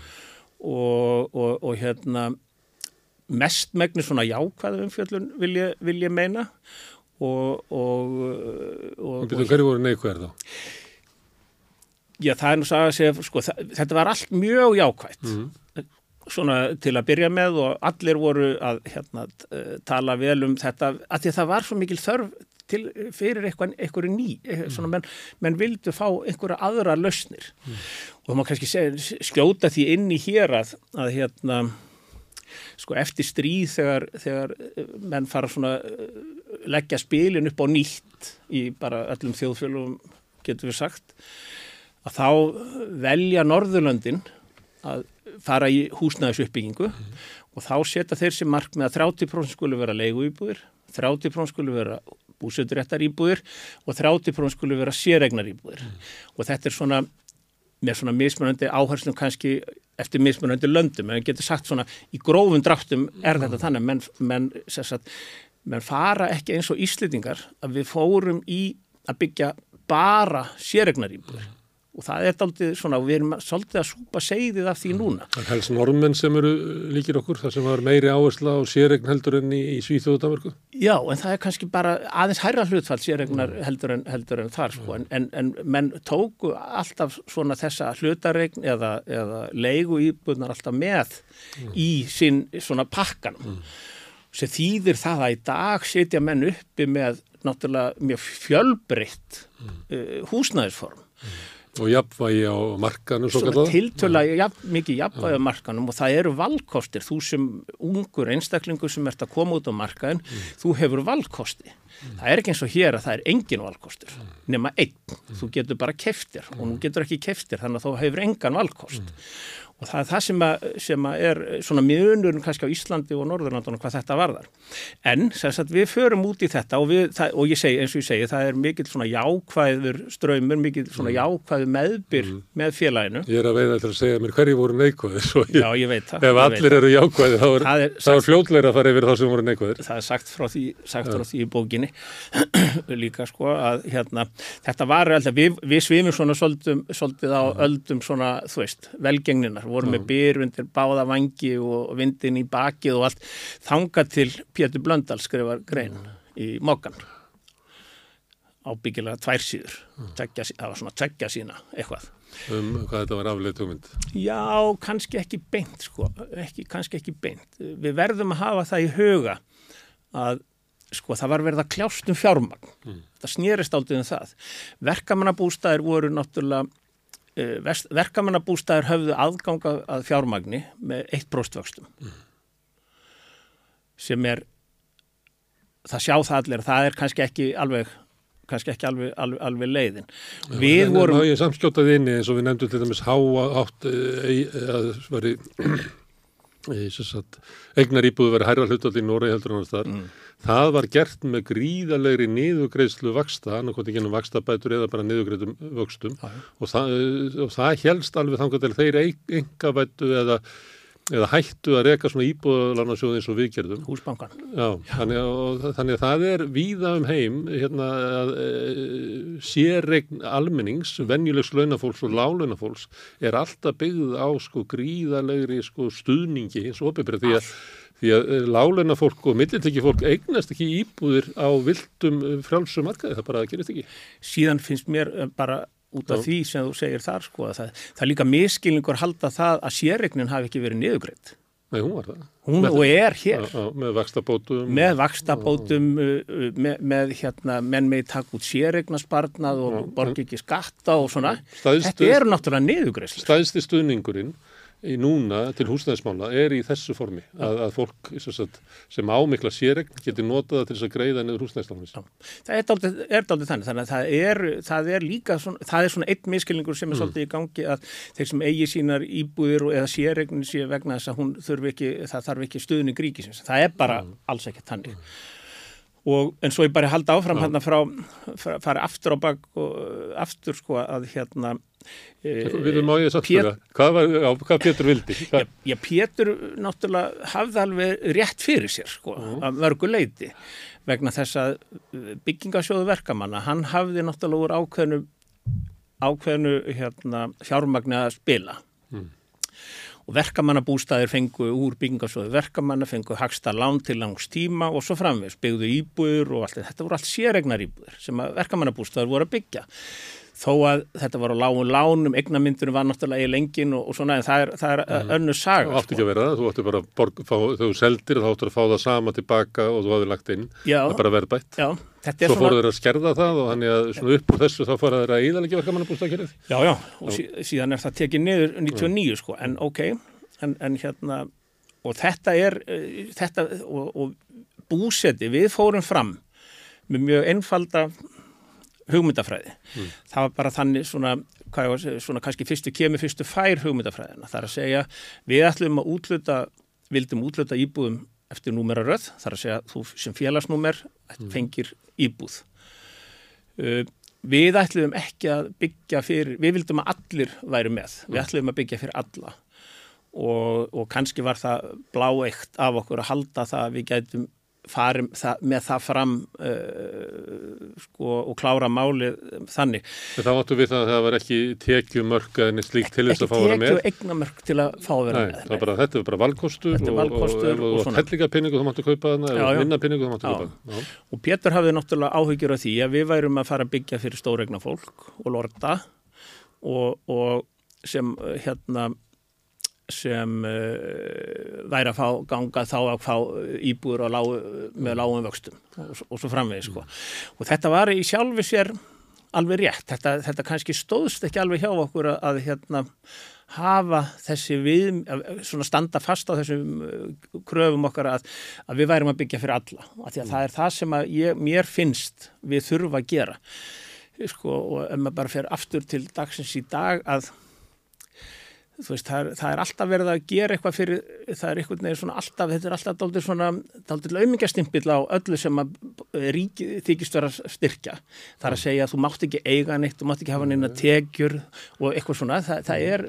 og hérna mestmægni svona jákvæða umfjöllun vil ég, vil ég meina og... Hverju voru neikvæðar þá? Já, það er nú að segja, sko, þetta var allt mjög jákvægt, mm. svona til að byrja með og allir voru að hérna, tala vel um þetta, að því að það var svo mikil þörf til, fyrir eitthvað ný, eh, mm. svona menn, menn vildu fá einhverja aðra lausnir mm. og það má kannski segja, skjóta því inn í hér að, að hérna, sko, eftir stríð þegar, þegar menn fara svona leggja spilin upp á nýtt í bara öllum þjóðfjölum, getur við sagt, að þá velja Norðurlöndin að fara í húsnæðisuppbyggingu mm. og þá setja þeir sem mark með að 30% skulu vera leiguýbúðir, 30% skulu vera búsöturéttar íbúðir og 30% skulu vera séregnar íbúðir mm. og þetta er svona með svona mismunandi áherslum kannski eftir mismunandi löndum, en getur sagt svona í grófum dráttum er mm. þetta þannig menn, menn, sagt, menn fara ekki eins og íslitingar að við fórum í að byggja bara séregnar íbúðir og það er aldrei svona, við erum svolítið að súpa segðið af því núna. Það er helst normenn sem eru líkir okkur, það sem var meiri áhersla á sérregn heldur enn í, í Svíþjóðu Danmarku? Já, en það er kannski bara aðeins hærra hlutfall sérregnar heldur en, heldur en þar sko, en, en, en menn tóku alltaf svona þessa hlutaregn eða, eða leigu íbúðnar alltaf með mm. í sín svona pakkan mm. sem þýðir það að í dag setja menn uppi með náttúrulega mjög fjölbreytt mm. uh, húsnæðisform mm Og jafnvægi á markanum svo? Tiltöla jafn, mikið jafnvægi á markanum og það eru valkostir. Þú sem ungur einstaklingur sem ert að koma út á markaðin, mm. þú hefur valkosti. Mm. Það er ekki eins og hér að það er engin valkostur, mm. nema einn. Þú getur bara keftir og nú getur ekki keftir þannig að þú hefur engan valkost. Og það er það sem, að, sem að er svona miðunurinn kannski á Íslandi og Norðurlandunum hvað þetta varðar. En sagt, við förum út í þetta og, við, það, og ég segi, eins og ég segi það er mikill svona jákvæður ströymur, mikill svona mm. jákvæður meðbyr mm. með félaginu. Ég er að veida til að segja mér hverju voru neikvæðir. Já, ég veit það. Ef allir eru jákvæðir þá er, er, er fljóðleira að fara yfir þá sem voru neikvæðir. Það er sagt frá því, sagt frá því í bókinni líka sko að hérna, þetta var alltaf, við, við svimum svona svolítið, svolítið á öldum svona, þú veist, velgengninar vorum með byr undir báða vangi og vindin í bakið og allt. Þangað til Pétur Blöndal skrifar grein í Mókan ábyggilega tvær síður. Tveggja, það var svona tveggja sína eitthvað. Um hvað þetta var afleitt hugmynd? Já, kannski ekki beint sko, ekki, kannski ekki beint. Við verðum að hafa það í huga að sko það var verið að kljást um fjármagn. Mm. það snýrist aldrei um það. Verkamannabústæðir voru náttúrulega Eh, verkamannabústæðir höfðu aðganga að fjármagni með eitt bróstvöxtum mm. sem er það sjá það allir, það er kannski ekki alveg kannski ekki alveg, alveg, alveg leiðin Já, Við en, vorum en, Ég samskjótaði inni eins og við nefndum til dæmis háa átt að veri eignar íbúðu verið hærra hlutaldi í Nóri heldur annars þar mm. Það var gert með gríðalegri niðugreislu vaksta, annarkot ekki ennum vakstabætur eða bara niðugreitum vöxtum. Og það, og það helst alveg þannig að þeir engabætu eða, eða hættu að reka svona íbúðalarsjóði eins og við gerðum. Húsbankan. Já, þannig að, þannig að það er víða um heim hérna, að e, sérregn almennings, venjulegs launafólks og lálaunafólks er alltaf byggð á sko gríðalegri sko stuðningi eins og opibræð því að Því að eh, láleina fólk og millitekki fólk eignast ekki íbúðir á vildum eh, frálsum markaði, það bara gerist ekki. Síðan finnst mér eh, bara út af Já. því sem þú segir þar sko að það, það er líka miskilningur halda það að sérregnin hafi ekki verið niðugreitt. Nei, hún var það. Hún með, og er hér. Á, á, með vakstabótum. Með vakstabótum, með, með hérna, menn með takk út sérregnasparnað og borgi ekki skatta og svona. Stæðstu, Þetta eru náttúrulega niðugreisli. Stæðsti stuðningurinn í núna til húsnæðismála er í þessu formi að, að fólk sagt, sem ámikla sérregn getur notaða til þess að greiða niður húsnæðismála Það er daldið þannig þannig að það er, það er líka svona, það er svona eitt miskilningur sem er mm. svolítið í gangi að þeir sem eigi sínar íbúðir eða sérregn sé vegna þess að hún þurfi ekki það þarf ekki stuðning ríkisins það er bara mm. alls ekki þannig mm. Og en svo ég bara halda áfram hérna frá fara aftur á bak og aftur sko að hérna Við erum á ég satt fyrir það. Hvað, hvað Pétur vildi? Já, já, Pétur náttúrulega hafði alveg rétt fyrir sér sko, -huh. að mörgu leiti vegna þess að uh, byggingasjóðu verkamanna, hann hafði náttúrulega úr ákveðnu, ákveðnu hérna, fjármagni að spila. Mm. Og verkamannabústæðir fengu úr byggingasjóðu verkamanna, fengu hagsta lán til langs tíma og svo framvegs, byggðu íbúður og allt þetta. Þetta voru allt séregnar íbúður sem verkamannabústæðir voru að byggja þó að þetta var á lágun lánum, eignamyndunum var náttúrulega í lengin og, og svona en það er, það er mm. önnu saga. Það átti ekki að sko. vera það, þú átti bara að fá, þú seldir þá áttu að fá það sama tilbaka og þú hafði lagt inn, já, það er bara verðbætt. Já, Svo fóruð þeir að skerða það og þannig að svona upp úr þessu þá fara þeir að íðalegi verka mannabústakjörið. Já, já, og sí, síðan er það tekið niður 99 sko, en ok, en, en hérna, og þetta er, eh, þetta, og, og búseti, við fórum fram með mjög einfalda hugmyndafræði. Mm. Það var bara þannig svona, var, svona kannski fyrstu kemur, fyrstu fær hugmyndafræðina. Það er að segja við ætlum að útluta, vildum útluta íbúðum eftir númeraröð. Það er að segja þú sem félagsnúmer mm. fengir íbúð. Uh, við ætlum ekki að byggja fyrir, við vildum að allir væri með. Við mm. ætlum að byggja fyrir alla. Og, og kannski var það bláeitt af okkur að halda það að við gætum farum það, með það fram uh, sko, og klára máli þannig. En þá áttu við það að það var ekki tekjumörk eða neitt slíkt til þess að fá að vera með? Ekki tekju eignamörk til að fá að vera Nei, með. Bara, þetta er bara valkostur er og, og, og, og helligapinningu þá máttu kaupa þarna eða minnapinningu þá máttu kaupa þarna. Og Pétur hafði náttúrulega áhyggjur af því að við værum að fara að byggja fyrir stóregna fólk og lorda og sem hérna sem uh, væri að fá ganga þá að fá íbúður lágu, með lágum vöxtum og, og svo framvegis sko. og þetta var í sjálfi sér alveg rétt, þetta, þetta kannski stóðst ekki alveg hjá okkur að, að hérna hafa þessi við, svona standa fast á þessum uh, kröfum okkar að, að við værum að byggja fyrir alla, af því að mm. það er það sem ég, mér finnst við þurfa að gera. Sko og ef maður bara fer aftur til dagsins í dag að veist, það er, það er alltaf verið að gera eitthvað fyrir, það er einhvern veginn svona alltaf, þetta er alltaf dálítið svona, dálítið laumingjastimpil á öllu sem að ríki þykist vera styrkja. Það er að segja að þú mátt ekki eiga neitt, þú mátt ekki hafa neina tegjur og eitthvað svona, það, það er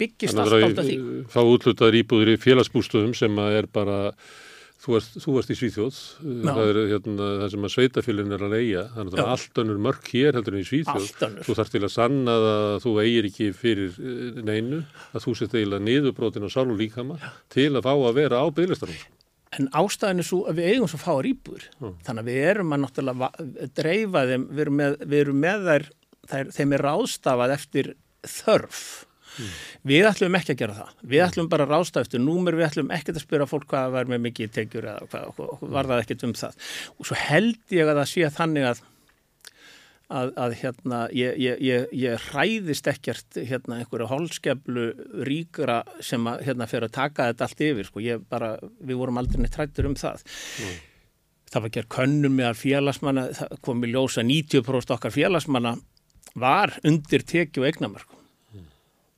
byggist alltaf á því. Fá útlutaður íbúður í félagsbústöðum sem að er bara Þú varst, þú varst í Svíþjóð, Já. það er hérna, það sem að sveitafélin er að leia, þannig að allt önnur mörg hér heldur en í Svíþjóð. Þú þarf til að sanna að þú eigir ekki fyrir eh, neinu, að þú sett eiginlega niðurbrotin á sál og líkama Já. til að fá að vera á bygglistarinn. En ástæðin er svo að við eigum svo fáar íbúður, þannig að við erum að náttúrulega dreifa þeim, við erum með, við erum með þær, þær, þeim er ráðstafað eftir þörf Mm. Við ætlum ekki að gera það. Við ætlum bara að rásta eftir númur, við ætlum ekki að spyrja fólk hvað var með mikið tegjur eða hvað, var það ekkert um það. Og svo held ég að það sé þannig að að, að hérna ég, ég, ég, ég hræðist ekkert hérna einhverju holskeflu ríkra sem að hérna fyrir að taka þetta allt yfir sko. bara, við vorum aldrei neitt hrættur um það mm. það var gerð könnum með félagsmanna, það kom í ljósa 90% okkar félagsmanna var undir tekju og eignamörk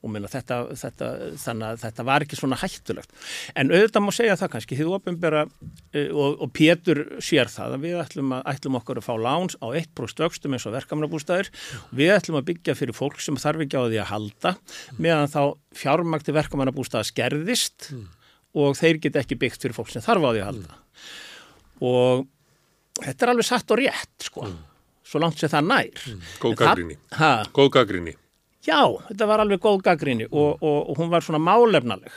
og minna, þetta, þetta, þannig að þetta var ekki svona hættulegt. En auðvitað má segja það kannski, þið ofinbera eh, og, og Pétur sér það að við ætlum, að, ætlum okkur að fá láns á 1% vöxtum eins og verkamannabústæðir við ætlum að byggja fyrir fólk sem þarf ekki á því að halda meðan þá fjármækti verkamannabústæða skerðist mm. og þeir get ekki byggt fyrir fólk sem þarf á því að halda. Og þetta er alveg satt og rétt sko, mm. svo langt sem það nær. Mm. Góð gaggrinni. Já, þetta var alveg góð gaggrinni og, og, og hún var svona málefnaleg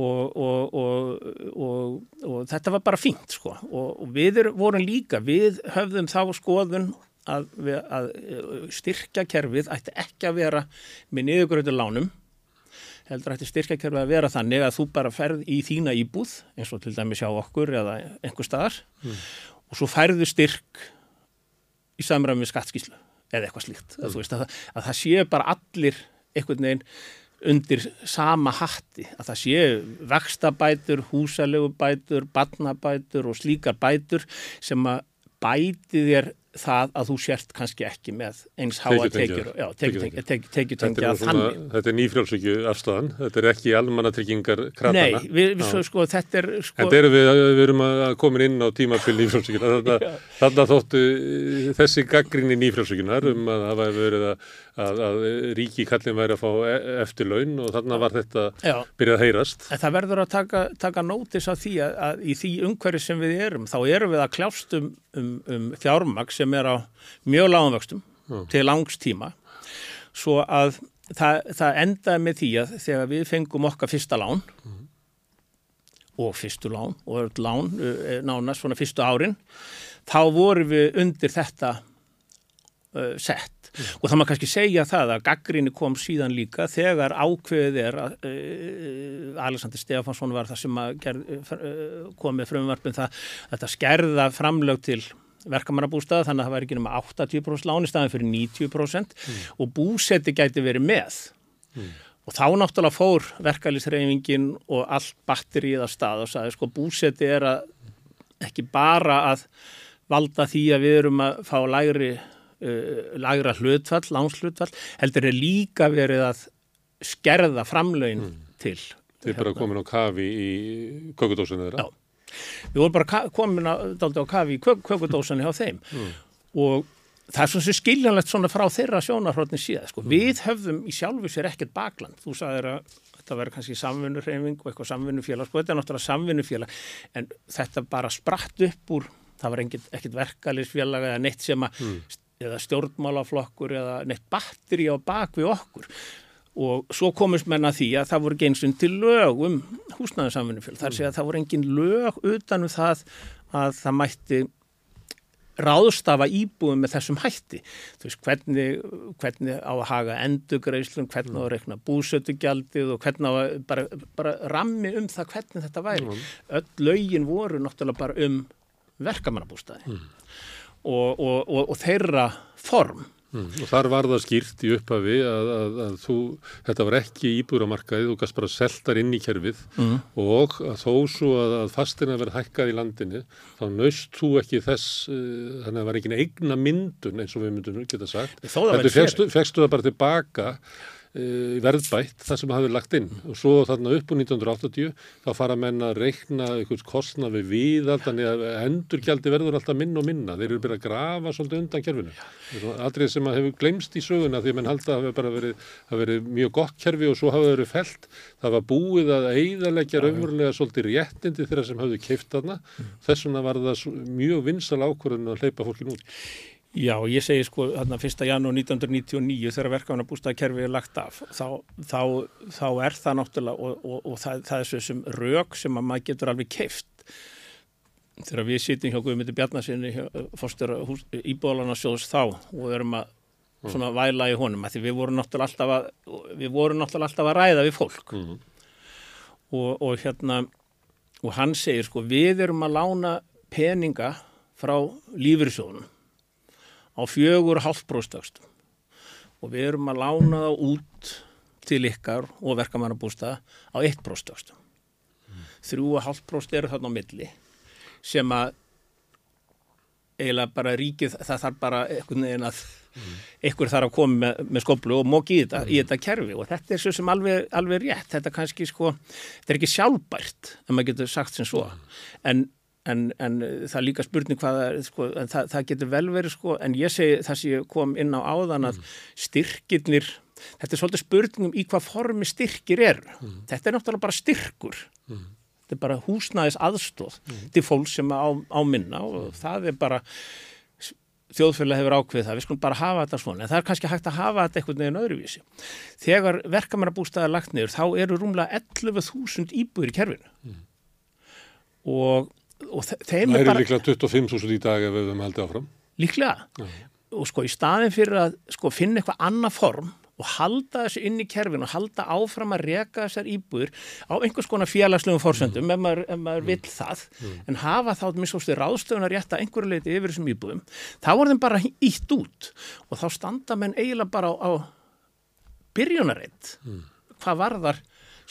og, og þetta var bara fínt sko og við er, vorum líka, við höfðum þá skoðun að, við, að styrkja kerfið ætti ekki að vera með niðurgröður lánum heldur ætti styrkja kerfið að vera þannig að þú bara ferð í þína íbúð eins og til dæmi sjá okkur eða einhver staðar mm. og svo ferðu styrk í samræmi skattskíslu eða eitthvað slíkt mm. veist, að, að það séu bara allir einhvern veginn undir sama hatti að það séu vextabætur, húsalögubætur, barnabætur og slíkar bætur sem að bæti þér það að þú sért kannski ekki með eins háa tekjur. Tekjutengja þannig. Þetta er nýfrjálfsvíkju afstæðan, þetta er ekki almannatryggingar kratana. Nei, við, við, sko, þetta er sko... En við, við erum að koma inn á tímafél nýfrjálfsvíkjuna, þannig að þóttu þessi gaggrinni nýfrjálfsvíkjunar um að væri verið að, að, að ríki kallin væri að fá e, eftir laun og þannig var þetta Já. byrjað að heyrast. En það verður að taka, taka nótis á því að, að í því umhverju sem við erum, þá erum við að kljást um, um, um fjármaks sem er á mjög lágumvöxtum mm. til langstíma svo að það, það endaði með því að þegar við fengum okkar fyrsta lán mm. og fyrstu lán og öll lán eh, nánast svona fyrstu árin þá vorum við undir þetta uh, sett mm. og það maður kannski segja það að gaggrinni kom síðan líka þegar ákveðið er að uh, Alexander Stefansson var það sem ger, uh, kom með frumvarpin það að þetta skerða framlög til verkamannabústaða þannig að það væri ekki náma 80% láni staðin fyrir 90% mm. og búseti gæti verið með mm. og þá náttúrulega fór verkefælisreifingin og allt batterið að stað og sagði sko búseti er að ekki bara að valda því að við erum að fá lægri, uh, lægra hlutfall, lánshlutfall heldur er líka verið að skerða framlögin mm. til. Þið er bara komin á kafi í kökudósinu þeirra? Já. Við vorum bara komin daldi á kafi í kökudósanni á þeim mm. og það er svona sem skiljanlegt svona frá þeirra sjónarhrótni síðan. Sko. Mm. Við höfðum í sjálfu sér ekkert bakland. Þú sagðir að þetta verður kannski samvinnurreifing og eitthvað samvinnufélag. Sko þetta er náttúrulega samvinnufélag en þetta bara spratt upp úr, það var ekkert verkalisfélag eða neitt sem að mm. Eða stjórnmálaflokkur eða neitt batteri á bak við okkur. Og svo komist menna því að það voru geinsinn til lög um húsnæðarsamfunnufjöld þar sé að það voru engin lög utanum það að það mætti ráðstafa íbúið með þessum hætti. Þú veist hvernig, hvernig á að haga endugreislun, hvernig á að rekna búsötugjaldið og hvernig á að bara, bara rammi um það hvernig þetta væri. Mm. öll lögin voru náttúrulega bara um verkamannabústaði mm. Og, og, og, og þeirra form Mm, og þar var það skýrt í upphafi að, að, að þú, þetta var ekki íbúramarkaðið, þú gæst bara seltar inn í kerfið mm. og þó svo að, að fastina verið hækkað í landinu, þá nöst þú ekki þess, uh, þannig að það var ekki eigna myndun eins og við myndum geta sagt. Þetta fegstu það bara tilbaka verðbætt það sem hafi lagt inn. Og svo þarna upp úr 1980 þá fara menn að reikna einhvers kostna við viðald þannig að endurgjaldi verður alltaf minn og minna. Þeir eru byrjað að grafa svolítið undan kerfinu. Aldrei sem að hefur glemst í söguna því að menn halda að hafi bara verið, verið mjög gott kerfi og svo hafa verið felt það var búið að eigðalegja raunverulega svolítið réttindi þeirra sem hafðu keift þarna. Þess vegna var það mjög vinsal ákvörðun að hleypa fólkin út Já, ég segi sko þarna 1. janúar 1999 þegar verkefna bústaðkerfið er lagt af þá, þá, þá er það náttúrulega og, og, og það, það er þessum rauk sem að maður getur alveg keift þegar við sýtum hjá Guðmyndi Bjarnasinni fórstur íbóðalana sjóðs þá og erum að svona væla í honum að því við vorum náttúrulega alltaf að við vorum náttúrulega alltaf að ræða við fólk mm. og, og hérna og hann segir sko við erum að lána peninga frá lífyrsjónum á fjögur hálfbróstökstum og við erum að lána það út til ykkar og verkamannabústa á eitt bróstökstum. Mm. Þrjú og hálfbróst eru þarna á milli sem að eiginlega bara ríkið, það þarf bara einhvern veginn að mm. einhver þarf að koma með, með skoblu og móki í þetta, mm. í þetta kerfi og þetta er svo sem alveg, alveg rétt, þetta kannski sko, þetta er ekki sjálfbært en maður getur sagt sem svo, en En, en það er líka spurning hvað sko, það, það getur vel verið sko, en ég segi það sem ég kom inn á áðan að mm. styrkirnir, þetta er svolítið spurningum í hvað formi styrkir er mm. þetta er náttúrulega bara styrkur mm. þetta er bara húsnæðis aðstóð mm. til fólk sem á, á minna og mm. það er bara þjóðfélag hefur ákveðið það, við skulum bara hafa þetta svona en það er kannski hægt að hafa þetta einhvern veginn öðruvísi þegar verkamannabústaðar lagt niður þá eru rúmlega 11.000 íbúður í kerfinu mm. og og þeim er bara... Það eru líklega 25.000 í dag ef við höfum haldið áfram. Líklega. Já. Og sko í staðin fyrir að sko, finna eitthvað annað form og halda þessu inn í kerfin og halda áfram að reka þessar íbúður á einhvers konar félagslegum fórsöndum mm. ef maður, ef maður mm. vill það mm. en hafa þá mistósti ráðstöðunar rétt að einhverju leiti yfir þessum íbúðum þá voru þeim bara ítt út og þá standa menn eiginlega bara á, á byrjunarreitt mm. hvað varðar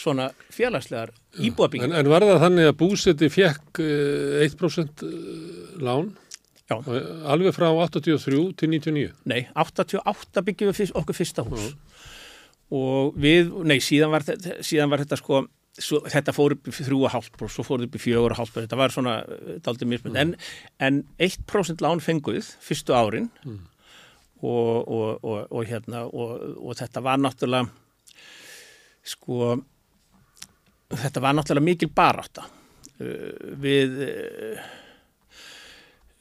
svona félagslegar íbúabíkir. En, en var það þannig að búseti fekk 1% eh, eh, lán? Já. Alveg frá 83 til 99? Nei, 88 byggjum við okkur fyrsta hús. Já. Og við, nei, síðan var, síðan var þetta sko, svo, þetta fór upp í 3,5 svo fór upp í 4,5 þetta var svona eh, daldið mismund. Mm. En, en 1% lán fenguð fyrstu árin mm. og, og, og hérna og þetta var náttúrulega sko þetta var náttúrulega mikil baráta uh, við uh,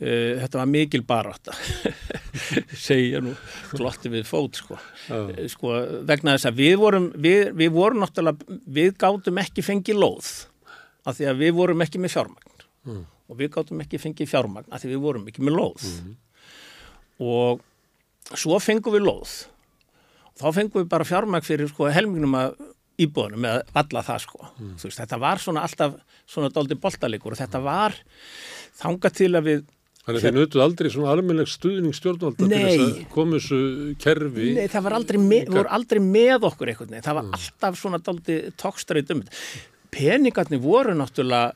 uh, þetta var mikil baráta segja nú glotti við fót sko. sko vegna þess að við vorum við, við vorum náttúrulega við gátum ekki fengið lóð af því að við vorum ekki með fjármagn mm. og við gátum ekki fengið fjármagn af því við vorum ekki með lóð mm. og svo fengum við lóð og þá fengum við bara fjármagn fyrir sko helmingnum að íbúðunum með alla það sko. Mm. Veist, þetta var svona alltaf svona doldi boltalikur og þetta var þanga til að við Þannig að þið nötuð aldrei svona almennileg stuðning stjórnvalda til þess að komu þessu kerfi Nei, það var aldrei, með, voru aldrei með okkur eitthvað, það var mm. alltaf svona doldi tókstrið um peningarnir voru náttúrulega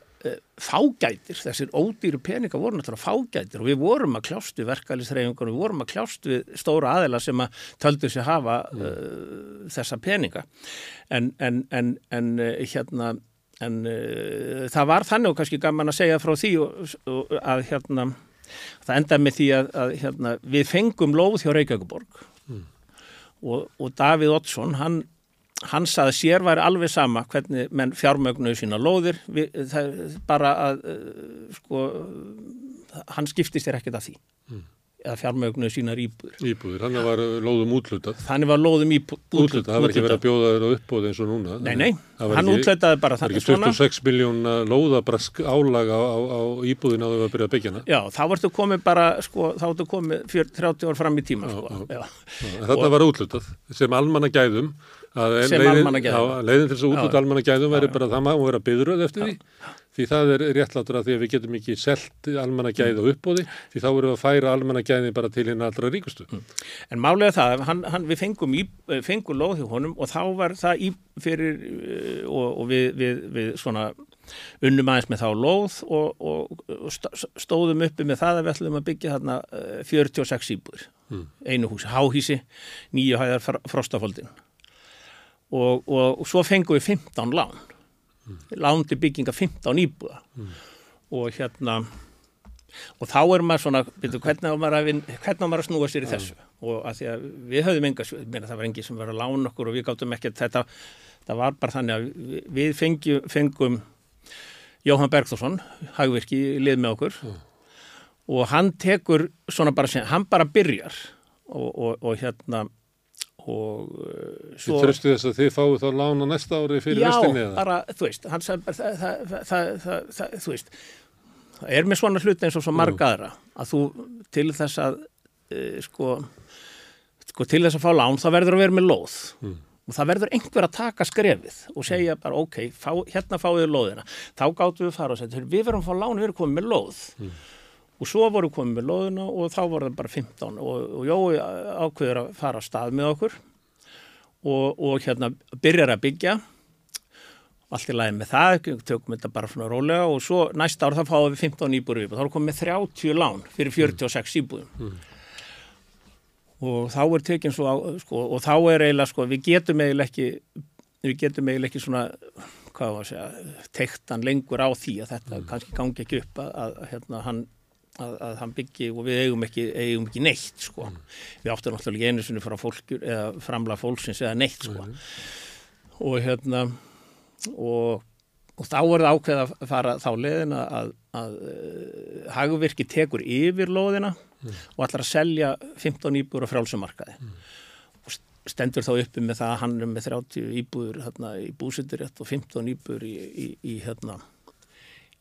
fágætir, þessir ódýru peningar voru náttúrulega fágætir og við vorum að kljást við verkefælisreifingar, við vorum að kljást við stóra aðela sem að töldu sér hafa uh, þessa peninga. En, en, en, en uh, hérna en það var þannig og kannski gaman að segja frá því og, og að hérna það endaði með því að, að hérna, við fengum lóð hjá Reykjavíkuborg mm. og, og Davíð Ottsson hann hann saði sér væri alveg sama hvernig menn fjármögnuðu sína lóðir. Við, það bara að uh, sko, hann skiptist þér ekkert af því. Mm. eða fjármögnuðu sínar íbúður Íbúður, hann var lóðum útlutað Þannig var lóðum útlutað Það var ekki verið að bjóða þér á uppbóð eins og núna. Nei, nei, hann útlutaði bara Það er ekki 26 miljón lóðabrask álaga á, á, á íbúðin á þau að byrja að byggja hana. Já, þá vartu komið bara, sko, þá vartu komið 30 ár fram í tíma já, sko. já. Þetta var útlutað sem almanna gæðum sem almanna gæðum leiðin til þess að útlut almanna gæðum verður bara það maður að vera byðröð eftir því. Því það er réttlátur að því að við getum ekki selt almanna gæði á uppbóði því þá verður við að færa almanna gæði bara til hérna allra ríkustu. Mm. En málega það, hann, hann, við fengum, í, fengum lóð hjá honum og þá var það í fyrir eh, og, og við, við, við svona unnum aðeins með þá lóð og, og stóðum uppi með það að við ætlum að byggja þarna 46 eh, íbúður mm. einu húsi, háhísi nýju hæðar frostafóldin og, og, og svo fengum við 15 lán. Lán til bygginga 15 íbúða. Og hérna og þá er maður svona, byrju, hvernig á maður maður að snúa sér í þessu? Og að því að við höfum enga, meina, það var engi sem var að lána okkur og við gáttum ekki þetta, það var bara þannig að við- við fengjum, fengum Jóhann Bergþórsson, hagvirki, lið með okkur. Og hann tekur svona bara hann bara byrjar. Og, og, og hérna og uh, Svo... Þið tröstu þess að þið fáið þá lána næsta ári fyrir Já, restinni eða? bara, þú veist, bara, það, það, það, þú veist, það er með svona hluti eins og svo marga aðra, að þú til þess að, uh, sko, sko, til þess að fá lán, þá verður að vera með lóð Mm. og það verður einhver að taka skrefið og segja bara, ok, fá, hérna fáið þið lóðina, þá gáttum við fara og segja, við verðum að fá lán, við erum komið með lóð og svo vorum við komið með lóðina og þá voru það bara 15 og, og Jói ákveður að fara að stað með okkur. Og, og hérna byrjar að byggja. Allt í lagi með það, tökum þetta bara svona rólega. Og svo næsta ár þá fáum við 15 íbúður þá erum komið með 30 lán fyrir 46 íbúðum. Og þá er tekinn svo á, sko, og þá er eiginlega sko, við getum eiginlega ekki við getum eiginlega ekki svona hvað var að segja, teiktan lengur á því að þetta kannski gangi ekki upp að, að hérna hann að, að hann byggi og við eigum ekki, eigum ekki neitt sko. Við áttum náttúrulega einu sinni frá fólkur eða framla fólksins eða neitt sko. Og hérna og, og þá er það ákveð að fara þá leðina að, að uh, hagvirki tekur yfir lóðina og ætlar að selja 15 íbúður á frjálsumarkaði og stendur þá uppi með það að hann er með 30 íbúður hérna, í búsittirétt og 15 íbúður í, í, í hérna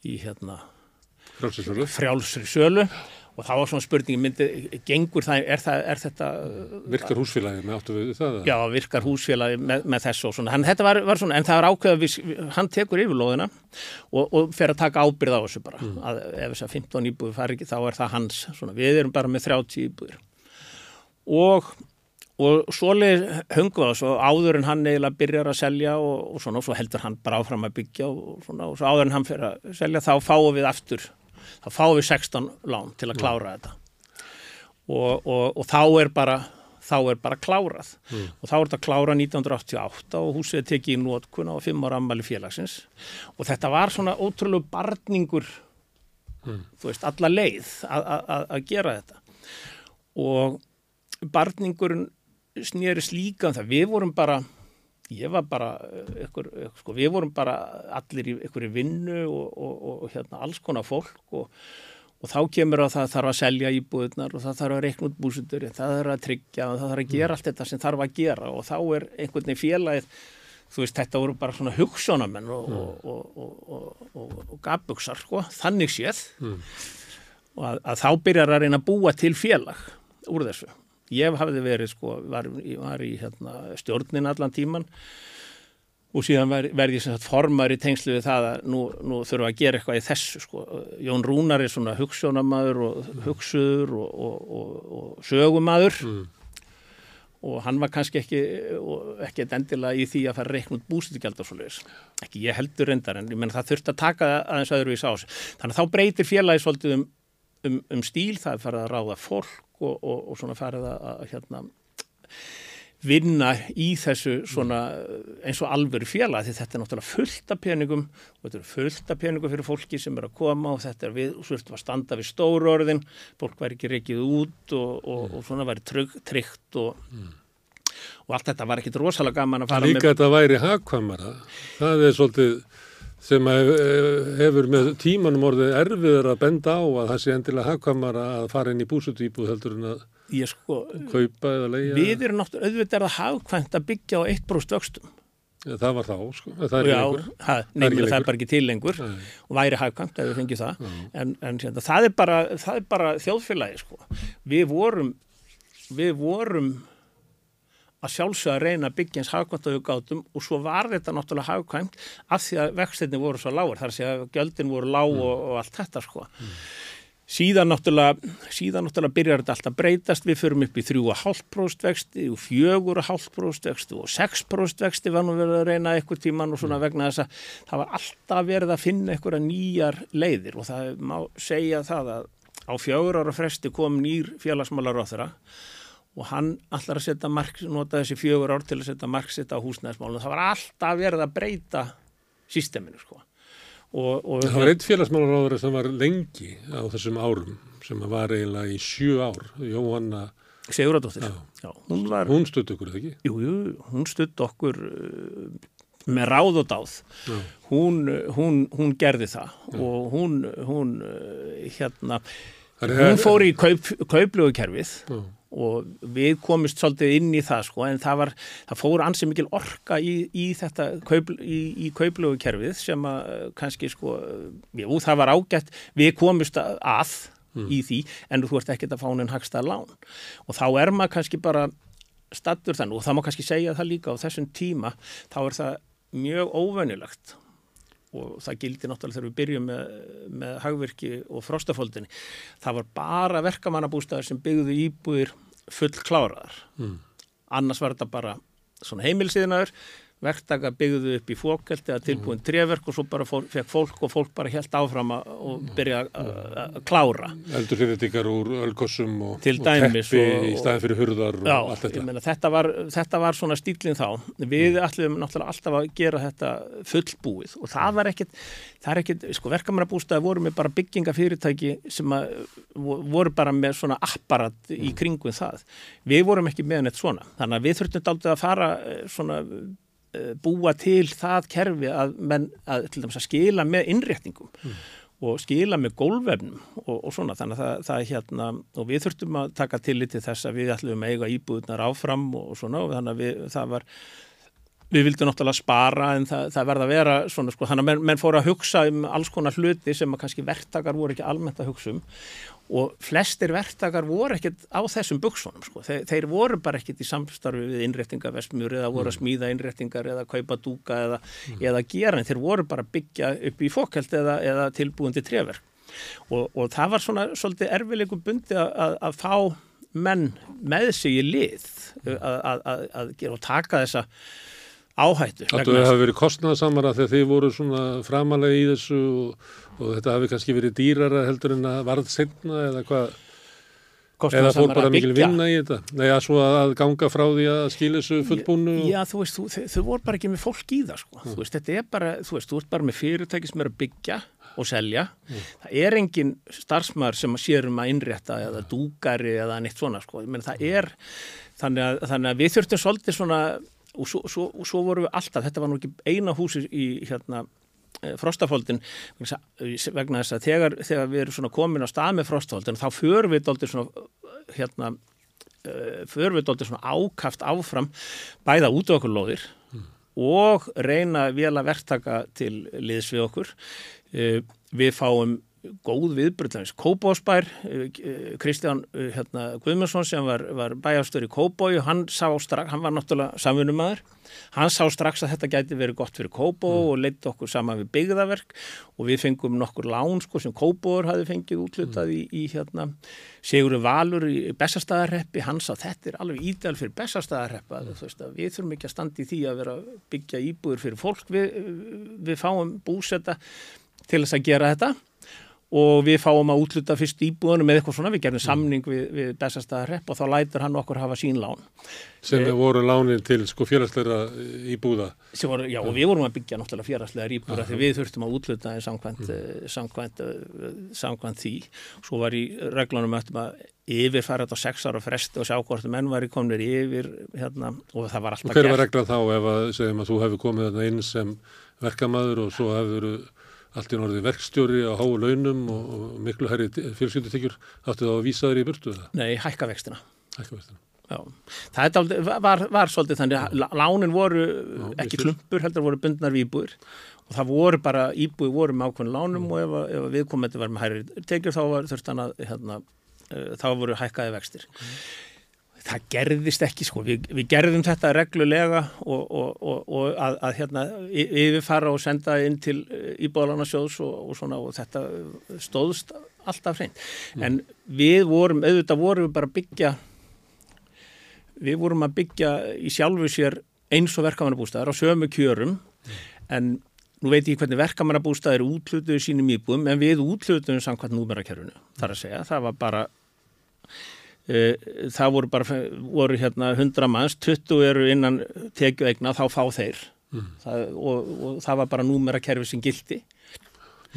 í hérna. Frjálsri sölu. Og þá var svona spurningi myndi, gengur það, er, það, er þetta Virkar húsfélagi með áttu við það? já, virkar húsfélagi með, með þessu og svona, hann, þetta var, var svona, en það var ákveð að við, hann tekur yfirlóðina og, og fer að taka ábyrð á þessu bara, að ef þess að 15 íbúður fari ekki, þá er það hans, svona, við erum bara með 30 íbúður og og svoleið hungum það svo áður en hann eiginlega byrjar að selja og, og svona og svo heldur hann bara áfram að byggja og svona og svo áður en hann fyrir að selja þá fáum við aftur, þá fáum við 16 lán til að klára þetta. Og, og, og þá er bara þá er bara klárað. Og þá er þetta klárað 1988 og húsið er tekið í nótkuna og fimm ára ammali félagsins. Og þetta var svona ótrúlega barningur þú veist, alla leið að gera þetta. Og barningurinn snýrist líka um það, við vorum bara ég var bara ykkur, ykkur, sko, við vorum bara allir í ykkur vinnu og, og, og, og hérna alls konar fólk og, og þá kemur að það þarf að selja íbúðunar og það þarf að reikna út búsutur það þarf að tryggja og það þarf að gera allt þetta sem þarf að gera og þá er einhvern veginn félagið þú veist, þetta voru bara svona hugssjónamenn og, og, og, og, og, og gabugsar, sko, þannig séð. Og að, að þá byrjar að reyna að búa til félag úr þessu. Ég hafði verið, sko, var, var í hérna, stjórnin allan tíman og síðan ver, verði ég formar í tengslu við það að nú, nú þurfa að gera eitthvað í þessu, sko. Jón Rúnar er svona hugssjónamaður og hugsuður og, og, og, og sögumadur og hann var kannski ekki, ekki endilega í því að fara út búsitugjald og svoleiðis. Ekki ég heldur reyndar en ég menn það þurfti að taka aðeins öðruvís á þessu. Þannig að þá breytir félagi svolítið um, um, um stíl, það er farið að ráða fólk og, og, og svona farið að, að hérna, vinna í þessu svona eins og alvöru félag því þetta er náttúrulega fullt af peningum og þetta er fullt af peningum fyrir fólki sem er að koma og þetta er við, svo ertu að standa við stóru orðin, fólk væri ekki reikið út og, og, og svona væri trygg, tryggt og, og allt þetta var ekkit rosalega gaman að fara Líka þetta væri hagkvæmara. Það er svolítið sem hef- hefur með tímanum orðið erfiður að benda á að það sé endilega hagkvæmara að fara inn í búsutýbúð heldur en að sko, kaupa eða leiða. við erum náttúrulega auðvitað er það hagkvæmt að byggja á 1% vöxtum Það var þá, sko. Það er Já, lengur. ha, nefnilega það er bara ekki til lengur Nei. og væri hagkvæmt ef við fengjum það en, en hérna, það, er bara, það er bara þjóðfélagi sko. við vorum við vorum að sjálfsögða að reyna að byggja eins hagkvæmt og við gátum og svo var þetta náttúrulega hagkvæmt af því að vextinni voru svo lágur þar sé að gjöldin voru lág og, og allt þetta sko. síðan náttúrulega síðan náttúrulega byrjar þetta alltaf að breytast. Við förum upp í 3,5% vexti og 4,5% vexti og 6% vexti var nú verið að reyna eitthvað tíman og svona vegna þess að það var alltaf verið að finna eitthvað nýjar leiðir og það má segja það að á fjögur ára fresti kom nýr félagsmálar á þeirra og hann allar að setja mark, nota þessi fjögur ár til að setja mark sitt á húsnæðismálunum. Það var alltaf verið að breyta sísteminu sko. Og, og það var einn félagsmálaráður sem var lengi á þessum árum sem var eiginlega í sjö ár, Jóhanna Siguradóttir. Hún, hún stutt okkur, ekki? Jú, jú, hún stutt okkur uh, með ráð og dáð. Hún, hún, hún gerði það Já. og hún, hún uh, hérna, hún fór í kaup, kauplögukerfið og við komist svolítið inn í það sko en það var, það fór ansið mikil orka í, í þetta kaup, í, í kauplögukerfið sem að uh, kannski sko, jú það var ágætt, við komist að mm. í því en þú ert ekkert að fá henni hagstað lán og þá er maður kannski bara stattur þannig og það má kannski segja það líka á þessum tíma þá er það mjög óvenjulegt og það gildi náttúrulega þegar við byrjum með, með hagverki og frostafóldinni það var bara verkamannabústæðar sem byggðu íbúðir full kláraðar mm. annars var þetta bara svona heimilsíðinaður verktaka byggðu upp í fókelt eða tilbúin mm. treverk og svo bara fór, fekk fólk og fólk bara helt áfram og byrja að klára. Eldur fyrirtíkar úr ölgossum og, og teppi og, í staðin fyrir hurðar og já, allt þetta. Meina, þetta, var, þetta var svona stílinn þá. Við mm. ætlum náttúrulega alltaf að gera þetta fullbúið og það var ekkit, það er ekkit, sko verkamannabústaði voru með bara byggingafyrirtæki sem að, voru bara með svona apparat í kringum það. Við vorum ekki með neitt svona. Þannig að við þurftum aldrei að fara eh, svona búa til það kerfi að, menn, að, að skila með innréttingum mm. og skila með gólvefnum og, og svona. Þannig að það, það hérna og við þurftum að taka tillit til þess að við ætlum að eiga íbúðunar áfram og svona og þannig að við, það var við vildum náttúrulega spara en það, það verða að vera svona sko. Þannig að menn, menn fóru að hugsa um alls konar hluti sem að kannski verktakar voru ekki almennt að hugsa um og flestir verktakar voru ekkert á þessum buksunum sko. Þeir, þeir voru bara ekkert í samstarfi við innrettingavestmjör eða voru að mm. smíða innrettingar eða kaupa dúka eða, mm. eða gera en þeir voru bara að byggja upp í fókælt eða, eða tilbúindi treverk og, og það var svona svolítið erfileikum bundi að, að fá menn með sig í lið að, að gera og taka þessa áhættu. Það hefur verið kostnæðasamara þegar þið voru svona framalega í þessu og og þetta hafi kannski verið dýrara heldur en að varð senna eða hvað eða fór bara mikil vinna í þetta Nei, að svo að ganga frá því að skilja þessu fullbúnu Já, þú veist, þú, þau, voru bara ekki með fólk í það sko. þú veist, þetta er bara, þú veist, þú ert bara með fyrirtæki sem er að byggja og selja mm. það er engin starfsmæður sem sér um að innrétta eða dúgari eða neitt svona, sko, menn það er þannig að, þannig að við þurftum svolítið svona og svo, svo, svo voru við alltaf, þetta var nú ekki eina húsi í hérna Eh, frostafóldin vegna þess að þegar, þegar við erum komin á stað með frostafóldin þá förum við doldið svona hérna uh, förum við doldið svona ákaft áfram bæða út okkur lóðir mm. og reyna vel að verktaka til liðs við okkur við fáum góð viðbröðlæmis. Kóbósbær, eh, Kristján eh, hérna, Guðmundsson sem var, var bæjastur í Kóbói, hann sá strax, hann var náttúrulega samfunumæður, hann sá strax að þetta gæti verið gott fyrir Kóbó mm. og leitt okkur saman við byggðaverk og við fengum nokkur lán sko sem Kóbóur hafi fengið útlutað mm. í, í hérna Sigurður Valur í Bessastæðarreppi, hann sá þetta er alveg ídæl fyrir Bessastæðarreppa, mm. við þurfum ekki að standa í því að vera byggja íbúður fyrir fólk, við, við fáum búsetta til þess að gera þetta og við fáum að útluta fyrst íbúðunum með eitthvað svona, við gerum samning við, við bestastæðarrepp og þá lætur hann okkur hafa sín lán. Sem e, voru lánin til sko félagsleira íbúða? Voru, já, og við vorum að byggja náttúrulega félagsleira íbúða því við þurftum að útluta samkvæmt, mm. Eh, samkvæmt, eh, samkvæmt því. Svo var í reglunum að yfirfæra þetta á sex ára fresti og sjá hvort menn var í komnir yfir hérna, og það var alltaf gert. Hver var reglan þá ef að að þú hefði komið inn sem verkamaður og svo hefur allt í norði verkstjóri á háu launum og, og miklu herri fjölskyldutekjur áttu þá að vísa þeir í burtu? Nei, hækka vextina. Hækka vextina. Já, það var, var svolítið þannig að lánin voru Já, ekki klumpur, heldur voru bundnar við íbúir og það voru bara, íbúi voru með ákveðin lánum mm. og ef, ef viðkomandi var með hæri tekjur þá var þurftan að hérna, uh, þá voru hækkaði vextir. Mm það gerðist ekki sko, við, við gerðum þetta reglulega og, og, og, og að, að hérna yfirfara og senda inn til íbúðalarnasjóðs og svona og þetta stóðst alltaf hrein. Mm. En við vorum, auðvitað vorum við bara byggja, við vorum að byggja í sjálfu sér eins og verkamannabústæðar á sömu kjörum mm. en nú veit ég hvernig verkamannabústæðir útlutuðu sínum íbúðum en við útlutuðum samkvæmt númerakerfunu þar að segja, það var bara það voru bara voru hérna 100 manns, 20 eru innan tekju eigna, þá fá þeir. Mm. það, og, og það var bara númerakerfi sem gildi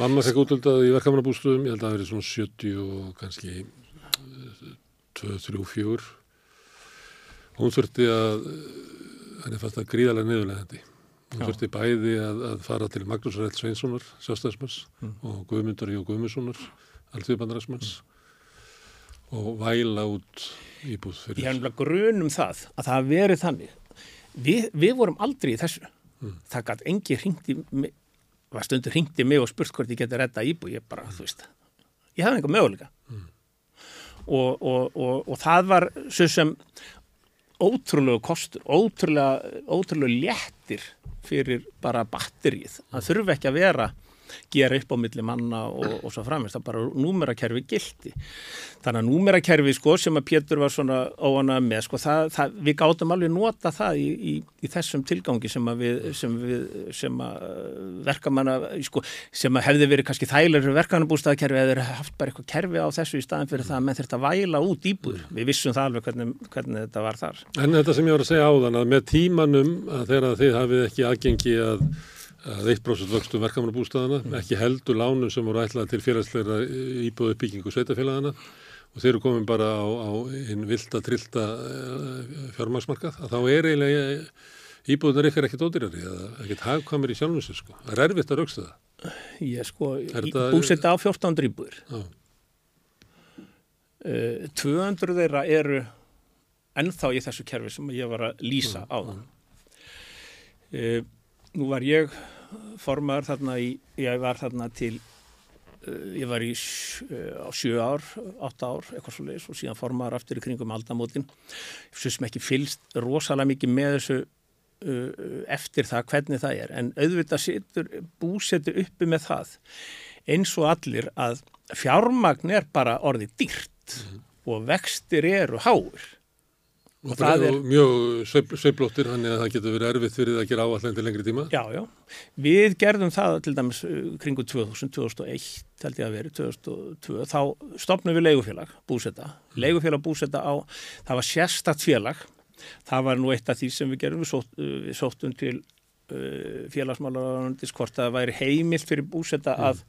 Mamma fekk útlöldað í verkamannabústöðum, ég held að það verið svona 70 og kannski 2, 3, 4 hún þurfti að henni fannst það gríðarlega niðurlegandi hún Já. þurfti bæði að, að fara til Magnús Rætt Sveinssonar, sjálfstæðismanns mm. og Guðmundar Jó Guðmundssonar allþjóðbandaræsmanns og væla út íbúð fyrir Ég hef náttúrulega grunum það að það verið þannig við, við vorum aldrei í þessu mm. það gæti engi hringti var stundur hringti mig og spurt hvort ég geti redda íbúð ég bara, mm. þú veist ég hafði einhver möguleika mm. og, og, og, og það var svo sem ótrúlega kostur, ótrúlega, ótrúlega léttir fyrir bara batterið. Það þurfi ekki að vera gera upp á milli manna og, og svo framist, það bara númerakerfi gildi. Þannig að númerakerfi sko sem að Pétur var svona óana með sko það, það, við gáttum alveg nota það í, í, í þessum tilgangi sem að við, sem við, sem að verkamanna, sko, sem að hefði verið kannski þægilegur verkanabústaðkerfi eða haft bara eitthvað kerfi á þessu í staðin fyrir það að menn þurft að væla út íbúður. Við vissum það alveg hvernig, hvernig þetta var þar. En þetta sem ég var að segja áðan að með tímanum að þegar þið hafið ekki aðgengi að að 1% vöxtum verkamannabústæðana, mm. ekki heldur lánum sem voru ætlað til félagsleira íbúðu byggingu sveitafélagana og þeir eru komin bara á, á einn vilda, trillta eh, fjármagsmarkað, að þá er eiginlega íbúðunar ykkar ekkert ódýrari eða ekkert hagkvæmur í sjálfnusir sko. Það er erfitt að rauksta það. Ég sko, búsetta á 14 íbúður. Uh, 200 þeirra eru ennþá í þessu kerfi sem ég var að lýsa á þann. Uh, nú var ég formaður þarna í, ég var þarna til, uh, ég var í uh, á sjö ár, átta ár, eitthvað svo leiðis og síðan formaður aftur í kringum aldamótin. Ég finnst sem ekki fylst rosalega mikið með þessu uh, eftir það hvernig það er, en auðvitað setur, búsetur uppi með það eins og allir að fjármagn er bara orðið dýrt mm. og vextir eru háur Og, það er mjög sveiblóttir, þannig að það getur verið erfitt fyrir það að gera áallan til lengri tíma. Já, já. Við gerðum það til dæmis kringu 2000, 2001, held ég að veri, 2002, þá stopnum við leigufélag, búsetta. Mm. Leigufélag búsetta á, það var sérstatt félag. Það var nú eitt af því sem við gerðum, við, sótt, uh, við sóttum til uh, félagsmálararandis hvort að það væri heimilt fyrir búsetta mm. að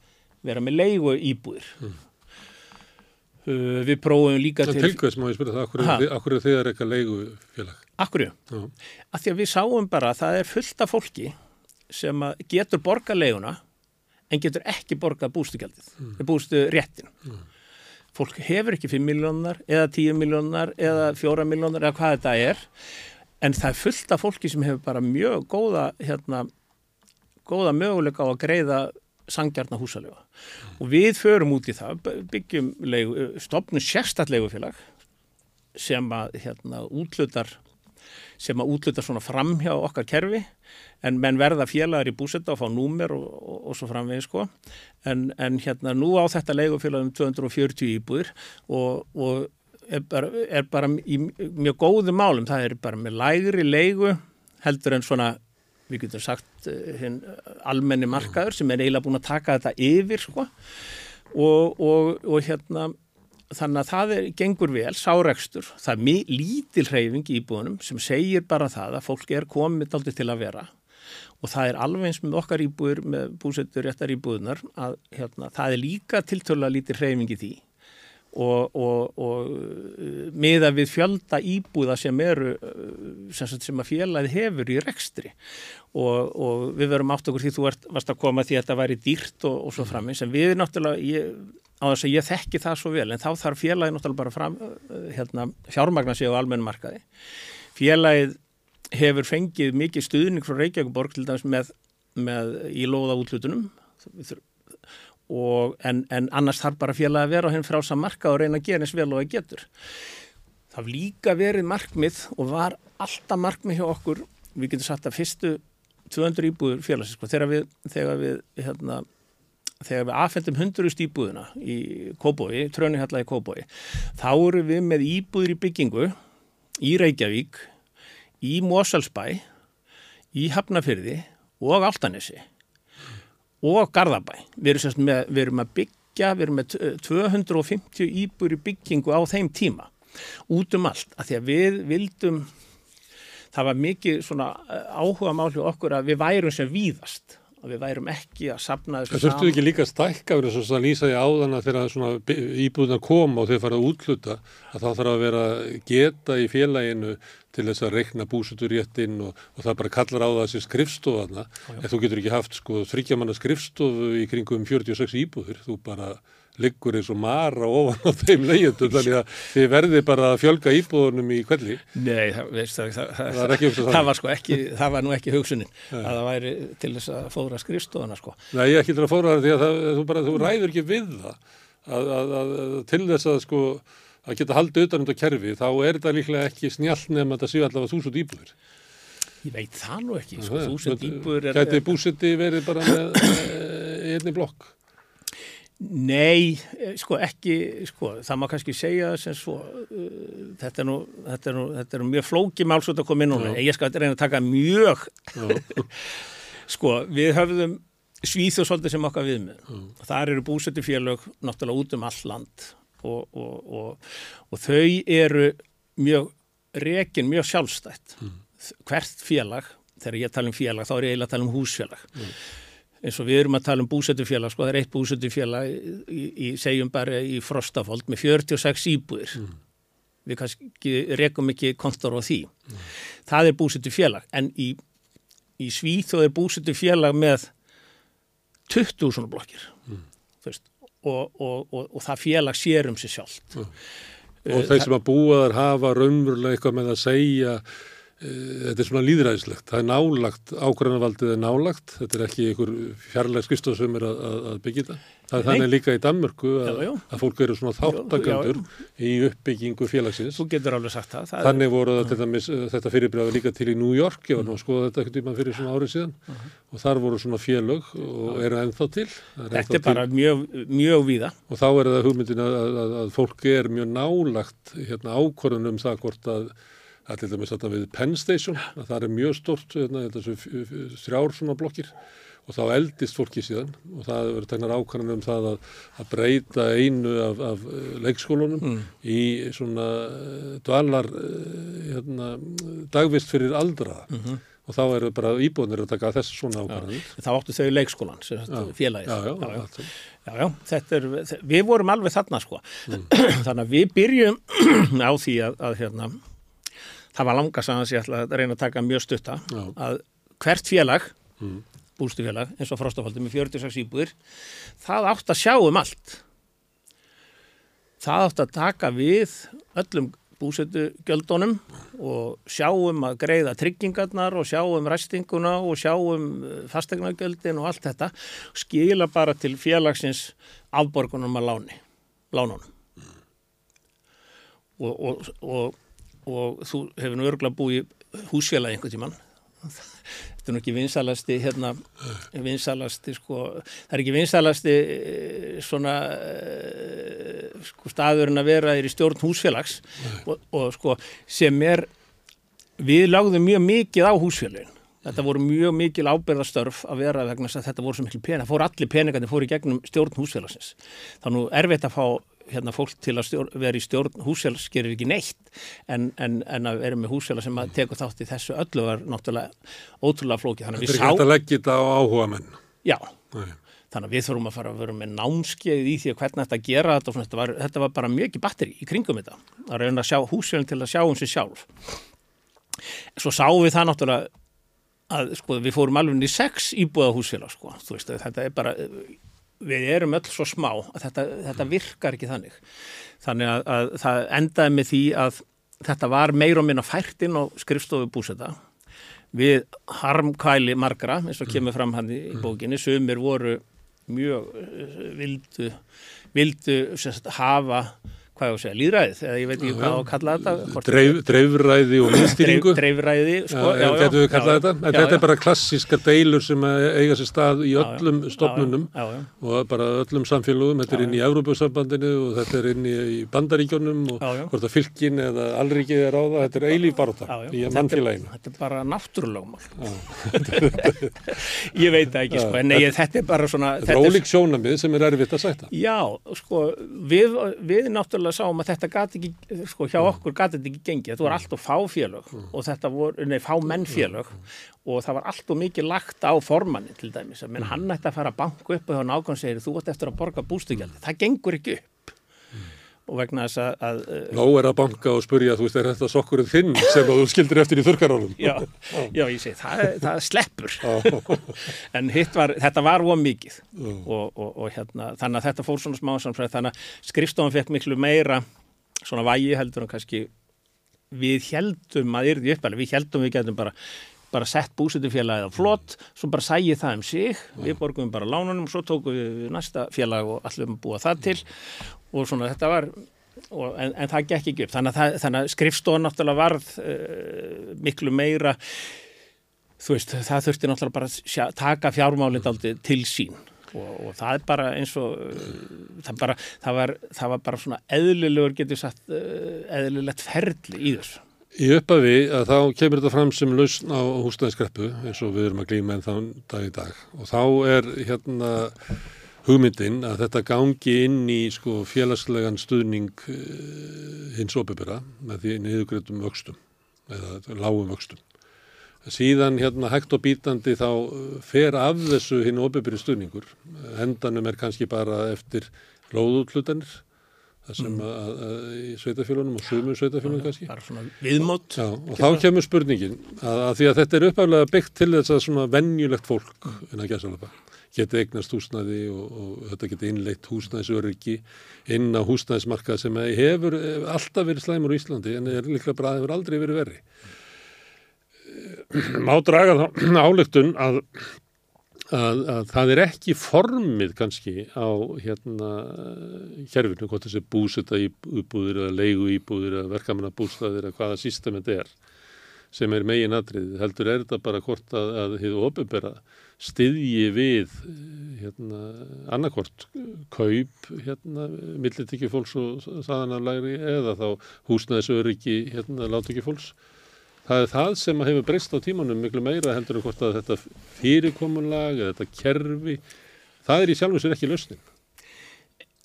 vera með leigu íbúðir. Mm. Uh, við prófum líka til... Það tilkvæðs má ég spyrja það, akkur er þegar eitthvað leigufélag? Akkur, já. Af því að við sáum bara að það er fullt af fólki sem getur borga leiguna en getur ekki borga bústugjaldið, mm. bústu réttin. Mm. Fólk hefur ekki 5 miljónar eða 10 miljónar eða 4 miljónar eða hvað þetta er en það er fullt af fólki sem hefur bara mjög góða, hérna, góða möguleika á að greiða sangjarna húsalega mm. og við förum út í það, byggjum leigu, stopnum sérstatleigufélag sem að hérna, útlutar sem að útluta svona framhjá okkar kerfi en menn verða félagar í búsetta og fá númer og, og, og svo framvegið sko en, en hérna nú á þetta leigufélag um 240 íbúðir og, og er bara, er bara í mjög góðu málum, það er bara með lægri leigu heldur en svona við getum sagt hinn eh, almenni markaður sem er eiginlega búin að taka þetta yfir sko. Og, og, og hérna þannig að það er, gengur vel, sárekstur. Það er lítil hreyfing í íbúðunum sem segir bara það að fólk er komið aldrei til að vera. Og það er alveg eins með okkar íbúður með búsettur réttar íbúðunar að hérna, það er líka tiltöla lítil hreyfing í því og, og, og uh, miða við fjölda íbúða sem eru uh, sem, sem að félagið hefur í rekstri. Og, og við verum átt okkur því þú ert, varst að koma því að þetta væri dýrt og svo framins en við náttúrulega ég, á þess að ég þekki það svo vel en þá þarf félagið náttúrulega bara fram, uh, hérna, fjármagnar sig á almennu markaði. Félagið hefur fengið mikið stuðning frá Reykjavík til dæmis með, með í loða útlutunum og, en, en annars þarf bara félag að vera á henn frá saman marka og reyna að gera eins vel og að getur. Það hafði líka verið markmið og var alltaf markmið hjá okkur, við getum sagt að fyrstu 200 íbúður félagsins, sko, þegar við, þegar við, hérna, við aðfendum 100 íbúðuna í Kóbói, Trönihalla í Kóbói, þá eru við með íbúður í byggingu í Reykjavík, í Mosalsbæ, í Hafnafyrði og Altanesi og Garðabæ. Við erum, með, við erum að byggja, við erum með 250 íbúri byggingu á þeim tíma út um allt, að því að við vildum það var mikið svona áhuga mál hjá okkur að við værum sem víðast að við værum ekki að sapna þessu saman. Þurftu ekki líka stækka verið svo að lýsa í áðana þegar íbúðuna koma og þeir fara að útluta að þá þarf að vera geta í félaginu til þess að reikna búsutur rétt inn og, og það bara kallar á það þessi skrifstofana en þú getur ekki haft sko þryggjamanna skrifstofu í kringum 46 íbúður, þú bara liggur eins og mara ofan á þeim leiðundum þannig að þið verði bara að fjölga íbúðunum í kvelli Nei, það, veist, það, það, það, það var sko ekki það var nú ekki hugsunin Nei. að það væri til þess að fóra skrifstofana sko. Nei, ekki til að fóra það því að þú, bara, þú ræður ekki við það. Að, að, að, til þess að sko að geta haldið utan um þetta kerfi þá er þetta líklega ekki snjall nefn að það séu allavega þúsund íbúður Ég veit það nú ekki, sko, þúsund íbúður Gæti búsiti verið bara með einni blokk Nei, eh, sko ekki, sko, það má kannski segja sem svo, uh, þetta, er nú, þetta, er nú, þetta er nú mjög flóki málsvöld að koma inn núna, ég skal reyna að taka mjög, sko, við höfðum svíþjóð svolítið sem okkar við með, Já. þar eru búsötu félög náttúrulega út um all land og, og, og, og þau eru mjög rekin, mjög sjálfstætt, mm. hvert félag, þegar ég tala um félag, þá er ég eiginlega að tala um húsfélag. Mm eins og við erum að tala um búsötufélag sko, það er eitt búsötufélag í, í segjum bara í Frostafold með 46 íbúðir mm. við kannski rekum ekki kontor á því mm. það er búsötufélag en í, í Svíþjóð er búsötufélag með 20.000 blokkir mm. og, og, og, og það félag sér um sig sjálf og þeir sem að búa þar hafa raunverulega eitthvað með að segja þetta er svona líðræðislegt, það er nálagt, ákvæðanvaldið er nálagt, þetta er ekki einhver fjarlæg skristof sem er að, að byggja það. Það er þannig líka í Danmörku að, að fólk eru svona þáttakandur í uppbyggingu félagsins. Það. það þannig voru til dæmis, eh, þetta fyrirbræði líka til í New York, ég var nú að skoða þetta ekkert í maður fyrir svona árið síðan uh -huh. og þar voru svona félag og eru ennþá til. Er þetta er bara mjög, mjög víða. Og þá er það hugmyndin að, að fólk er mjög nálagt hérna, ákvörðunum það hvort að Það er til dæmis þetta við Penn Station, það er mjög stort, hérna, þrjár svona blokkir og þá eldist fólki síðan og það verður tegnar ákvæmlega um það að, að breyta einu af, af eh, leikskólunum mm. í svona eh, dvalar eh, hérna, dagvist fyrir aldraða mm -hmm. og þá eru bara íbúinir að taka þessu svona ákvæmlega. Þá áttu þau leikskólan, félagið. Já, já, já. já. Já, já, þetta er, við vorum alveg þarna sko, mm. þannig að við byrjum á því að, að hérna, það var langa saman sem ég ætla að reyna að taka mjög stutta Já. að hvert félag mm. bústufélag eins og Frostafaldi með 46 íbúðir það átt að sjá um allt það átt að taka við öllum búsetugjöldunum og sjáum að greiða tryggingarnar og sjáum ræstinguna og sjáum eh, fastegnagjöldin og allt þetta skila bara til félagsins afborgunum að láni lánunum mm. og, og, og og þú hefur nú örgulega búið húsfélagi einhvern tíman þetta er nú ekki vinsalasti hérna, vinsalasti sko, það er ekki vinsalasti eh, svona eh, sko, staðurinn að vera er í stjórn húsfélags. Og, og sko sem er við lagðum mjög mikið á húsfélagin þetta voru mjög mikil ábyrðastörf að vera vegna að þetta voru svo mikil pening, það fór allir peningarnir fór í gegnum stjórn húsfélagsins. Þannig er erfitt að fá hérna, fólk til að stjórn, vera í stjórn húsfélags gerir ekki neitt en, en, en að vera með húsfélag sem að teku þátt í þessu öllu var náttúrulega ótrúlega flókið. Þetta er ekki að leggja þetta á áhuga menn. Já, Nei. þannig að við þurfum að fara að vera með námskeið í því að hvernig þetta gera þetta og þetta var, þetta var bara mikið batteri í kringum þetta. Það er að sjá húsfélagin til að sjá um sig sjálf. Svo sáum við það náttúrulega að sko, við fórum alveg í sex íbúða húsfélag sko. veist, þetta er bara við erum öll svo smá að þetta, þetta virkar ekki þannig. Þannig að, að það endaði með því að þetta var meir og minna fært inn á skrifstofu búseta við harmkvæli margra eins og kemur fram hann í bókinni. Sumir voru mjög eh, vildu vildu sagt, hafa hvað ég á að segja, líðræðið, eða ég veit ekki hvað á að kalla þetta. Dreif, dreifræði og minnstýringu. Dreif, dreifræði, sko. Já, já, kallað þetta. Já, þetta er bara klassíska deilur sem eiga sér stað í öllum stofnunum og bara öllum samfélagum. Þetta er inn í Európa-sambandinu og þetta er inn í bandaríkjónum og hvort að fylgin eða allrikið er á það. Þetta er eilíf baróta í mannfélaginu. Þetta er bara náttúrulögumál. ég veit það ekki, sko. En nei, þetta er bara svona... Þetta er ólík sjónamið sem er erfitt að sætta. Já, sko, við náttúrulega náttúrulega sáum að þetta gati ekki, sko, hjá okkur gati þetta ekki gengið, þetta voru allt og fá félög og þetta voru, nei, fá menn félög og það var allt og mikið lagt á formannin til dæmis, að menn hann ætti að fara að banka upp og hjá nákvæm segir þú ætti eftir að borga bústugjaldi, það gengur ekki upp og vegna þess að, að Nó er að banka og spurja, þú veist, er þetta sokkurinn þinn sem þú skildir eftir í þurrkaránum? já, já, ég segi, það, það sleppur. En hitt var, þetta var of mikið. Og, og, og hérna, þannig að þetta fór svona smá samsvæð, þannig að skrifstofan fekk miklu meira svona vægi heldur en kannski við heldum að yrði uppalið, við heldum við getum bara bara sett búsitufélagið á flott svo bara sæði það um sig, við borgum bara lánunum svo tókum við næsta félag og allir um að búa það til. Og svona þetta var og, en, en það gekk ekki upp, þannig að, að skrifstofan náttúrulega varð uh, miklu meira þú veist, það þurfti náttúrulega bara sjá, taka fjármálið aldrei til sín. Og, og það er bara eins og uh, það, bara, það, var, það var bara svona eðlilegur getur sagt uh, eðlilegt ferli í þessu Í uppafi að þá kemur þetta fram sem lausn á húsnæðiskreppu eins og við erum að glýma en þann dag í dag og þá er hérna hugmyndin að þetta gangi inn í sko félagslegan stuðning uh, hins opibera með því niðugreitum vöxtum eða lágum vöxtum. Síðan hérna hægt og bítandi þá fer af þessu hinn opiberi stuðningur. Hendanum er kannski bara eftir lóðútlutanir það sem að, að, að í sveitafélunum og sumum sveitafélunum kannski. Já, og þá kemur spurningin að, að því að þetta er uppaflega byggt til þess að svona venjulegt fólk en að gæsalapa geti eignast húsnæði og, og þetta geti innleitt húsnæðisöryggi inn á húsnæðismarkað sem hefur alltaf verið slæmur í Íslandi en er líklega bara að hefur aldrei verið verri. Má draga þá álöktun að Að, að það er ekki formið kannski á hérna hérfinu, hvort þessi búsetta íbúðir eða leigu íbúðir eða verkamanna bústaðir eða hvaða system þetta er sem er megin atrið. Heldur er þetta bara hvort að, að þið ofubera styðji við hérna annarkvort kaup hérna millitekki fólks og saðanarlægri eða þá húsnæðisöryggi hérna látekki fólks Það er það sem hefur breyst á tímanum miklu meira heldur en hvort að þetta fyrirkomunlag eða þetta kerfi, það er í sjálf og sér ekki lausnin.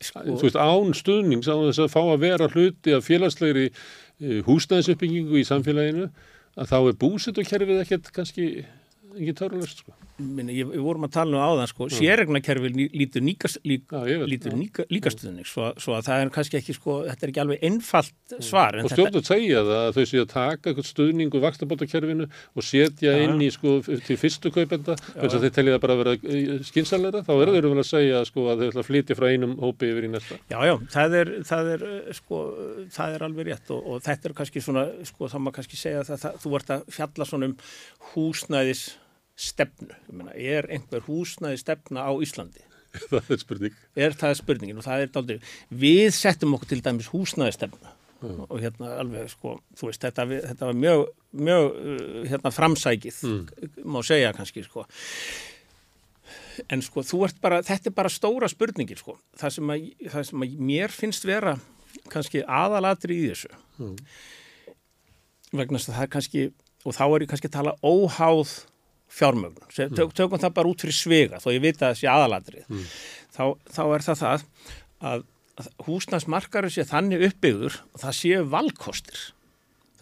Sko, Þú veist, án stuðnings á þess að fá að vera hluti af félagslegri húsnæðisuppbyggingu í samfélaginu, að þá er búsitt og kerfið ekkert kannski ekki törlust sko. Minni, ég, við vorum að tala um áðan sko, sérregnakerfi lítur, veit, lítur líkastuðning svo, svo að það er kannski ekki sko, þetta er ekki alveg einfalt svar en Og þetta, stjórnum segja það að þau séu að taka eitthvað stuðning úr vakstabótakerfinu og setja Já. inn í sko til fyrstu kaupenda. Þess að þeir telja það bara að vera skynsalega þá verður þau vel að segja sko að þau ætla að flytja frá einum hópi yfir í næsta. Já, já, það er, það er, uh, sko, það er alveg rétt og, og þetta er kannski svona, sko, þá maður kannski segja það, það, þú ert að fjalla svona um húsnæðis stefnu, meina, er einhver húsnæðis stefna á Íslandi? það er spurning. Er það spurningin og það er daldið, við settum okkur til dæmis húsnæðis stefna og hérna alveg, sko, þú veist, þetta, þetta var mjög, mjög, uh, hérna, framsækið, má segja kannski, sko. En sko, þú ert bara, þetta er bara stóra spurningin, sko. Það sem að, það sem að mér finnst vera kannski aðalatri í þessu. Vegna þess að það er kannski, og þá er ég kannski að tala óháð fjármögnum. Tök, tökum það bara út fyrir svega, þó ég vita að það sé aðalatrið. Þá, þá er það það að, að húsnæsmarkaru sé þannig uppbyggður og það sé valkostir.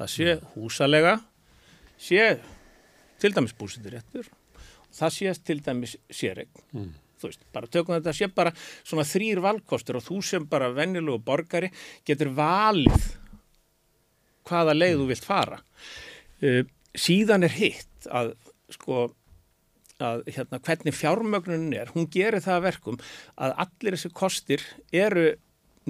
Það sé húsalega, sé til dæmis búsitur réttur, það sé til dæmis séregn. Þú veist, bara tökum þetta sé bara svona þrýr valkostir og þú sem bara venjulegu borgari getur valið hvaða leið þú vilt fara. Uh, síðan er hitt að sko að hérna, hvernig fjármögnunin er, hún gerir það að verkum að allir þessi kostir eru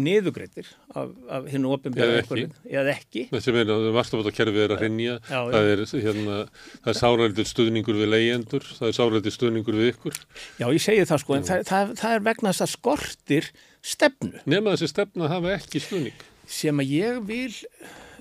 niðugreitir af, af ofinbjörn ekki. eða ekki Það sem er að vakstabótakerfið er að hrinja, það er, hérna, það er sárættir stuðningur við leyendur, það er sárættir stuðningur við ykkur. Já, ég segi það sko, en það, það, það er vegna þess að skortir stefnu Nefna þessi stefna hafa ekki stuðning. sem að ég vil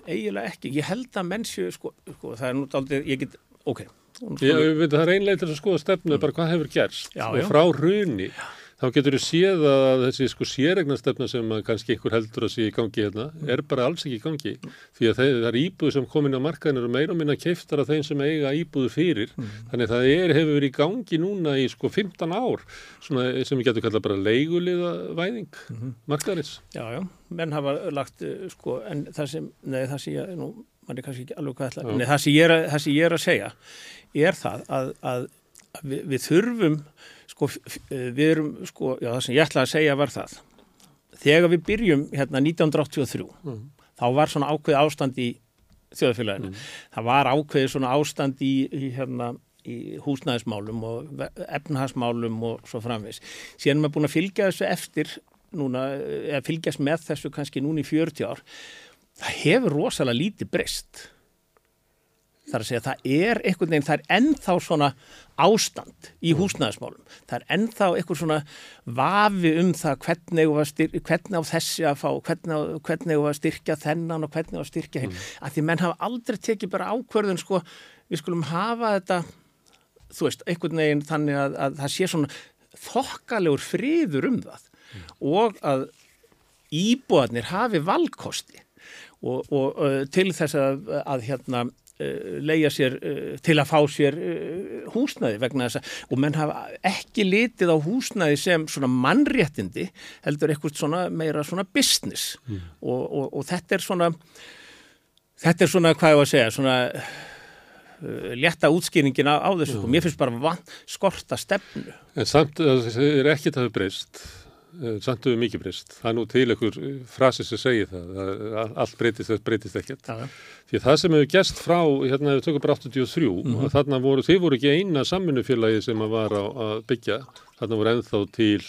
eiginlega ekki, ég held að mennsju sko, sko það er nú aldrei, ég get, ok skulum- veit að það er einlega til að skoða stefnu bara hvað hefur gerst. Já, og já. frá hruni þá getur við séð að þessi sko séregnastefna sem kannski ykkur heldur að sé í gangi hérna er bara alls ekki í gangi. Því að það er íbúð sem komin á markaðin eru meira og minna keiftar af þeim sem eiga íbúðu fyrir. Mm. þannig það er, hefur verið í gangi núna í sko 15 ár svona, sem við getum kallað bara leiguliða væðing mm -hmm. markaðins. Já, já, menn hafa lagt eh, sko en það sem, nei það sem ég, nú mann er kannski ekki alveg hvað ætla, nei það sem ég er að, það sem ég er að segja er það að, að, við, við þurfum sko við erum sko, já það sem ég ætla að segja var það. Þegar við byrjum hérna 1983 mm. þá var svona ákveð ástand í þjóðfélaginu. Mm. það var ákveð svona ástand í, í hérna í húsnæðismálum og efnahagsmálum og svo framvegs síðan er maður búin að fylgja þessu eftir núna, eða fylgjast með þessu kannski núna í 40 ár. Það hefur rosalega lítið breyst þar að segja það er einhvern veginn, það er ennþá svona ástand í húsnæðismálum. Það er ennþá eitthvað svona vafi um það hvernig, styrk, hvernig á þessi að fá, hvernig á, hvernig á að styrkja þennan og hvernig á að styrkja hinn. Mm. Að því menn hafa aldrei tekið bara ákverðun sko, við skulum hafa þetta, þú veist, einhvern veginn þannig að, að það sé svona þokkalegur friður um það mm. og að íbúðarnir hafi valkosti og, og uh, til þess að, að hérna leia sér eh, til að fá sér eh, húsnæði vegna þess að og menn hafa ekki litið á húsnæði sem svona mannréttindi heldur eitthvað svona meira svona business mm. og, og, og þetta er svona þetta er svona hvað ég var að segja svona létta útskýringin á, á þessu mm. mér finnst bara van, skorta stefnu En samt það er ekkit að hafa breyst Eh, samt við mikið breyst. Það er nú til einhver frasi sem segir það, að allt breytist, þetta breytist ekkert. Ja. Því það sem hefur gæst frá, hérna við tökum bara 83, mm -hmm. þarna voru, þið voru ekki eina samfunnufélagi sem að var að byggja, þarna voru ennþá til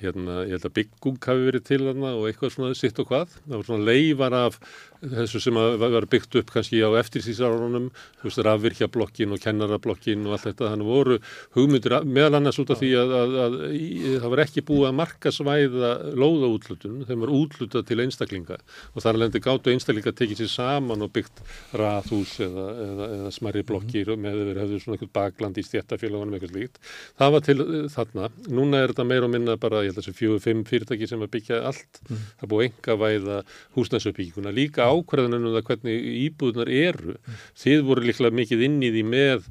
hérna, ég held að byggung hafi verið til þarna og eitthvað svona sitt og hvað. Það voru svona leifar af þessu sem var byggt upp kannski á eftirsýsaránum, þú veist, rafvirkjablokkin og kennarablokkin og allt þetta, þannig voru hugmyndir meðal annars út af því að, að, að, að það var ekki búið að marka svæða lóðaútlutun, þeim var útlutað til einstaklinga og þar lendi gáttu einstaklinga tekið sér saman og byggt rathús eða, eða, eða smerri blokkir mm. með þeir hefðu svona eitthvað bakland í stjættafélagunum eitthvað slíkt. Það var til þarna, núna er þetta meir og minna bara, ég held að þessi fjóðu, fimm fyrirtæki sem að byggja allt, mm. það búið enga væða húsnæsuppbygginguna líka ákvarðanum það hvernig íbúðunar eru. Þið voru líklega mikið inn í því með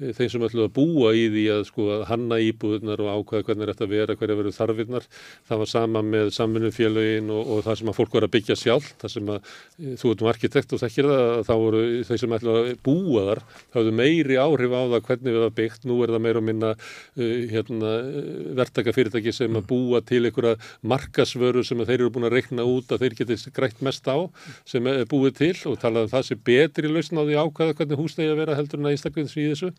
þeim sem ætlu að búa í því að sko að hanna íbúðunar og ákvæða hvernig þetta vera, hverja veru þarfinnar. Það var sama með samfunnumfélagin og, og það sem að fólk var að byggja sjálf, það sem að e, þú erum arkitekt og þekkir það, þá voru þeir sem ætlu að búa þar, það hafðu meiri áhrif á það hvernig við það byggt. Nú er það meira að minna uh, hérna, verktaka fyrirtæki sem að búa til einhverja markasvöru sem þeir eru búin að reikna út að þeir geti grætt mest á sem er búið til og talað um það sem betri lausn á því ákvæða hvernig húsnægi að vera heldur en að einstaklega í þessu.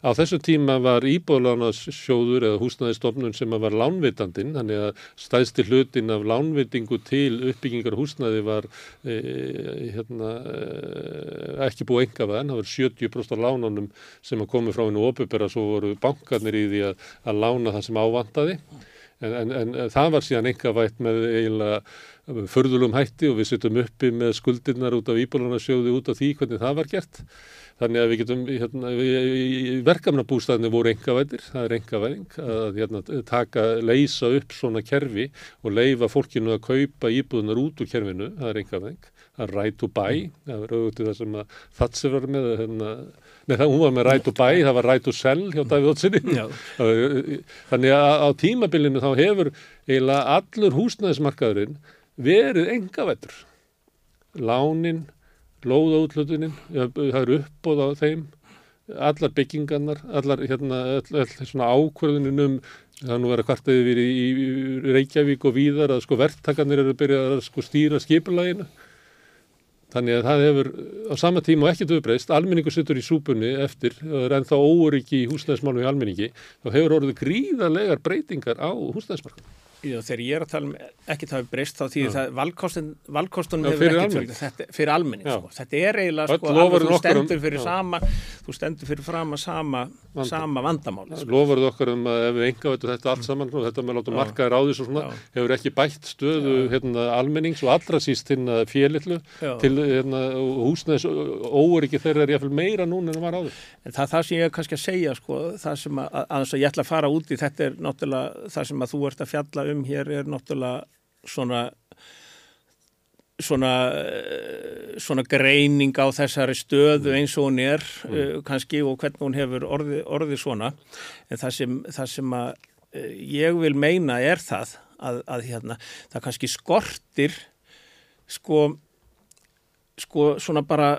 Á þessu tíma var íbúðlánasjóður eða húsnæðistofnun sem var lánvitandin, þannig að stæðsti hlutin af lánvitingu til uppbyggingar húsnæði var e, hérna, e, ekki búið enga veðan, það var 70% af lánunum sem að komi frá hennu opubera, svo voru bankarnir í því að, að lána það sem ávandaði. En, en, en það var síðan enga vægt með eiginlega förðulum hætti og við setjum uppi með skuldirnar út af íbúðlánasjóði út af því hvernig það var gert. Þannig að við getum, hérna, verkefnabústæðinni voru engavæðir, það er engavæðing að hérna, taka, leysa upp svona kerfi og leifa fólkinu að kaupa íbúðunar út úr kerfinu, það er engavæðing. Það er right to buy, það var auðvitað það sem að Thatcher var með, hérna, nei það, hún var með right to buy, það var right to sell hjá Davíð Ótsinni. Þannig að á tímabilinu þá hefur eiginlega allur húsnæðismarkaðurinn verið engavæður. Lánin, lóðaútlutunin, það eru uppbóð á þeim, allar byggingarnar, allar hérna, all, all, svona ákvörðunin um, það er nú verið að kvartaði við í, Reykjavík og víðar að sko verktakarnir eru að byrja að sko stýra skipulaginu. Þannig að það hefur á sama tíma og ekkert uppbreyst, almenningu sittur í súpunni eftir, það er ennþá óryggi í húsnæðismálum í almenningi, þá hefur orðið gríðarlegar breytingar á húsnæðismarkanum. Já, þegar ég er að tala um það við breyst þá því valkostin, valkostunum hefur fyrir ekki almenning. þetta, fyrir almenning sko. þetta er eiginlega sko, alveg þú um- stendur fyrir já. sama þú stendur fyrir fram að sama, Vanda. sama vandamáli sko. Lofurðu okkar um að ef við enga veitum þetta allt saman og þetta með láta markaðir á svo svona Já. hefur ekki bætt stöðu hérna, almennings og allra síst hérna félitlu til hérna, húsnæðis óöryggi þeirra er jáfnvel meira núna en það var áður. en það það sem ég er kannski að segja sko, það sem að, að, að ég ætla að fara út í þetta er náttúrulega það sem að þú ert að fjalla um hér er náttúrulega svona svona eh, svona greining á þessari stöðu eins og hún er mm. kannski og hvernig hún hefur orðið orði svona en það sem, það sem að eh, ég vil meina er það að, að hérna, það kannski skortir sko sko svona bara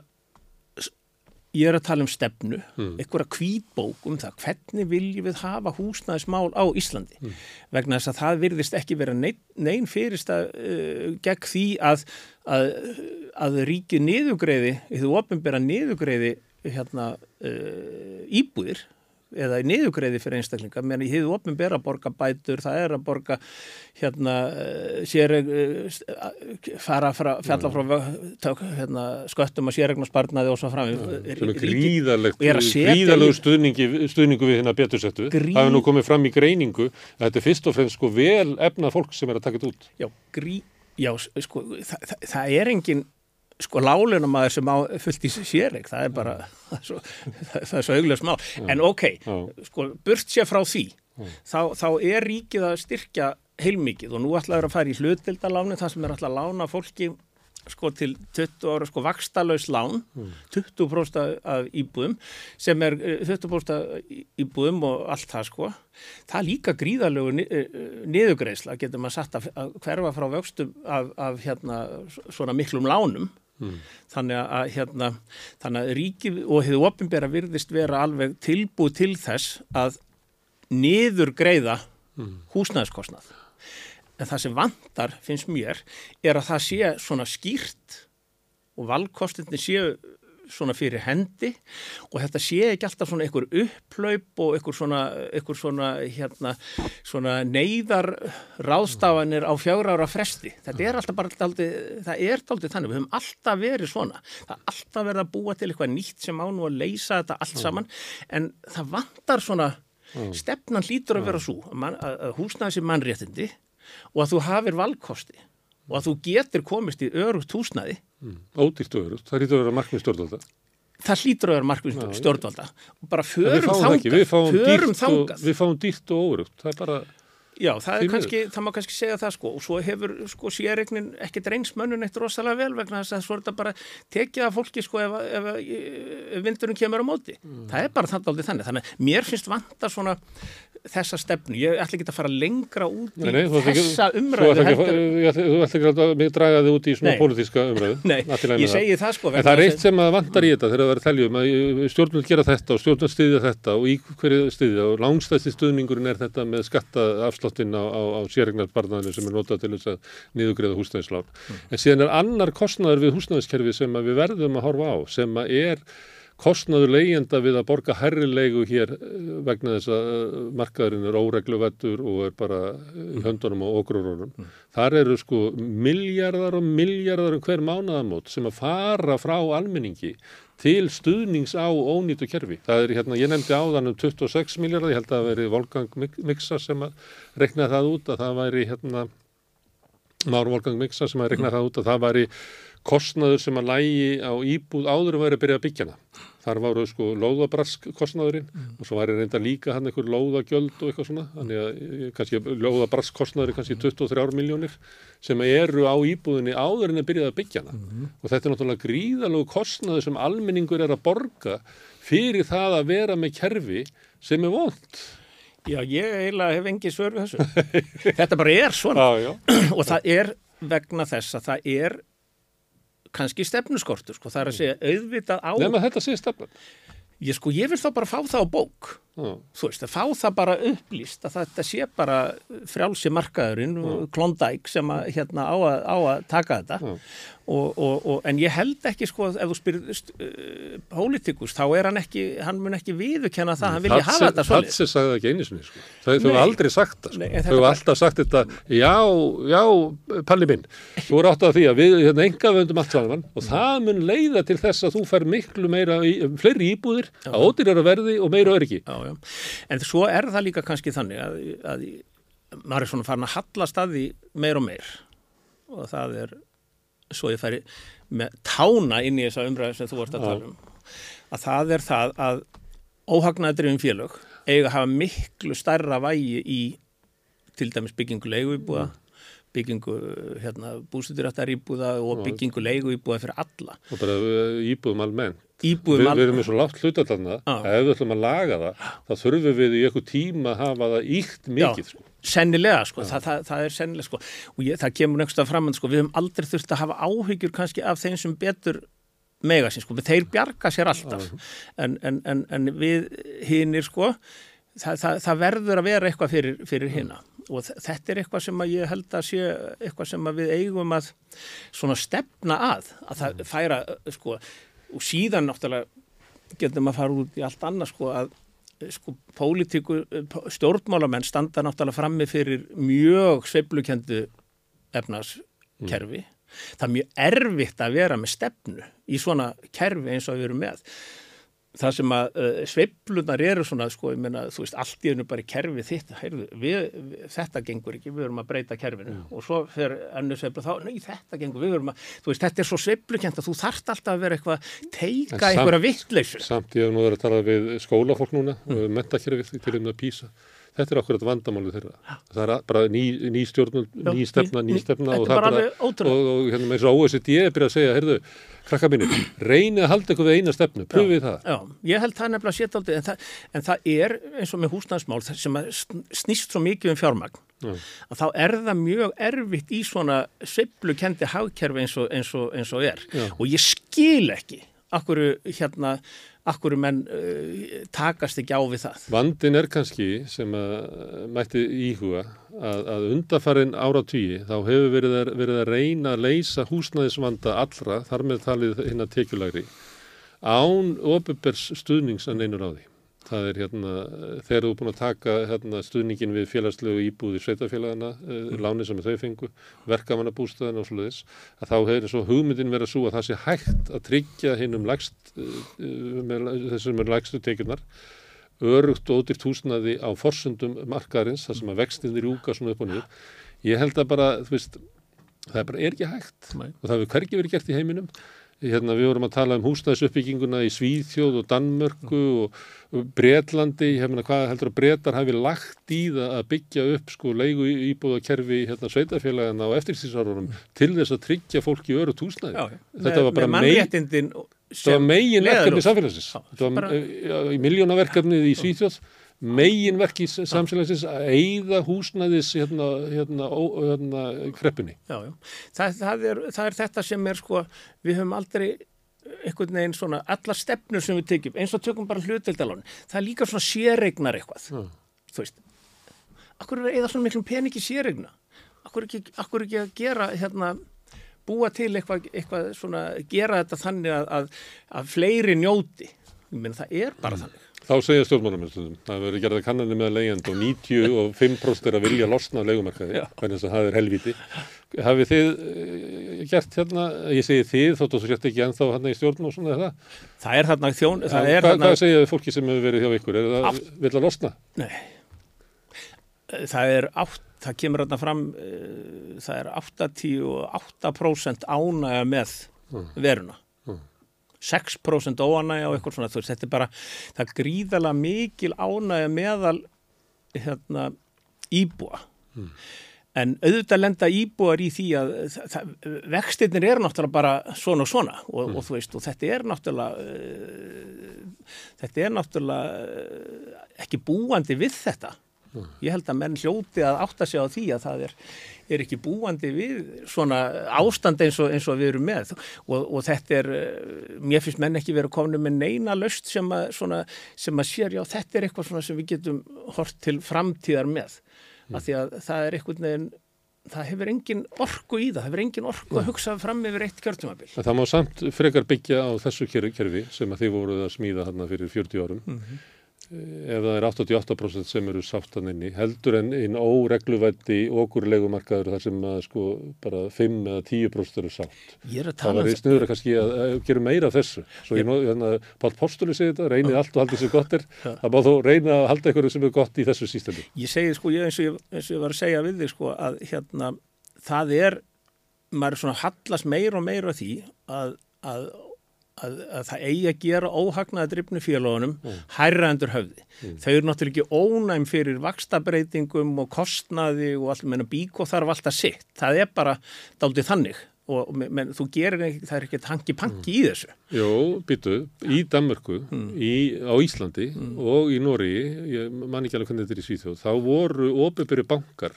ég er að tala um stefnu, Mm. einhverja kvítbók um það, hvernig viljum við hafa húsnæðismál á Íslandi Mm. vegna þess að það virðist ekki vera neinn, neinn fyrirst að uh, gegn því að, að, að ríkið niðugreiði, þú opinbera niðugreiði hérna uh, íbúðir eða niðugreiði fyrir einstaklinga, menn í hefðu opinbera að borga bætur, það er að borga hérna uh, sér uh, fara frá, fjalla frá tök, hérna, sköttum að sérregnarsparnaði og svo fram er gríðalegt, er gríðalegu stuðningi, stuðningu við hérna betursettu. Grí- Það hefur nú komið fram í greiningu að þetta er fyrst og fremst sko vel efnað fólk sem er að taka þetta út. Já, grí, já sko, það, það, það er engin sko lálunamaður sem á fullt í sérreik, það er bara það er svo, auglega smá en ok, sko, burt sér frá því þá, þá er ríkið að styrkja heilmikið og nú ætlaður að fara í hlutdeldaláni það sem er ætla að lána fólki sko til 20 ára sko vakstalauðs lán 20% af íbúðum sem er eh, 20% af íbúðum og allt það sko. Það er líka gríðalegu ni- eh, niðugreisla getur maður satt að hverfa frá vöxtum af, af hérna svona miklum lánum þannig að hérna þannig að ríkið og hefur opinbera virðist vera alveg tilbúið til þess að niður greiða húsnæðiskostnað. En það sem vantar finnst mér er að það sé svona skýrt og valkostinni séu svona fyrir hendi og þetta sé ekki alltaf svona einhver upplaup og einhver svona, einhver svona, hérna, svona neyðar ráðstafanir á fjögra ára fresti. Þetta er alltaf bara daldi, það er daldið þannig, við höfum alltaf verið svona. Það er alltaf verið að búa til eitthvað nýtt sem á nú að leysa þetta allt saman. En það vantar svona, stefnan hlýtur að vera svo að, að, að húsnæði sér mannréttindi og að þú hafir valkosti og að þú getur komist í örugt húsnæði Ódýrt og örugt. Það rýtur að vera markmið stjórnvalda. það hlýtur að vera markvist Já, stjórnvalda og bara förum ekki. Við fáum, förum og, við fáum dýrt og órugt. Það er bara, já, það, er kannski, það má kannski segja það sko og svo hefur sko sérregnin ekkert reyns mönnun eitt rosalega vel vegna þess að svo er þetta bara tekið af fólki sko ef, ef, ef vindurinn kemur á móti Mm. það er bara þannig þannig þannig að mér finnst vanta svona þessa stefnu, ég ætla ekki að fara lengra út í Nei, nei, ekki- þessa Þú umræðu ekki, heldur, þú ætla ekki að mig draga þig út í svona Nei. pólitíska umræðu. nei, ég segi það sko En það er eitt sem að vantar í þetta þegar það verður að telja um að stjórnvöld gera þetta og stjórnvöld styðja þetta og í hverju styðja og langstæsti stuðningurinn er þetta með skattaafslottinn á, á, á sérregnarbarnaðinu sem er notað til þess að niðugreiða húsnæðislán. En síðan er annar kostnaður við húsnæðiskerfi sem að við verðum að horfa á sem að er kostnaður leigjenda við að borga herri leigu hér eh, vegna þess að eh, markaðurinn er óregluvettur og er bara eh, í höndunum og okrurunum. Þar eru sko miljardar og miljardar um hver mánaðamót sem að fara frá almenningi til stuðnings á ónýtu kerfi. Það er hérna, ég nefndi áðan um 26 miljardar, ég held að það veri Volgang Mixa sem að rekna það út að það væri hérna Már Volgang Mixa sem að rekna það út að það væri kostnaður sem að lægi á íbúð áður en væri að byrja að byggja hana. Þar varu sko lóðabrask kostnaðurinn og svo væri reynda líka hann einhver lóðagjöld og eitthvað svona. Þannig að eh, kannski lóðabrask kostnaður er kannski 23 miljónir sem eru á íbúðinni áður en að byrja að byggja hana. Og þetta er náttúrulega gríðalegu kostnaður sem almenningur er að borga fyrir það að vera með kerfi sem er vond. Já, ég eiginlega hef engi svör við þessu. Þetta bara er svona Já, já. og það er vegna þess að það er kannski stefnuskortur, sko. Það er að segja auðvitað á... Nefn að þetta sé stefnan. Ég, sko, ég vil þá bara fá það á bók Já. þú veist, að fá það bara upplýst að þetta sé bara frjálsi markaðurinn, klondæk sem að hérna á að, á að taka þetta Já. og, og, og, en ég held ekki sko ef þú spyrir uh, pólitíkus, þá er hann ekki hann mun ekki viðurkenna það, hann vilja hafa þetta svolítið. Thatcher sagði það ekki einu sinni sko. Þau hafa aldrei sagt það sko. Þau bara- alltaf sagt þetta Já, já, Palli minn Þú er átt að því að við hérna, enga vöndum allt saman og það mun leiða til þess að þú fær miklu meira, fleiri íbúðir á ódýrara Já. En svo er það líka kannski þannig að, að maður er svona farin að halla staði meir og meir. Og það er svo ég færi með tána inn í þessa umræðu sem þú vart að tala um. Að það er það að óhagnaðdrifin félög eiga að hafa miklu stærra vægi í til dæmis byggingu leiguíbúða byggingu hérna, bústuturættar íbúða og byggingu leiguíbúða fyrir alla. Og bara uh, íbúðum almenn Vi, íbúðum við erum með svo látt hlutatalna Já. að ef við ætlum að laga það þá þurfum við í eitthvað tíma að hafa það íkt mikið sko. Sennilega, sko, það, það, það er sennilega, sko, og ég, það kemur nefnst að fram, sko, við höfum aldrei þurft að hafa áhyggjur kannski af þeim sem betur mega sín, sko, þeir bjarga sér alltaf, en, en, en, en við hinnir, sko, það, það, það verður að vera eitthvað fyrir, fyrir hinna og þetta er eitthvað sem að ég held að sé eitthvað sem að við eigum að svona stefna að, að það færa, sko, og síðan náttúrulega getum að fara út í allt annað, sko, að sko, pólitíku, stjórnmálamenn standa náttúrulega frammi fyrir mjög sveiflukendu efnaskerfi. Það er mjög erfitt að vera með stefnu í svona kerfi eins og við erum með. Það sem að uh, sveiflunar eru svona, sko, ég meina, þú veist, allt í hennu bara í kerfi þitt, heyrðu, við, við, þetta gengur ekki, við erum að breyta kerfinu og svo fer önnu sveiflu þá, nei, þetta gengur, við erum að, þú veist, þetta er svo sveiflukent að þú þarft alltaf að vera eitthvað, En teika samt- einhverja vittleysur. samt ég hef nú verið að tala við skólafólk núna mm. mentakerfið til um að písa þetta er akkurat vandamálið þeirra. Það er bara ný, ný stjórnum, ný stefna, ný- stefna og það bara bara, og, og hérna með þessu OECD er byrjað að segja, heyrðu, krakka mínir reynið að halda ykkur við eina stefnu, pröfið það. Já, ég held það nefnilega sétt aldrei en, það- en það er eins og með húsnæðismál sem að sn- snýst svo mikið um fjármagn Já. að þá er það mjög erfitt í svona sveiflukendi hagkerfi eins og, eins og, eins og er. Já. og ég skil ekki akkur hérna akkur menn uh, takast ekki á við það Vandin er kannski sem að mætti íhuga að, að undarfarin áratvíi þá hefur verið að, verið að reyna að leysa húsnæðisvanda allra, þar með talið hinn að tekjulagri, án opubers stuðnings að neinur á því. Það er hérna, þegar þú er búin að taka hérna, stuðningin við félagslegu íbúði sveitafélagana, mm. láni sem þau fengu, verkamannabústæðan og svoleiðis, að þá hefur svo hugmyndin verið svo að það sé hægt að tryggja hinn um lægst, uh, þessum er lægstu tekjunar, örugt og ódýrt húsnaði á forsundum markaðarins, þar sem að vextinir rjúka svona upp og niður. Ég held að bara, þú veist, það er bara er ekki hægt Nei. og það hefur hvergi verið gert í heiminum. Hérna, við vorum að tala um húsnæðisuppbygginguna í Svíþjóð og Danmörku og, Bretlandi, ég meina hvað heldur að Bretar hafi lagt í það að byggja upp sko leigu íbúðakerfi hérna sveitafélagana á eftirstýrsárunum til þess að tryggja fólki örugt húsnæði. já. Þetta með, var bara mannréttindin Það var megin verkefni samfélagsins. Já, var bara- í miljónaverkefnið í Svíþjóð, megin verki samfélagsins að eigða húsnæðis hérna, hérna, hérna kreppunni. Já, já. Það, það, er, það er þetta sem er sko, við höfum aldrei einhvern veginn svona, alla stefnur sem við tekjum, eins og tökum bara hlutildalón, það er líka svona séregnar eitthvað, Já. þú veist, akkur er eða svona miklum peningi séregna, akkur ekki, akkur ekki að gera hérna, búa til eitthvað, eitthvað svona, gera þetta þannig að, að, að fleiri njóti, ég meina það er bara þannig. Þá segja stjórnmálamennstunum, það hefur verið gerða kannanir með leigjand og 95% er að vilja losna af leigumarkaði, hvernig að það er helviti. Hafið þið eh, gert hérna, ég segi þið, þóttu þú sért ekki ennþá hérna í stjórn og svona það? Það er þarna þjón, það er þarna, hvað segja þið fólki sem hefur verið hjá ykkur? Er það vill að losna? Nei, það er átt, það kemur þarna fram, uh, það er 88% ánægja með veruna. Mm. 6% óanægja og eitthvað svona, veist, þetta er bara, það er gríðalega mikil ánægja meðal hérna, íbúa. En auðvitað lenda íbúar í því að vextirnir eru náttúrulega bara svona og svona og, og þú veist, og þetta er náttúrulega uh, þetta er náttúrulega uh, ekki búandi við þetta Ég held að menn hljóti að átta sig á því að það er, er ekki búandi við svona ástand eins og, eins og við erum með og, og þetta er, eh, mér finnst menn ekki verið að koma með neina löst sem að, svona, sem að sér, já þetta er eitthvað svona sem við getum hort til framtíðar með. Mm. Af því að það er eitthvað nefn það hefur engin orku í það, það hefur engin orku að hugsa fram yfir eitt kjörtumabil. Það má samt frekar byggja á þessu kerfi sem að þið voruð að smíða hérna fyrir 40 árum. Mm -hmm ef það er 88% sem eru sáttan inni heldur en einn óregluvætti okkur legumarkaður þar sem að sko bara 5 eða 10% eru sátt. Það var í um snuður að kannski að, að gera meira af þessu. Svo ég nóði hérna Pál Postuli segi þetta, reynið allt og haldið sér gott er. Það má þó reyna að halda einhverju sem er gott í þessu sístemi Ég segi sko, ég, eins, og ég, eins og ég var að segja við þig sko að hérna það er, maður er svona hallast meira og meira því að, að að, að það eigi að gera óhagnaða drifnu félagunum mm. hærra endur höfði. Mm. Þau eru náttúrulega ekki ónæm fyrir vakstabreitingum og kostnaði og allt, menn að bík og þarf alltaf sitt. Það er bara daldið þannig og menn, þú gerir ekki, það er ekki tanki-panki mm. í þessu. Jó, byttu, í Danmörku, mm. í, á Íslandi mm. og í Nóri, ég man ekki alveg hvernig þetta er í Svíþjóð, þá voru ofinbyrju bankar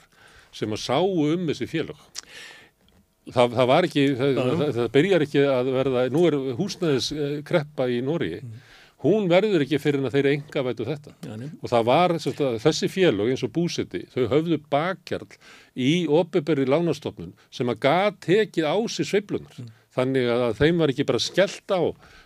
sem að sáu um þessi félag. Það, það var ekki, það, það, það byrjar ekki að verða, nú er húsnæðiskreppa í Nóri, mm. hún verður ekki fyrir en að þeir enga vætu þetta ja, og það var þessi félög eins og búsiti, þau höfðu bakkjarl í opeberi lánastofnun sem að gað tekið á sig sveiflunar. Mm. Þannig að þeim var ekki bara skellt á,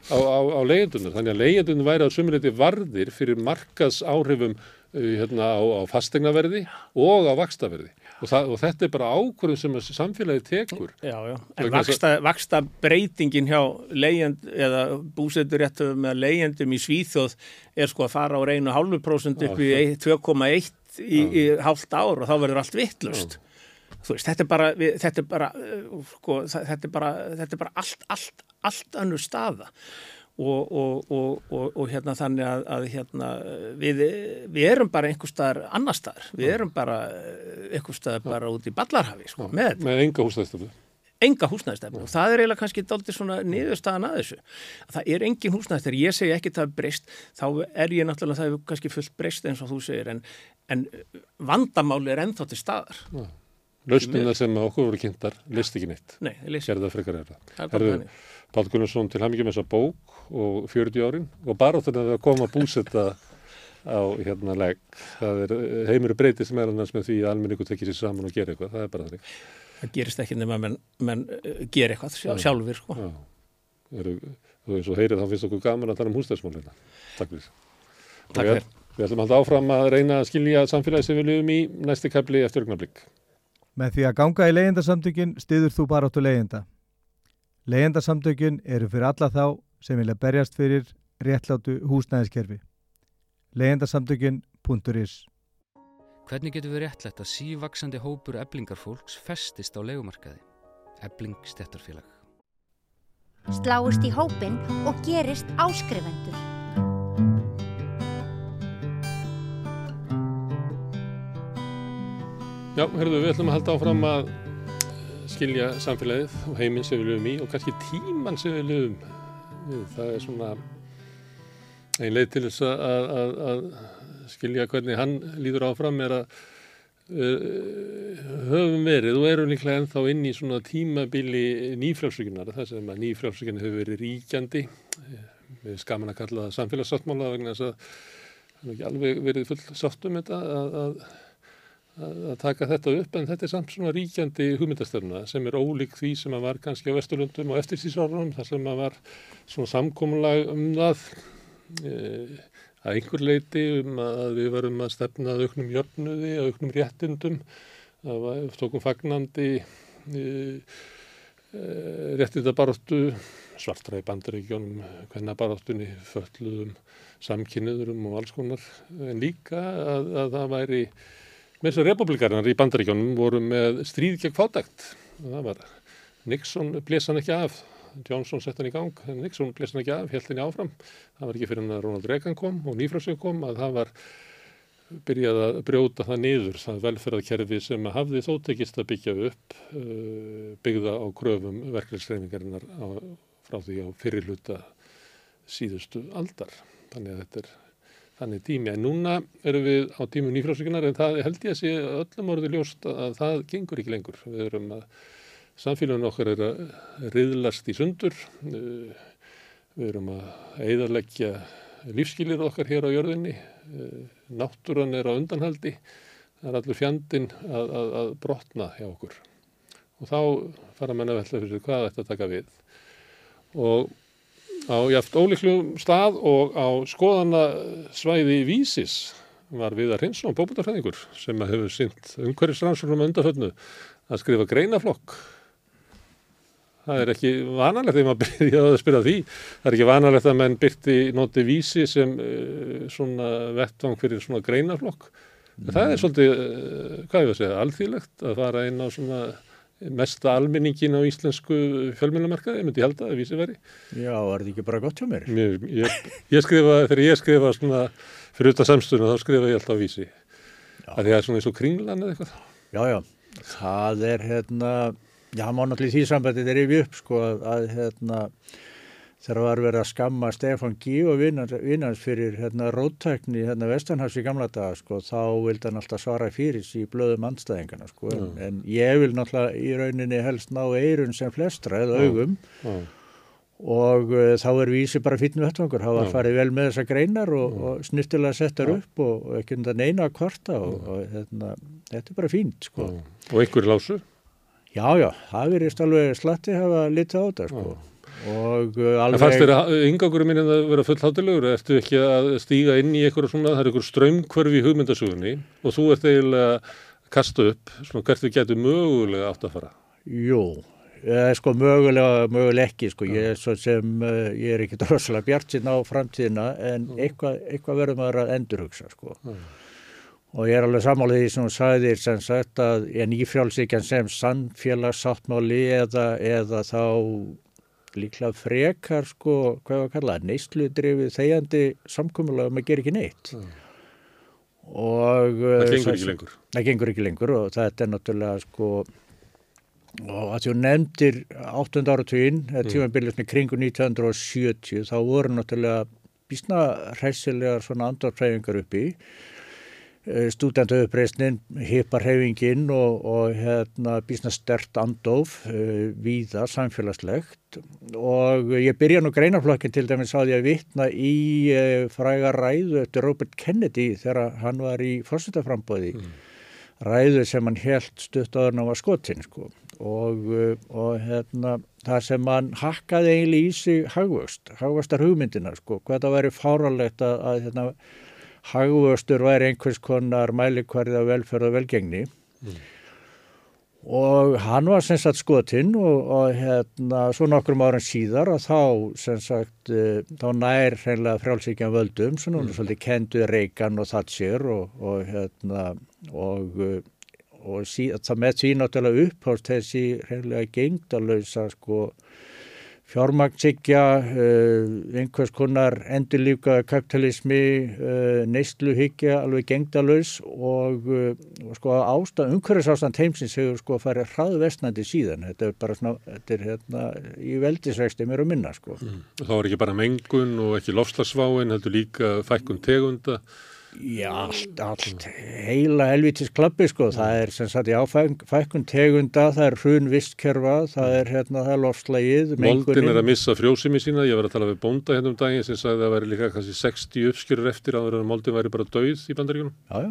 á, á, á leyendunar. Þannig að leyendunar væri á sumuleiti varðir fyrir markas áhrifum uh, hérna, á fastegnaverði og á vakstaverði og, það, og þetta er bara ákvörðum sem samfélagi tekur. Já, já, en vaksta, vaksta breytingin hjá leyend eða búseturéttum eða leyendum í Svíþjóð er sko að fara á reynu hálfu prósund upp í 2,1 í, í hálft ár og þá verður allt vittlust Veist, þetta er bara, þetta er bara, uh, sko, þetta er bara, þetta er bara allt, allt, allt annur staða og, og, og, og hérna þannig að, að hérna, við, við erum bara einhver staðar annar staðar, við erum bara einhver staðar bara út í Ballarhafi sko, með, með enga húsnæðstöfu enga húsnæðstefnu og það er eiginlega kannski doldið svona niðurstaðan að þessu. Það er engin húsnæðstefnu, ég segi ekki það breyst, þá er ég náttúrulega, það er kannski fullt breyst eins og þú segir, en, en vandamáli er ennþá til staðar. Lausnina sem okkur voru kynntar, list ekki neitt. Nei, list. Gerða frekar er það. Pál Gunnarsson til hafmyggjum þessa bók og 40 árin og bara þannig að koma að búsetta á hérna legg. Það er heimuru breytið sem er annars með því að almenningu tekir sér saman og gera eitthvað. Það er bara þannig. Það gerist ekki nema að menn, menn uh, gera eitthvað sjálf, sjálfur sko. Já. Eru, þú veist og heyrið þá finnst okkur gaman að tala um húsdæðsmálina. Takk fyrir. Takk fyrir. Við ætlum alltaf áfram að reyna að skilja samfélagi sem við lögum í næsti kapli eftir ögnablík. Með því að ganga í leyendasamtökin stiður þú bara áttu leyenda. Leyendasamtökin eru fyrir alla þá sem vilja berjast fyrir réttlátu húsnæðiskerfi. Leyendasamtökin.is Hvernig getur við réttlætt að sívaksandi hópur eblingarfólks festist á legumarkaði? Ebling stettarfélag. Sláist í hópin og gerist áskrifendur. Já, herruðu, við ætlum að halda áfram að skilja samfélagið og heiminn sem við lögum í og kannski tímann sem við lögum við. Það er svona einn leið til þess að, að, að skilja hvernig hann líður áfram er að uh, höfum verið og erum líklega ennþá inn í svona tímabili nýfrjálfsvíkunar sem að nýfrjálfsvíkunar hefur verið ríkjandi við skaman að kalla það samfélagssáttmála vegna þess að það er ekki alveg verið full sátt um þetta að, að að taka þetta upp en þetta er samt svona ríkjandi hugmyndastöfna sem er ólík því sem að var kannski á Vesturlundum og eftirstísárunum þar sem að var svona samkómulag um það e, að einhver leiti um að við varum að stefna að auknum jöfnuði, að auknum réttindum að við tókum fagnandi e, e, réttindabaróttu svartræði bandaríkjónum, hvenna baróttunni fölluðum samkynniðurum og alls konar en líka að, að það væri þess að republikanar í bandaríkjónum voru með stríð gegn fátækt. Það var Nixon blesan ekki af. Johnson sett hann í gang Nixon blesan ekki af, held henni áfram. Það var ekki fyrir hann að Ronald Reagan kom og Nýfrásvögg kom að það var byrjað að brjóta það niður það velferðarkerfi sem hafði þóttekist að byggja upp uh, byggða á kröfum verkefnisreiningarinnar frá því á fyrirluta síðustu aldar. Þannig að þetta er þannig tími. En núna erum við á tímu nýfrálsvíkunar en það held ég að sé öllum orðið ljóst að það gengur ekki lengur. Við erum að samfélagin okkar er að riðlast í sundur, við erum að eðarleggja lífskilir okkar hér á jörðinni, náttúran er á undanhaldi, það er allur fjandin að, að, að brotna hjá okkur. Og þá fara menna að velta fyrir hvað þetta taka við. Og á jáft ólíklu stað og á skoðana svæði vísis var Viðar Hinsson, bóbútarfæðingur sem hefur synt umhverfisrannsóknum undarfönnu að skrifa greinaflokk það er ekki vanalegt þegar maður byrjaði að spyrja því það er ekki vanalegt að menn byrti noti vísi sem uh, svona vettvang fyrir svona greinaflokk mm. það er svolítið, uh, hvað ég var að segja alþýlegt að fara inn á svona mesta almenningin á íslensku fjölmjölumarkaði, ég myndi held að það vísi veri. Já, er þetta ekki bara gott hjá mér? Mér ég, ég skrifa, þegar ég skrifa svona fyrir auðvitað samstunum, þá skrifa ég alltaf vísi. Það er svona eins og kringlan eða eitthvað. Já, já, það er hérna, já, má náttúrulega því sambandið er yfir upp, sko, að hérna, þegar var verið að skamma Stefan Gí og vinnans fyrir hérna, róttækni hérna, Vestanhafs í gamla daga sko, þá vildi hann alltaf svara fyrir í blöðum andstæðingana sko. mm. en ég vil náttúrulega í rauninni helst ná eirun sem flestra eða augum mm. og uh, þá er vísi bara fyrir vettvangur, þá var mm. farið vel með þessa greinar og, mm. og snittilega settar upp og, og ekki undan eina að kvarta og, og hérna, þetta er bara fínt sko. Og einhverju lásu? Já, já, það verist alveg slatti hafa litið á þetta sko og uh, alveg... Fannst þér að yngangurum minn að vera fullhátilegur, ertu ekki að stíga inn í eitthvað svona, það er eitthvað strömmkvörfi í hugmyndasugunni og þú ert eiginlega að kasta upp, svona hvert við getum mögulega átt að fara? Jú, eh, sko mögulega, mögulega ekki, sko, ég er svo sem, uh, ég er ekki droslega bjart sín á framtíðina en eitthvað, eitthvað verður maður að endurhugsa, sko. Mm. Og ég er alveg sammálið því sem þú sagðir sem sagt að en ífjálfsíkjan sem sannfélagsáttmáli eða, eða þá líklega frekar sko, hvað var að kalla, neysluðdrifið þegjandi samkumulega og maður ger ekki neitt mm. og það uh, gengur ekki lengur það gengur ekki lengur og þetta er náttúrulega sko og að þú nefndir 8. áratvín mm. tímanbyrjusni kringu 1970 þá voru náttúrulega bísna hræsilegar svona andorfræfingar uppi Eh, stúdendauðupreysnin, hiparhefingin og, og hérna bísna stert andof uh, eh, víða samfélagslegt. Og ég byrja nú greinaflokkin til dæmis að vitna í uh, fræga ræðu eftir Robert Kennedy þegar hann var í fórsetaframbóði mm. ræðu sem hann helt stutt áður ná að skotin sko. Og, uh, og hérna það sem hann hakkaði eiginlega í sig hagvöxt, hagvöxtar hugmyndinar sko, hvað það væri fáralegt að, að hérna hagvöxtur væri einhvers konar mælikvarði af velferð og velgengni mm. og hann var sem sagt skotinn og, og hérna svo nokkrum árum síðar og þá sem sagt uh, þá nær hreinlega frjálsíkjan völdum svo núna mm. svolítið kendu Reykján og Thatcher og, og hérna og, og sí, það með því náttúrulega upphást þessi hreinlega gengdalösa sko fjármagnsíkja, uh, einhvers konar endurlíka kapitalismi, uh, neistluhyggja, alveg gengdalus og, uh, og sko ástand, umhverfisástand heimsins hefur sko farið hraðvestnandi síðan. Þetta er bara svona, þetta er hérna í veldisvexti mér að minna sko. Mm. Þá er ekki bara mengun og ekki lofslagsváin, heldur líka fækkun tegunda. Já, allt, allt, heila helvitis klappi sko, það er sem sagt í áfækkun tegunda, það er hrun vistkerfa, það er hérna, það er lofslægið. Moldin er að missa frjósimi sína, ég var að tala við bónda hérna um daginn sem sagði að það væri líka kannski 60 uppskjörur eftir að moldin væri bara dauð í bandaríkunum. Já, já,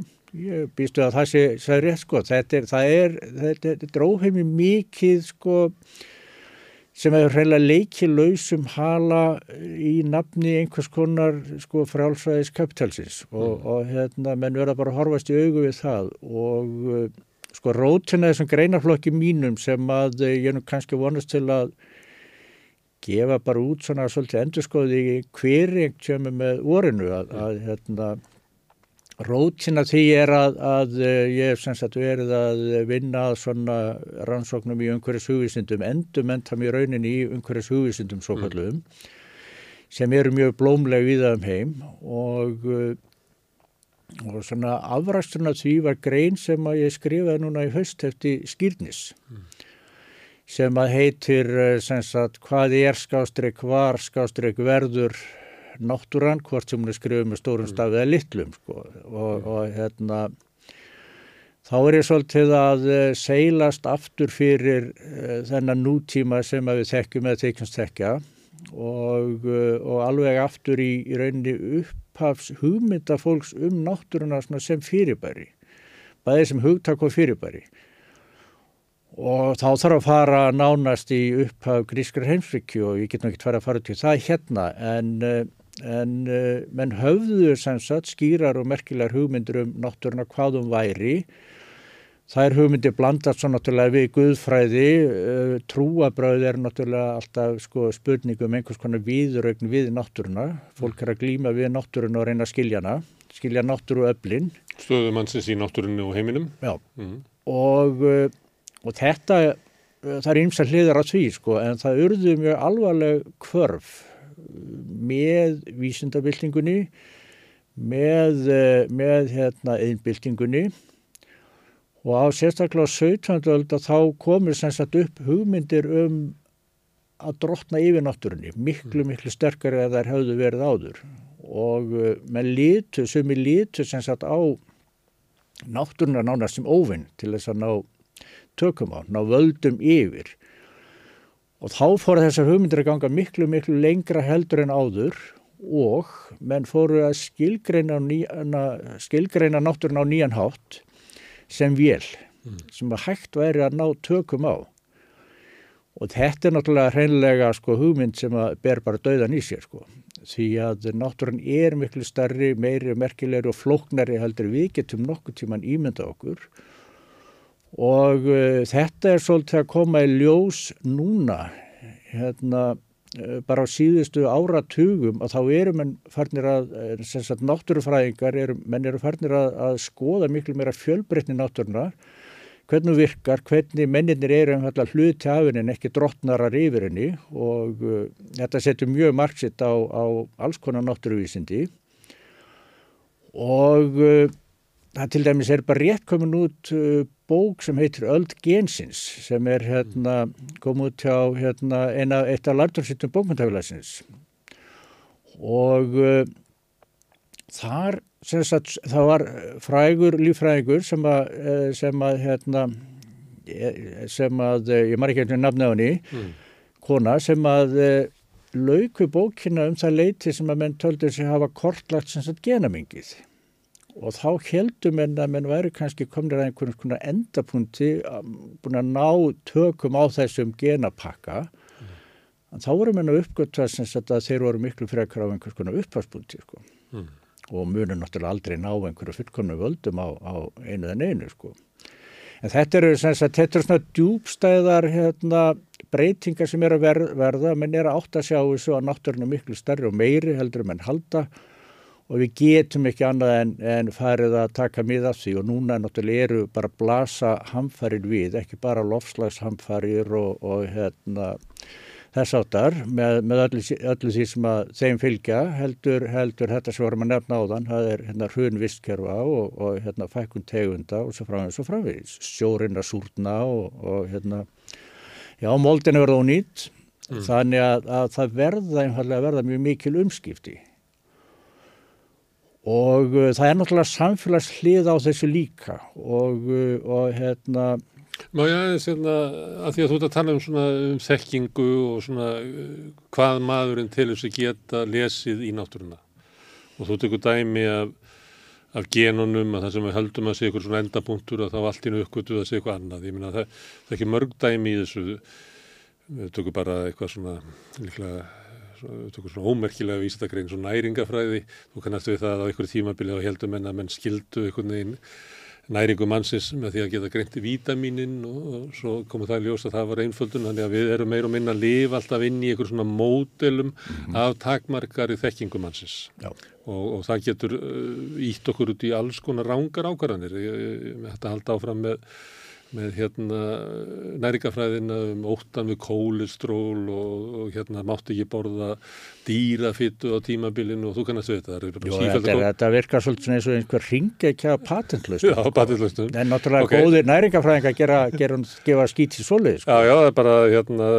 ég býstu að það sé, sé rétt sko, þetta er, það er, þetta er, þetta er óheimi mikið sko, sem hefur reyna leikið lausum hala í nafni einhvers konar sko, frálsvæðis kapitalsins og, mm. og hérna, menn verða bara að horfast í augu við það og uh, sko rótina þessum greinarflokki mínum sem að uh, ég nú kannski vonast til að gefa bara út svona svolítið endurskoði hverjeng tjömi með orinu að, að hérna Rótina því er að, að eh, ég hef sem sagt verið að vinna að svona rannsóknum í umhverjus hugvísindum, endumenta mér raunin í umhverjus hugvísindum svo kallum, mm. sem eru mjög blómleg viða um heim og, eh, og svona afræsturna því var grein sem að ég skrifaði núna í haust eftir skýrnis. Mm. sem að heitir eh, sem sagt hvað er skástrygg, var skástrygg verður náttúran, hvort sem hún er skrifið með stórum stafið eða litlum sko. og, og hérna þá er ég svolítið að eh, seilast aftur fyrir uh, þennan nútíma sem við þekkjum eða þekkjumst þekkja. Og, uh, og alveg aftur í, í rauninni upphafs hugmynda fólks um náttúruna sem fyrirbæri. Bæðið sem hugtak og fyrirbæri. Og þá þarf að fara nánast í upphaf grískar heimsrykju og ég get náttúrulega ekki að fara til það hérna en, eh, en menn höfðu sem sagt skýrar og merkilegar hugmyndur um náttúruna hvað um væri Það er hugmyndi blandast svo náttúrulega við guðfræði, trúabröð er náttúrulega alltaf sko, spurningum einhvers konar viðraugn við náttúruna. Fólk er að glýma við náttúruna og reyna að skilja hana, skilja náttúru öflin. Stöðum mannsins í náttúrunni og heiminum. Já, mm. og, og þetta, það er hliðar að því sko, en það urðu mjög alvarleg kvörf með vísindabildingunni, með, með hérna, einbildingunni og á sérstaklega á 17. öld að þá komur sem sagt upp hugmyndir um að drotna yfir náttúrunni, miklu miklu sterkari að þær hafðu verið áður. Og með lítu, er lítu sem sagt á náttúruna nánast sem óvinn til þess að ná tökum á, ná völdum yfir og þá fóru þessar hugmyndir að ganga miklu miklu lengra heldur en áður og menn fóru að skilgreina, skilgreina náttúruna á nýjan hátt sem vél mm. sem að hægt væri að ná tökum á. Og þetta er náttúrulega hreinlega sko hugmynd sem að ber bara döðan í sér sko. Því að náttúrann er miklu starri, meiri, merkilegri og flóknari heldur við getum nokkuð tíman ímynda okkur og uh, þetta er svolítið að koma í ljós núna hérna uh, bara á síðustu áratugum að þá eru menn farnir að, sem sagt náttúrufræðingar, eru, menn eru farnir að, að skoða miklu meira fjölbreytni náttúruna, hvernig virkar, hvernig menninir eru um hluti af henni en ekki drottnarar yfir henni og uh, þetta setur mjög margsitt á, á alls konar náttúruvísindi. Og uh, það til dæmis er bara rétt komin út uh, bók sem heitir Öld Gensins sem er hérna komið út hjá hérna, eina, eitt af lartursýttum bókmyndafélagsins og uh, þar sagt, það var frægur lífræðingur sem að, sem að hérna, sem að ég margir ekki nafni á henni mm. kona sem að lauku bókina um það leiti sem að menn töldur sig hafa kortlagt sem sagt genamingið og þá heldum en að menn væri kannski komnir að einhvern svona endapunkti búin að ná tökum á þessum genapakka mm. en þá voru menn að uppgötta að þeir voru miklu frekar á einhvers konar uppháspunkti sko. mm. og munur náttúrulega aldrei ná einhverju fullkomnu völdum á, á einu en einu sko. en þetta eru, sagt, þetta eru svona djúbstæðar hérna, breytingar sem er að verða menn er að átt að sjá þessu að náttúrulega miklu stærri og meiri heldur menn halda og við getum ekki annað en, en farið að taka mið af því. Og núna náttúrulega eru bara blasa hamfarir við, ekki bara lofslagshamfarir og, og hérna, þess áttar með, með öllu, öllu því sem að þeim fylgja heldur, heldur þetta sem vorum að nefna á þann, það er hérna hrun vistkerfa og, og hérna fækun tegunda og svo framvegis og framvegis, sjórin að súrna og, og hérna, já, moldin er ónýtt, mm. þannig að, að það verða einfallega verða mjög mikil umskipti og uh, það er náttúrulega samfélagshlið á þessu líka. Og, uh, og hérna Má ég aðeins hérna að því að þú ert að tala um svona um þekkingu og svona uh, hvað maðurinn til þess að geta lesið í náttúruna. Og þú tekur dæmi af, af genunum að það sem við höldum að sé ykkur svona endapunktur að þá allt innu uppgötu að sé eitthvað annað. Ég minna það, það er ekki mörg dæmi í þessu. Við tökum bara eitthvað svona líklega svona ómerkilega vísdagrein, svona næringafræði þú kannast við það á einhverju tímabili og heldum en að menn skildu einhvern veginn næringu mannsins með því að geta greint í vítaminin og svo komur það í ljós að það var einföldun þannig að við erum meir og minna að lifa alltaf inn í einhver svona módelum mm -hmm. af takmarkari þekkingu mannsins. Og, og það getur uh, ítt okkur út í alls konar rángar ákvarðanir. Við hættum að halda áfram með með hérna næringafræðina um óttan við kólestról og, og hérna mátti ekki borða dýrafittu á tímabilinu og þú kannast við þetta. Jó, þetta, er, þetta virkar svolítið eins og einhver ringi ekki að patentlust. Já, patentlust. En náttúrulega okay. góðir næringafræðinga gera, gera, gefa skýt í solið. Sko. Já, já, það er bara hérna,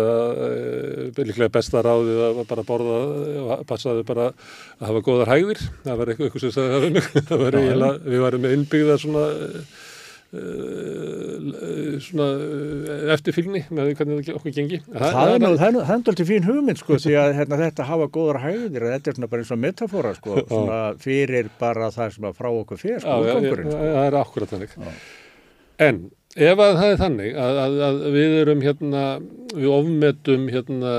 eh, líklega besta ráðið að bara borða, passaði bara að hafa góðar hægðir. Það var eitthvað sem sagði það við varum með innbyggða svona Uh, svona uh, eftirfylgni með hvernig okkur gengi það, það er náttúrulega til fín hugmynd sko því að hérna, þetta hafa góðar hægðir þetta er svona bara eins og metafóra sko svona fyrir bara það sem að frá okkur fyrir sko, já, já, sko. það er akkurat þannig já. en ef að það er þannig að, að, að við erum hérna við ofmetum hérna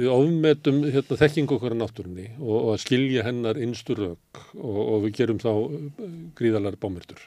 við ofmetum hérna, þekking okkur á náttúrunni og, og að skilja hennar einstur rauk og, og við gerum þá gríðalar bámyrtur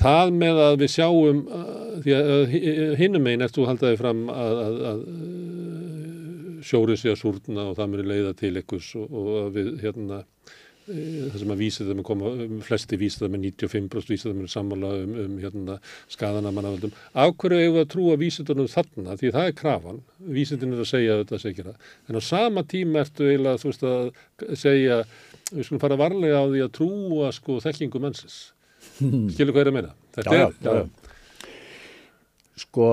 það með að við sjáum uh, því að hinnum einn ertu haldaði fram að, að, að uh, sjórið sé að súrna og það muni leiða til ekkurs og, og við hérna uh, það sem að vísið þeim að koma, flesti vísið þeim með 95% vísið þeim er sammála um, um hérna skadana mannavöldum. Af hverju hefur við að trúa vísindunum þarna? Því það er krafan, vísindin er að segja að þetta segja það. En á sama tíma ertu eiginlega þú veist að segja, við skulum fara varlega á því að trúa sko þekkingu mannsins skilur hvað er að meina? Já, er, já, sko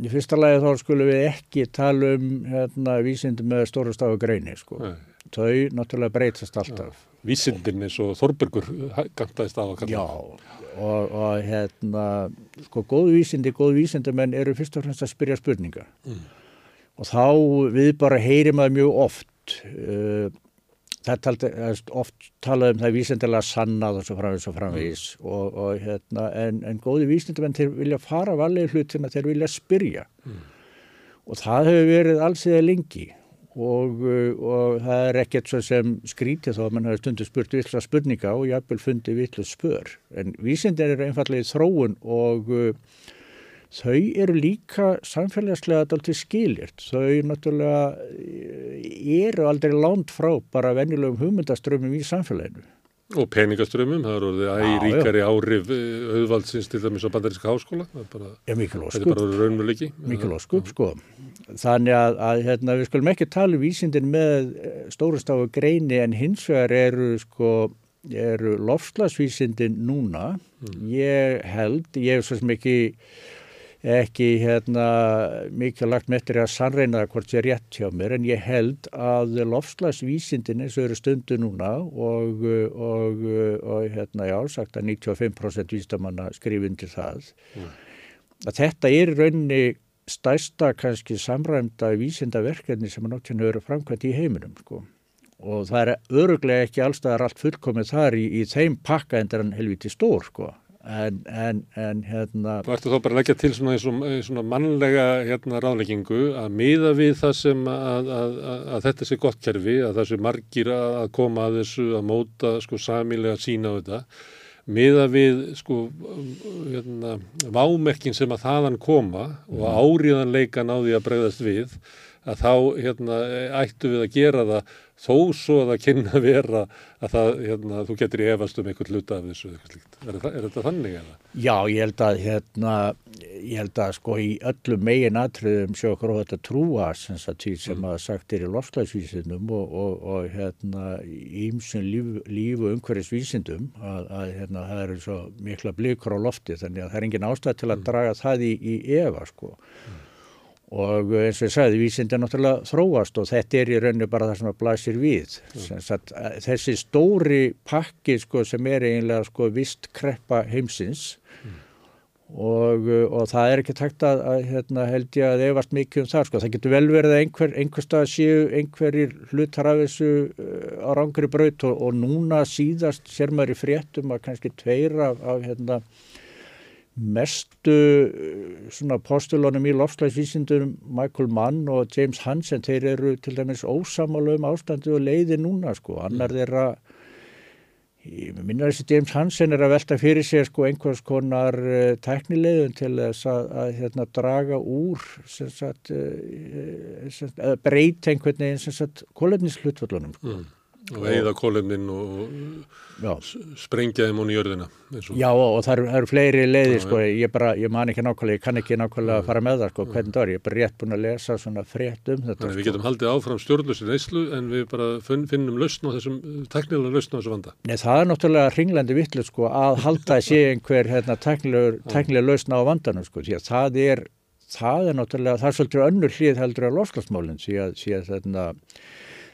í fyrsta lagi þá skulum við ekki tala um hérna, vísindum með stóru stafu greini sko. þau náttúrulega breytast alltaf. Vísindin eins og Þorbergur að kalla já og, og hérna sko góð vísindi, góð vísindumenn eru fyrst og fremst að spyrja spurninga. Mm. og þá við bara heyrim að mjög oft uh, það er oft talað um það vísendilega sannað og svo framvís og framvís mm. og, og hérna en, en góði vísendimenn þeir vilja fara valið hlutina þeir vilja spyrja mm. og það hefur verið allsíða lengi og, og það er ekkert svo sem skrítið þó að mann hafi stundu spurt vittla spurninga og jápil fundi vittlu spör en vísendir eru einfallega í þróun og þau eru líka samfélagslega alltaf skiljert. Þau náttúrulega eh, eru aldrei lánt frá bara venjulegum hugmyndaströmmum í samfélaginu. Og peningaströmmum, það eru orðið æg ríkari áhrif eh, auðvaldsins til dæmis á bandaríska háskóla. Já, mikil óskup. Þetta er bara raunmjöleiki. Mikil óskup, sko. Þannig að, að hérna, við skulum ekki tala um vísindin með eh, stórustafu greini en hins vegar eru sko eru lofslagsvísindin núna. Mm. Ég held, ég hef svo sem ekki ekki hérna, mikið lagt með þetta að sannreina hvort sé rétt hjá mér en ég held að lofslagsvísindin eins og eru stundu núna og, og, og hérna já, sagt að 95% vístamanna skrifin til það mm. að þetta er rauninni stærsta kannski samræmda vísindaverkefni sem að náttúrulega eru framkvæmt í heiminum sko og það er öruglega ekki allstaðar allt fullkomið þar í, í þeim pakka en það er hann helviti stór sko En, en, en hérna... Þú ætti þá bara að leggja til svona, svona mannlega hérna, ráðleggingu að miða við það sem að, að, að, að þetta sé gott kerfi, að það sé margir að koma að þessu, að móta sko samilega sína á þetta, miða við sko hérna, vámerkin sem að þaðan koma og mhm. áriðanleikan á því að bregðast við, að þá hérna, ættu við að gera það þó svo að það kynna að vera að það, hérna, þú getur í efast um einhvern hluta af þessu eitthvað slíkt. Er, er, þetta þannig eða? Já, ég held að hérna, ég held að sko í öllum megin atriðum sjá okkur á þetta trúa sem, sem mm. að sagt er í lofslagsvísindum og, og, og hérna ímsum líf, líf og umhverfisvísindum að, að hérna það eru svo mikla blikur á lofti þannig að það er engin ástæð til að mm. draga það í, í efa sko. Mm og eins og ég sagði, vísind er náttúrulega þróast og þetta er í rauninu bara það sem að blasir við. Mm. Að, þessi stóri pakki sko, sem er eiginlega sko, vist kreppa heimsins mm. og, og það er ekki takt að, að hérna, held ég að efast mikið um það. Sko. Það getur vel verið að einhver, einhverstað séu einhverjir hlutar af þessu uh, á rangri braut og, og núna síðast sér maður í fréttum að kannski tveira af, af hérna mestu eh, svona postulónum í lofslagsvísindunum Michael Mann og James Hansen þeir eru til dæmis ósamála um ástandi og leiði núna sko annar mm. þeirra minna þessi James Hansen er að velta fyrir sér sko einhvers konar uh, tæknilegðun til þess að, að hérna, draga úr sagt, að breyta einhvern veginn kólefnislutvöldunum sko. mm. Og veiða kólefnin og sprengja þeim hún í jörðina. já og, það eru, fleiri leiði Já, sko, ég bara, ég man ekki nákvæmlega, ég kann ekki nákvæmlega að fara með það sko, hvernig það er, ég er bara rétt búin að lesa svona frétt um þetta Þannig við sko. getum haldið áfram stjórnlösi neyslu en við bara finn, finnum lausn á þessum, teknilega lausn á þessu vanda. Nei, það er náttúrulega ringlandi vittlu sko, að halda sé einhver hérna, teknilega lausna á vandanum sko, því að það er, það er náttúrulega, það er svolítið önnur hlið heldur að, því að þarna,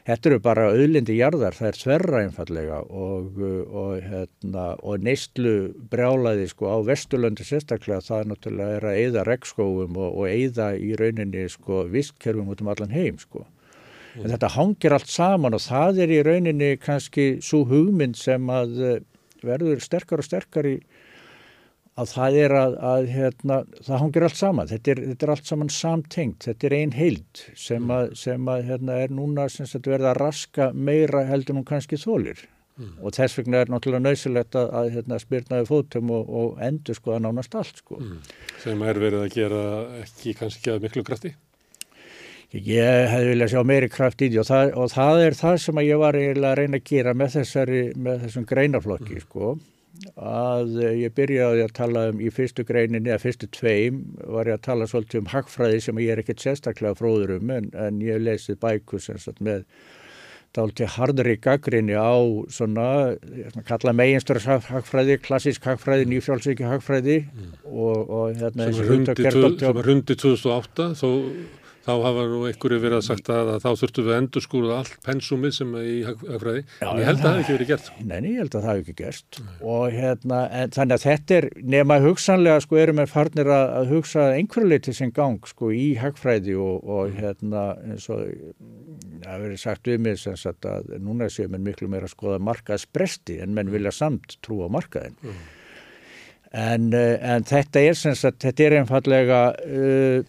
þetta eru bara auðlindi jarðar, það er þverra einfallega og, og, hérna, og neistlu brjálaði sko á Vesturlöndu sérstaklega, það er náttúrulega er að eyða regnskóum og, og eyða í rauninni sko vistkerfum út um allan heim sko. En þetta hangir allt saman og það er í rauninni kannski svo hugmynd sem að eh, verður sterkar og sterkar í að það er að, að hérna, það hangir allt saman, þetta er, þetta er allt saman samtengt, þetta er ein heild sem að, sem að hérna, er núna sem sagt verða að raska meira heldur nú kannski þólir og þess vegna er náttúrulega nöysilegt að, að hérna, spyrnaði fótum og, og endur sko að nánast allt sko. sem er verið að gera ekki kannski að miklu krafti. Ég hefði viljað sjá meiri kraft í því og það, og það er það sem að ég var eiginlega að reyna að gera með, þessari, með þessum greinaflokki sko að eh, ég byrjaði að tala um í fyrstu greininni eða fyrstu tveim var ég að tala svolítið um hagfræði sem ég er ekkert sérstaklega fróður um en, en ég lesið bækur sem sagt með dálítið hardri gaggrinni á svona, kalla meginstur hagfræði, klassísk hagfræði, nýfjálfsvíki hagfræði og, og hérna sem er hrundi 2008 þó, þá hafa nú einhverju verið að sagt að, að þá þurftum við að endurskúra allt pensumið sem er í hag- hagfræði. En ég held að það hafi ekki verið gert. Nei, nei, ég held að það hafi ekki gerst. Og hérna, en, þannig að þetta er nema hugsanlega sko erum við farnir að, að hugsa einhverju leiti sem gang sko í hagfræði og, og hérna eins og það hafi verið sagt við mig sem sagt að núna séum við miklu meira að skoða markaðsbresti en menn vilja samt trú á markaðin en, eh, en þetta er sem sagt, þetta er einfallega uh,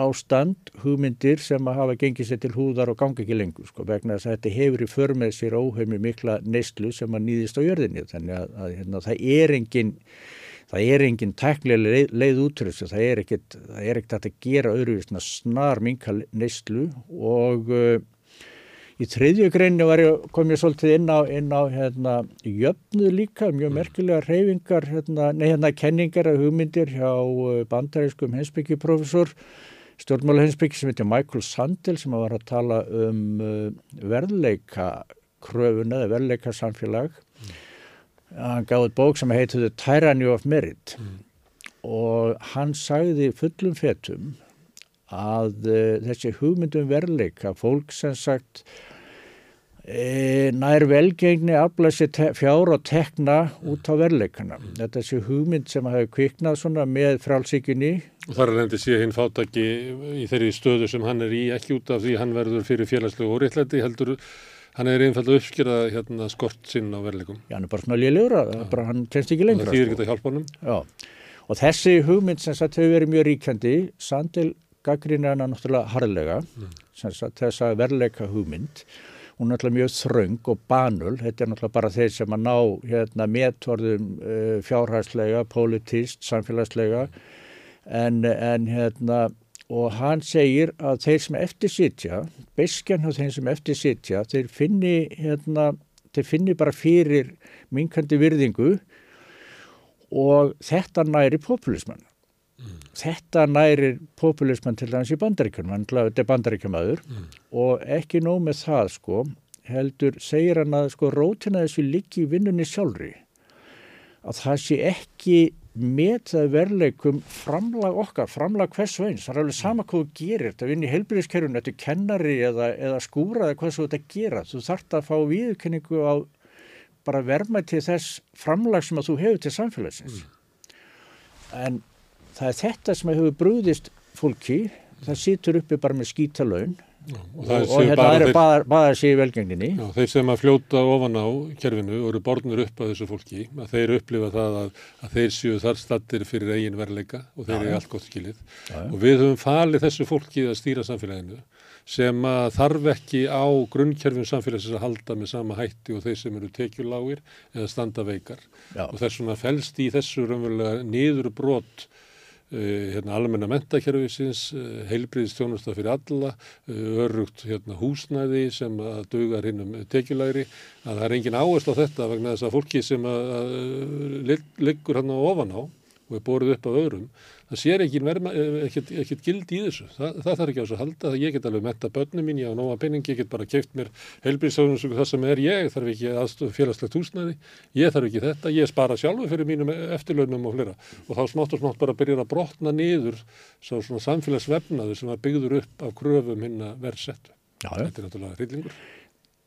ástand, hugmyndir sem að hafa gengið sér til húðar og ganga ekki lengur sko, vegna þess að þetta hefur í för með sér óheimi mikla neyslu sem að nýðist á jörðinni. Þannig að, að hérna, það er engin það er engin tæknilega leið, leið út úr þessu, það er er hægt að gera öðruvísna snar minka neyslu. Og uh, í þriðju greinu ég, kom ég svolítið inn á, inn á hérna, jöfnu líka, mjög merkilega reyfingar, hérna, nei hérna kenningar og hugmyndir hjá uh, bandarískum hensbyggjuprofessor stjórnmála hensbyggi sem heitir Michael Sandel sem var að tala um uh, verðleika kröfuna eða verðleika samfélag hann gáði bók sem heitir The Tyranny of Merit. Og hann sagði fullum fetum að uh, þessi hugmyndum verðleika fólk sem sagt nær velgengni afla sér fjár og tekna út á verðleikana. Þetta er þessi hugmynd sem hafi kviknað svona með frálsíkunni og þar er endi sé hinn fátaki í þeirri stöðu sem hann er í ekki út af því hann verður fyrir félagslegu óréttlæti heldur hann er einfalda uppskýrað hérna, skort sinn á verðleikum. Já, hann er bara svona lélegur að bara hann kennst ekki lengra. Það þýðir sko. ekki að hjálpa honum. Já, og þessi hugmynd sem sagt hefur verið mjög ríkjandi, Sandel gaggrinni hana náttúrulega harðlega, sem sagt þessa verðleika hugmynd, hún er náttúrulega mjög þröng og banul, þetta er náttúrulega bara þeir sem að ná hérna, metvorðum uh, fjárhærslega, politist, samfélagslega, en, en hérna, og hann segir að þeir sem eftir sitja, beskjan hjá þeim sem eftir sitja, þeir finni, hérna, þeir finni bara fyrir minkandi virðingu og þetta næri populisman. Þetta næri populisman til dæmis í bandaríkjum, hann þetta er bandaríkjamaður. Og ekki nóg með það sko, heldur segir hann að sko rótina þessu liggi í vinnunni sjálfri. Að það sé ekki metað verleikum framlag okkar, framlag hvers veins, það er alveg sama hvað þú gerir, þetta vinn í heilbyrðiskerfunu, þetta er kennari eða, eða skúra eða hvað þú þetta gera, þú þart að fá viðkenningu á bara verma til þess framlag sem að þú hefur til samfélagsins. En það er þetta sem hefur brúðist fólki, það situr uppi bara með skítalaun Og og, það og séu hérna bara er þeir, baðar, baðar sig í velgengninni. já, þeir sem að fljóta ofan á kerfinu og eru borðnir upp að þessu fólki, að þeir upplifa það að, að þeir séu þar stattir fyrir eigin verleika og þeir eru allt gott skilið. Og við höfum falið þessu fólki að stýra samfélaginu sem að þarf ekki á grunnkerfum samfélagsins að halda með sama hætti og þeir sem eru tekjulágir eða standa veikar. Já. Og þess vegna felst í þessu raunverulega niður brot hérna, almenna mentakerfisins, heilbriðstjónusta fyrir alla, örugt hérna, húsnæði sem að dugar hinnum tekjulæri, að það er engin áherslu á þetta vegna þess að fólki sem að, að liggur hann á ofan á og er borðið upp af öðrum, það sér ekki ekkert gild í þessu. Það, það þarf ekki á þessu að halda, ég get alveg metta börnum mín, ég á nóga penning, ég get bara keift mér helbriðstöðunum það sem er ég, þarf ekki félagslegt húsnæði, ég þarf ekki þetta, ég spara sjálfur fyrir mínum eftirlaunum og flera og þá smátt og smátt bara byrjar að brotna niður svo svona samfélagsvefnaður sem að byggður upp af kröfum hinn að verðsettu. Þetta er náttúrulega hryllingur.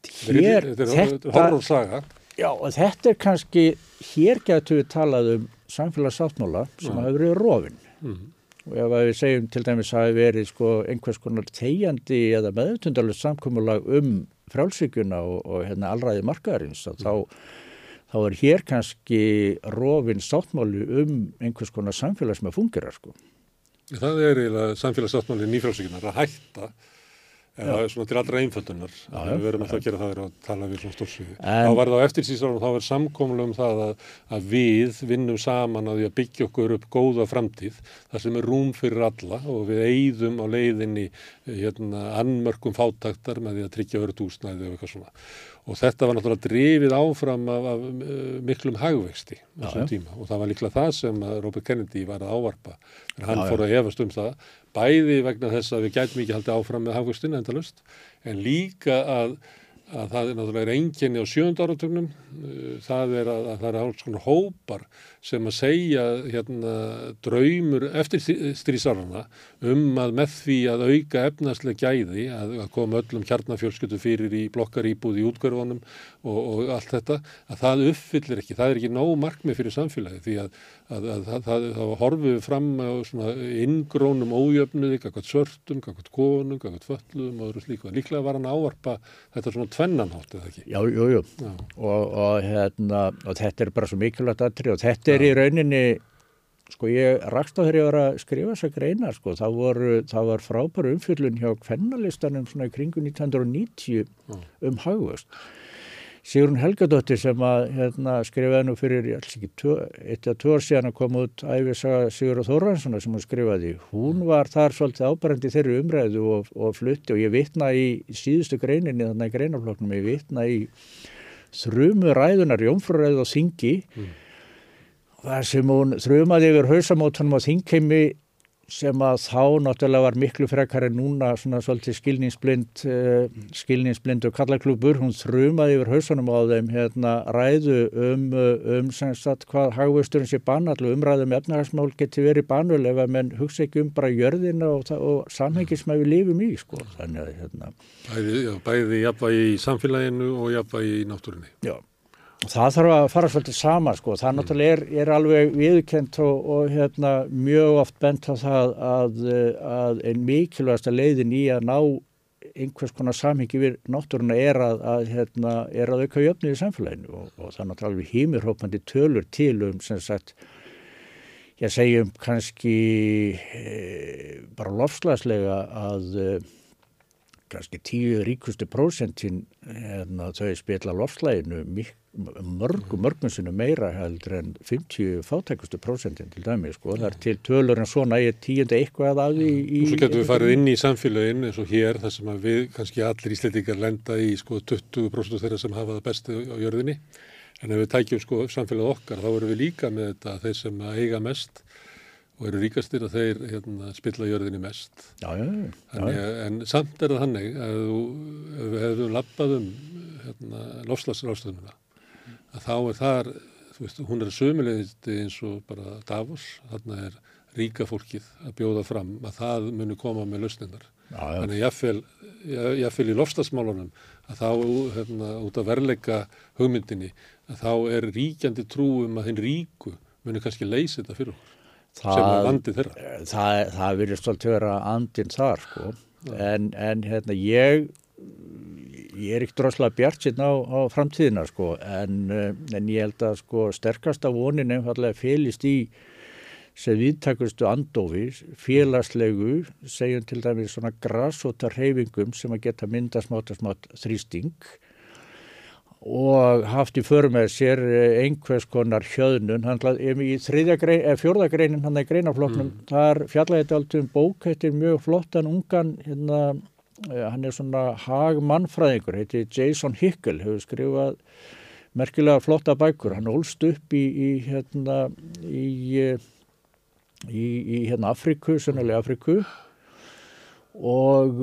Hér, þetta er horrorsaga. Já, og þetta er kannski, hér getur við talað um samfélagsáttmála sem hafa verið rofin mm. og ef við segjum til dæmis að það verið sko einhvers konar tegjandi eða meðutundarlust samkvæmulag um frálsíkjuna og, og hérna allræði markaðarins mm. þá, þá er hér kannski rofin sáttmáli um einhvers konar samfélag sem að fungera sko. Það er eiginlega samfélagsáttmáli nýfrálsíkjuna að hætta eða svona til allra einföldunar. Við verðum alltaf að gera það að tala við svona stórsvíði þá var það á eftirsýstunum þá er samkomlu um það að, að við vinnum saman að því að byggja okkur upp góða framtíð það sem er rúm fyrir alla og við eigðum á leiðinni hérna, annmörkum fátaktar með því að tryggja verið úsnæði og eitthvað svona og þetta var náttúrulega drifið áfram af, af miklum hagvexti á þessum tíma. Og það var líklega það sem Robert Kennedy var að ávarpa en hann já, fór að hefast um það. Bæði vegna þess að við gætum ekki haldið áfram með hagvextin endalust en líka að að það er náttúrulega enginni á sjönda áratögnum uh, það er að, að það er alls konar hópar sem að segja hérna draumur eftir strísarana um að með því að auka efnaslega gæði að, að koma öllum kjarnafjölskyttu fyrir í blokkarýbúð í útgörfunum og, og allt þetta að það uppfyllir ekki, það er ekki nóg markmið fyrir samfélagi því að þá horfum við fram á inngrónum ójöfnuði, kakvað svörtum, kakvað konum, kakvað föllum og öðru slíku. Líklega var hann áarpa þetta svona tvennanhátt eða ekki? Já, jú, jú. Já. Og, og, hérna, og þetta er bara svo mikilvægt aðtrið og þetta er Já. í rauninni Sko ég rakst á þegar ég var að skrifa þessa greina sko, það, voru, það var frábæru umfjöldun hjá kvennalistanum svona í kringu 1990 mm. um haugust Sigrun Helgadóttir sem að hérna, skrifaði nú fyrir eitt eða tvö ár síðan að koma út æfisaga Sigur Þorranssona sem hún skrifaði. Hún var þar svolítið ábærandi þeirri umræðu og, og flutti og ég vitna í síðustu greininni þannig að greinafloknum ég vitna í þrjumu ræðunar, jónfruræðu og þingi mm. þar sem hún þrjumaði yfir hausamótanum á þingheimi sem að þá náttúrulega var miklu frekar en núna svona svolítið skilningsblind uh, skilningsblind og kallaklúpur hún þrumaði yfir hausunum á þeim hérna ræðu um, um sem sagt hvað hagvösturinn sé banallu umræðu með um efnahagsmál geti verið banul ef að menn hugsa ekki um bara jörðina og, og samhengi sem við lifum í sko. Þannig að hérna. Bæði, já, bæði jafnvægi í samfélaginu og jafnvægi í náttúrunni. Já Það þarf að fara svolítið sama sko, það mm. náttúrulega er, er alveg viðkent og, og hérna, mjög oft bent á það að, að einn mikilvægasta leiðin í að ná einhvers konar samhengi við náttúruna er að, að, hérna, er að auka jöfnið í samfélaginu og, og það er náttúrulega hímirhópandi tölur til um sem sagt, ég segjum kannski e, bara lofslagslega að kannski tíu ríkustu prósentin hérna, þau spila lofslæginu mörgum mörgum sinu meira heldur en 50 fátækustu prósentin til dæmi sko. það er til tölur en svona ég tíundi eitthvað að því í... Og svo getur við farið inn í samfélagin eins og hér þar sem við kannski allir íslendingar lenda í sko 20% þeirra sem hafa það bestu á jörðinni. En ef við tækjum sko samfélag okkar þá erum við líka með þetta þeir sem eiga mest og eru ríkastir að þeir hérna, spilla jörðinni mest. Já, já, já. Þannig, en samt er það hannig að þú, ef við hefum lappað um hérna, lofslagsrástöðununa, að þá er þar, þú veist, hún er sömulegist eins og bara Davos, þarna er ríka fólkið að bjóða fram að það muni koma með lausnindar. Þannig jáfnvel, jáfnvel í lofslagsmálunum að þá, hérna, út af verleika hugmyndinni, að þá er ríkjandi trúum að hinn ríku muni kannski leysi þetta fyrir það, sem er andið þeirra það, það virðist alltaf vera andin þar sko. en, en hérna ég ég er ekkert droslega bjart síðan á, á framtíðina sko. en, en ég held að sko, sterkasta vonin einfallega félist í sem viðtakustu andofi, félagslegu, segjum til dæmis svona grassóta reyfingum sem að geta mynda smátt og smátt þrýsting og haft í för með sér eh, einhvers konar hjöðnun. Í grein, eh, fjórðagreinin hann í greinafloknum mm. þar fjallaði þetta alltaf um bók heitir mjög flottan ungan hérna, eh, hann er svona hagmannfræðingur heitir Jason Hickel hefur skrifað merkilega flotta bækur. Hann ólst upp í, í hérna í, í, í hérna Afriku, sönnulega Afriku og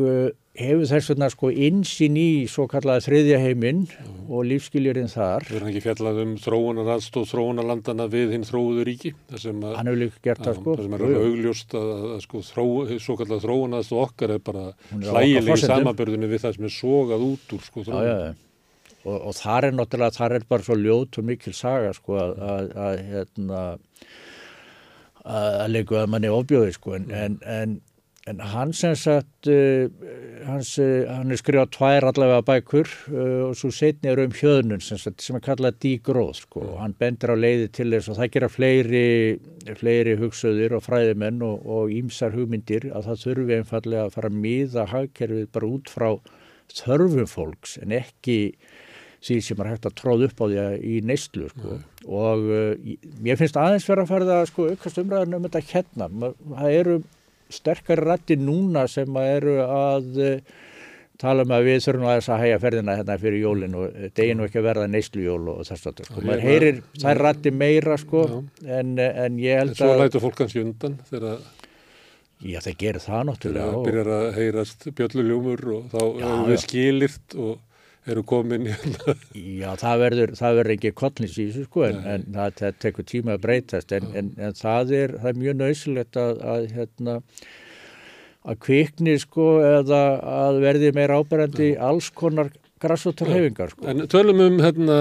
hefur þess vegna sko insinn í svo kallaða þriðja heiminn mm. og lífskiljurinn þar. Við erum ekki fjallað um þróunar aðstóð þróunarlandana við hinn þróuðu ríki. Að, það sko. Það sem er alveg augljóst að, að sko þró, svo kallað þróunar aðstóð okkar er bara hlægileg í samabörðinu við það sem er sogað út úr sko þróunar. Já, já, já. Og, og þar er náttúrulega, þar er bara svo ljót og mikil saga sko að, að hérna að leikuða manni ofbjóði sko en, en, en En hann sem sagt, uh, hans, uh, hann er skrifað tvær allavega bækur uh, og svo setni er um hjöðnun sem, sagt, sem er kallað dígróð sko. Og hann bendur á leiði til þess og það gera fleiri, fleiri hugsaðir og fræðimenn og ímsar hugmyndir að það þurfi einfallega að fara að miða hagkerfið bara út frá þörfum fólks en ekki því sem er hægt að tróða upp á því í neistlu sko. Mm. og mér finnst aðeins verið að fara það sko aukast umræðan um þetta hérna, það eru sterkari rætti núna sem eru að uh, tala um að við þurfum að þess að hægja ferðina hérna fyrir jólinn og deginu ekki að verða neysljól og þess að sko. maður heyrir þær rætti meira sko en, en ég held að... En svo lætu fólk kannski undan þegar Já, það gerir það náttúrulega. Það byrjar að heyrast bjölluljómur og þá er við skilirt og eru komin hérna. Já, það verður, það verður ekki kollins í þessu sko en, en það, það tekur tíma að breytast en, en, en það, er, það er mjög nöysilegt að, að, hérna, að kvikni sko eða að verði meira áberandi alls konar græsoturhefingar sko. En tölum um hérna,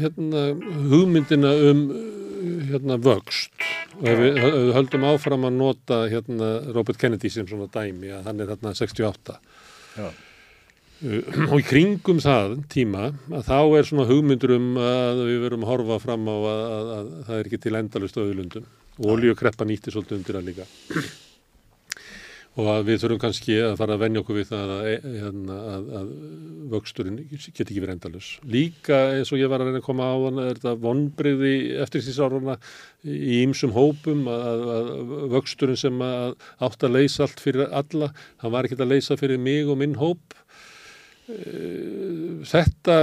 hérna hugmyndina um hérna vöxt. Og ef við höldum áfram að nota hérna Robert Kennedy sem svona dæmi að hann er hérna 68 Já og í kringum það tíma að þá er svona hugmyndur um að við verum að horfa fram á að, að, að það er ekki til endalust auðlundum og oljukreppa nýtti svolítið undir að líka. Og að við þurfum kannski að fara að venja okkur við það að, hérna, að, vöxturinn geti ekki verið endalus. Líka eins og ég var að reyna að koma á þann er þetta vonbriði eftir því sáruna í ýmsum hópum að, vöxturinn sem átt að leysa allt fyrir alla, hann var ekki að leysa fyrir mig og minn hóp þetta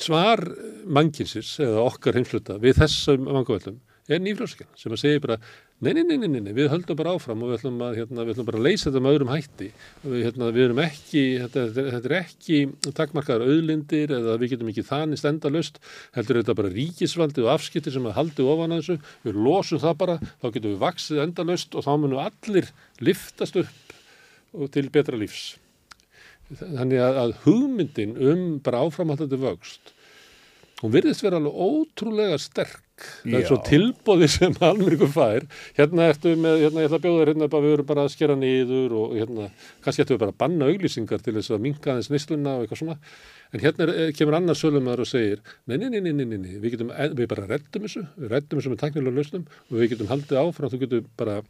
svar mannkinsins eða okkar heimsluta við þessum mangavöldum er nýfljóðsakinn sem að segja bara nei, nei, nei, nei, við höldum bara áfram og við ætlum, að, hérna, við ætlum bara að leysa þetta með öðrum hætti. Við, hérna, við erum ekki þetta, þetta er ekki takkmarkaðar auðlindir eða við getum ekki þannig stendalust heldur þetta bara ríkisvaldi og afskipti sem að haldi ofan að þessu, við losum það bara þá getum við vaksið endalust og þá munum allir liftast upp til betra lífs þannig að, að hugmyndin um bara áframhaldandi vöxt hún virðist vera alveg ótrúlega sterk. Það er svo tilbóði sem almenningu fær. Hérna ertu með, hérna ég ætla að bjóða þér hérna bara við verum bara að skera niður og hérna kannski ættu við bara að banna auglýsingar til þess að minka þess nýsluna og eitthvað svona. En hérna er, kemur annars sölumar og segir nei, nei, nei, nei, nei, nei, við getum við bara reddum þessu, við reddum þessu með taknilega lausnum og við getum haldið áfram, þú getum bara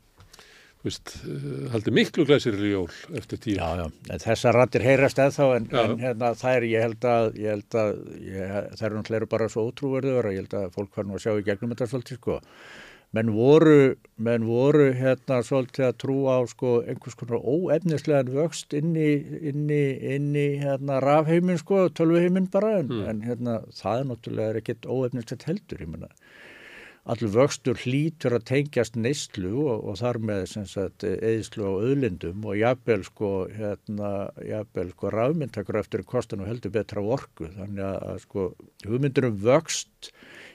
Vist, eh, haldi miklu glæsir í jól eftir tíu. Já, já, en þessar rattir heyrast eða en, en hérna, það er, ég held að, ég held að ég, það eru náttúrulega bara svo ótrúverður og ég held að fólk var nú að sjá í gegnum þetta svolítið, sko. Menn voru, menn voru hérna svolítið að trúa á, sko, einhvers konar óefnislegan vöxt inn í, inn í, inn í, hérna, rafheimin, sko, tölvuheimin bara, en, mm. en hérna, það er náttúrulega ekkert óefnislegt heldur, ég menna allur vöxtur hlítur að tengjast neyslu og, og þar með eðislu á öðlindum og jafnvel sko, hérna, sko rafmyndakur eftir kostan og heldur betra orku þannig að, sko hugmyndur um vöxt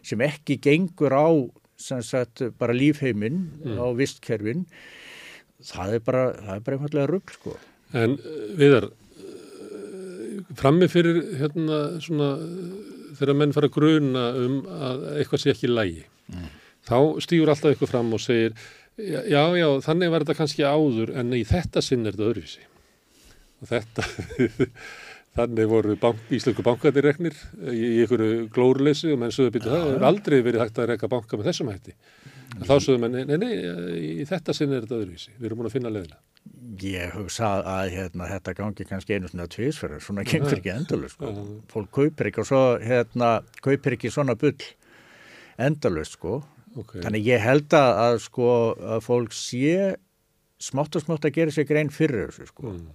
sem ekki gengur á sagt, bara lífheiminn mm. á vistkerfin það er bara, það er bara einfallega rugg sko. En viðar frammi fyrir hérna svona þegar menn fara að gruna um að eitthvað sé ekki lægi mm. þá stýur alltaf ykkur fram og segir já, já, þannig var þetta kannski áður en í þetta sinn er þetta öðruvísi og þetta þannig voru bank, íslensku bankadireknir í, í ykkur glóruleysi og menn sögðu byrju það hefur aldrei verið hægt að reyka banka með þessum hætti mm. þá sögðu menn, nei, nei, í þetta sinn er þetta öðruvísi við erum búin að finna leðina Ég hugsa að hérna, þetta gangi kannski einu svona tvísferðar, svona gengur ekki endalust. Sko. Fólk kaupir ekki og svo hérna, kaupir ekki svona bull endalust sko. Okay. Þannig ég held að, að, sko, að fólk sé smátt og smátt að gera sér grein fyrir þessu sko. Mm.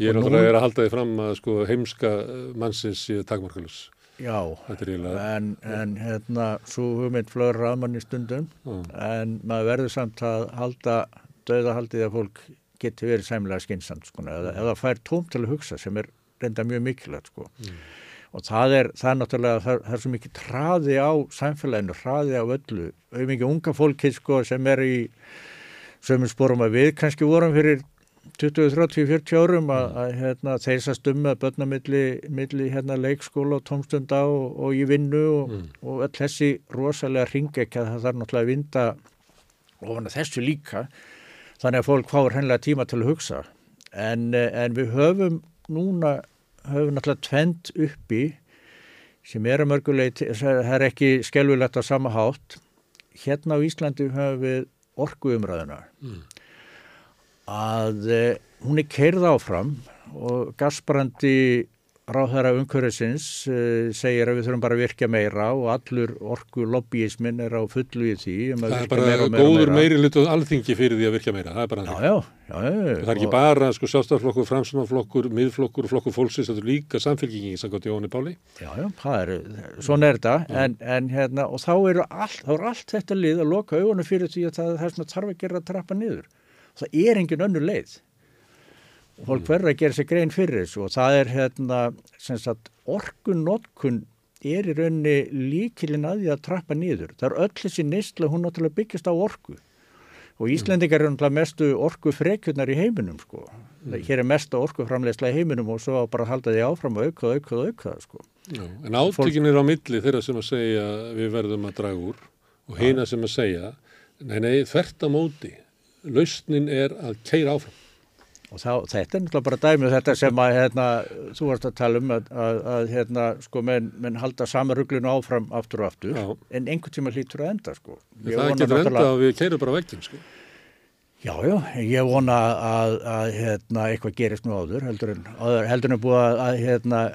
Ég er náttúrulega að halda því fram að sko, heimska mannsins séu takmarkalus. Já, en, en hérna, svo hugmynd flögur raman í stundum, mm. en maður verður samt að halda döðahaldið að fólk geti verið sæmlega skynnsamt, sko, eða, eða fær tóm til að hugsa sem er reynda mjög mikilvægt, sko. Mm. Og það er, það er náttúrulega, það, það er svo mikið traði á samfélaginu, traði á öllu, auðvitað unga fólkið, sko, sem er í sömum sporum að við kannski vorum fyrir 20, 30, 40 árum að, að hérna, þeysast um að börna milli, milli hérna, leikskóla og tómstunda og, og í vinnu og, mm. og öll þessi rosalega ringekja það þarf náttúrulega að vinda ofan að þessu líka. Þannig að fólk fáur hennilega tíma til að hugsa. En, en við höfum núna höfum náttúrulega tvend uppi sem er að mörguleit það er ekki skelvilegt á sama hátt. Hérna á Íslandi höfum við orguumræðuna mm. Að eh, hún er keirð áfram og gasbrandi ráðhæra umhverfisins uh, segir að við þurfum bara að virka meira og allur orku lobbyismin er á fullu í því um Það er bara meira, meira, góður meiri lutuð alþingi fyrir því að virka meira, það er bara já, já, já, það er ekki bara sko, sjálfstæðarflokkur, framsunarflokkur, miðflokkur flokkur fólksins, þetta er líka samfélkingi í Sankt Jóni Páli. Já, já, það er, svona er þetta. En, en hérna, og þá er allt, þá er allt þetta lið að loka augunum fyrir því að það er það sem þarf að gera trappa niður. Það er engin önnu leið og fólk verður að gera sér grein fyrir þessu og það er hérna orkunnotkun er í raunni líkilinn að því að trappa nýður. Það er öll þessi neistla hún náttúrulega byggjast á orku og mm. Íslendingar er náttúrulega mestu orku frekjurnar í heiminum sko. Mm. Hér er mesta orku framlegslega í heiminum og svo bara halda því áfram og auka, auka, auka sko. Já, en átökin er á milli þeirra sem að segja við verðum að draga úr og heina sem að segja nei, nei, þvert að móti lausnin er að keira áfram. Og þá, þetta er náttúrulega bara dæmið um þetta sem að hérna, þú varst að tala um að, að, að hérna, sko, menn, menn halda sama rugglinu áfram aftur og aftur, já. en einhvern tíma hlýtur að enda, sko. Það getur enda að við keirum bara vekkin, sko. Já, já, ég vona að, að hérna, eitthvað gerist nú áður, heldur en, heldur en búið að hérna,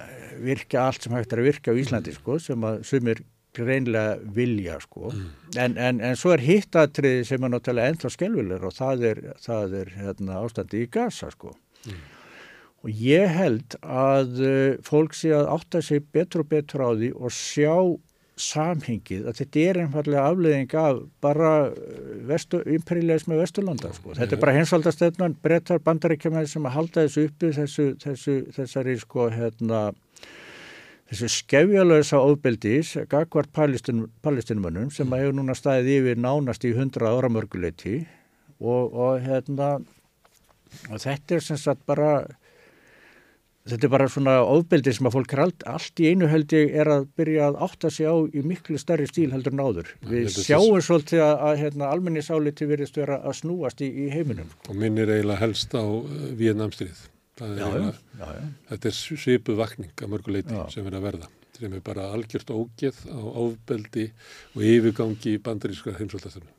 virka allt sem hægt er að virka á Íslandi, sko, sem að sumir greinlega vilja sko mm. en, en, en svo er hittatriði sem er náttúrulega ennþá skelvilegur og það er, það er hérna, ástandi í gasa sko mm. og ég held að uh, fólk sé að átta sig betur og betur á því og sjá samhengið að þetta er einfallega afleðing af bara uh, imperialismi vesturlanda sko. Þetta er bara hensvaldastöfnan, brettar, bandaríkjumæði sem að halda þessu uppi þessu, þessu, þessari sko hérna þessu skefjalösa ofbeldis gagvart palestinumönnum sem að hefur núna staðið yfir nánast í hundra ára mörguleiti og, og hérna og þetta er sem sagt bara þetta er bara svona ofbeldi sem að fólk er allt, allt í einu held ég er að byrja að átta sig á í miklu starri stíl heldur en áður. Við sjáum svolítið að, að hérna, almenningsáliti verðist vera að snúast í, í heiminum. Og minnir eiginlega helst á uh, Vietnamstrið. Já, já, já. Þetta er svipu vakning að mörguleiti sem er að verða sem er bara algjört ógeð á áfbeldi og yfirgangi í bandaríska heimsvöldastöfnu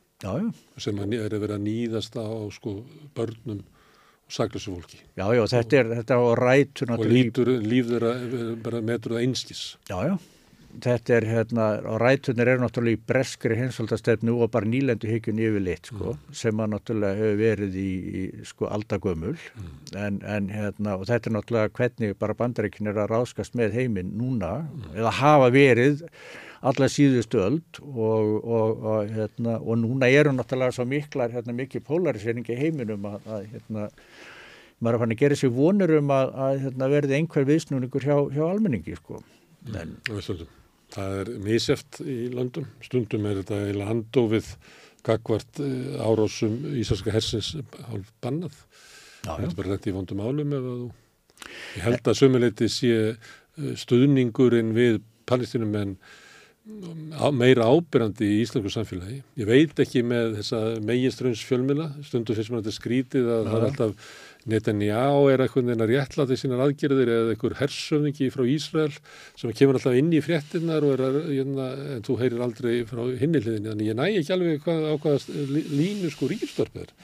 sem er að vera nýðast á sko, börnum og saklösu fólki. Já, já, þetta er þetta á rætur og líf þeirra bara metur það einskis. Já, já þetta er hérna, og rætunir eru náttúrulega í breskri hinsvöldastefnu og bara nýlendu higgjun yfirleitt sko, mm. sem að náttúrulega hefur verið í, í sko aldagömmul mm. en, en hérna, og þetta er náttúrulega hvernig bara bandaríkin er að ráskast með heiminn núna, mm. eða hafa verið alla síðustu öld og, og, og, hérna, og núna eru náttúrulega svo miklar, hérna, mikið polarisering í heiminum að, að hérna, maður er fann að gera sér vonur um að, að hérna, verði einhver viðsnúningur hjá, hjá almenningi sko. Mm. En, Það er míseft í landum, stundum er þetta eða handofið kakvart eh, árásum Ísarska hersins hálf bannað. Já, það er bara þetta í vondum álum ef að þú... Ég held að sömuleiti sé eh, stuðningurinn við palestinum en meira ábyrjandi í Íslandsku samfélagi. Ég veit ekki með þessa meginströms fjölmila, stundu fyrst mér þetta skrítið að það er alltaf Netanyahu er eitthvað en að réttla til sínar aðgerðir eða einhver hersöfningi frá Ísrael sem kemur alltaf inn í fréttinnar og er að, hérna, en þú heyrir aldrei frá hinniliðinni, þannig ég næ ekki alveg hvað, á hvaða línu sko ríkistörpið er.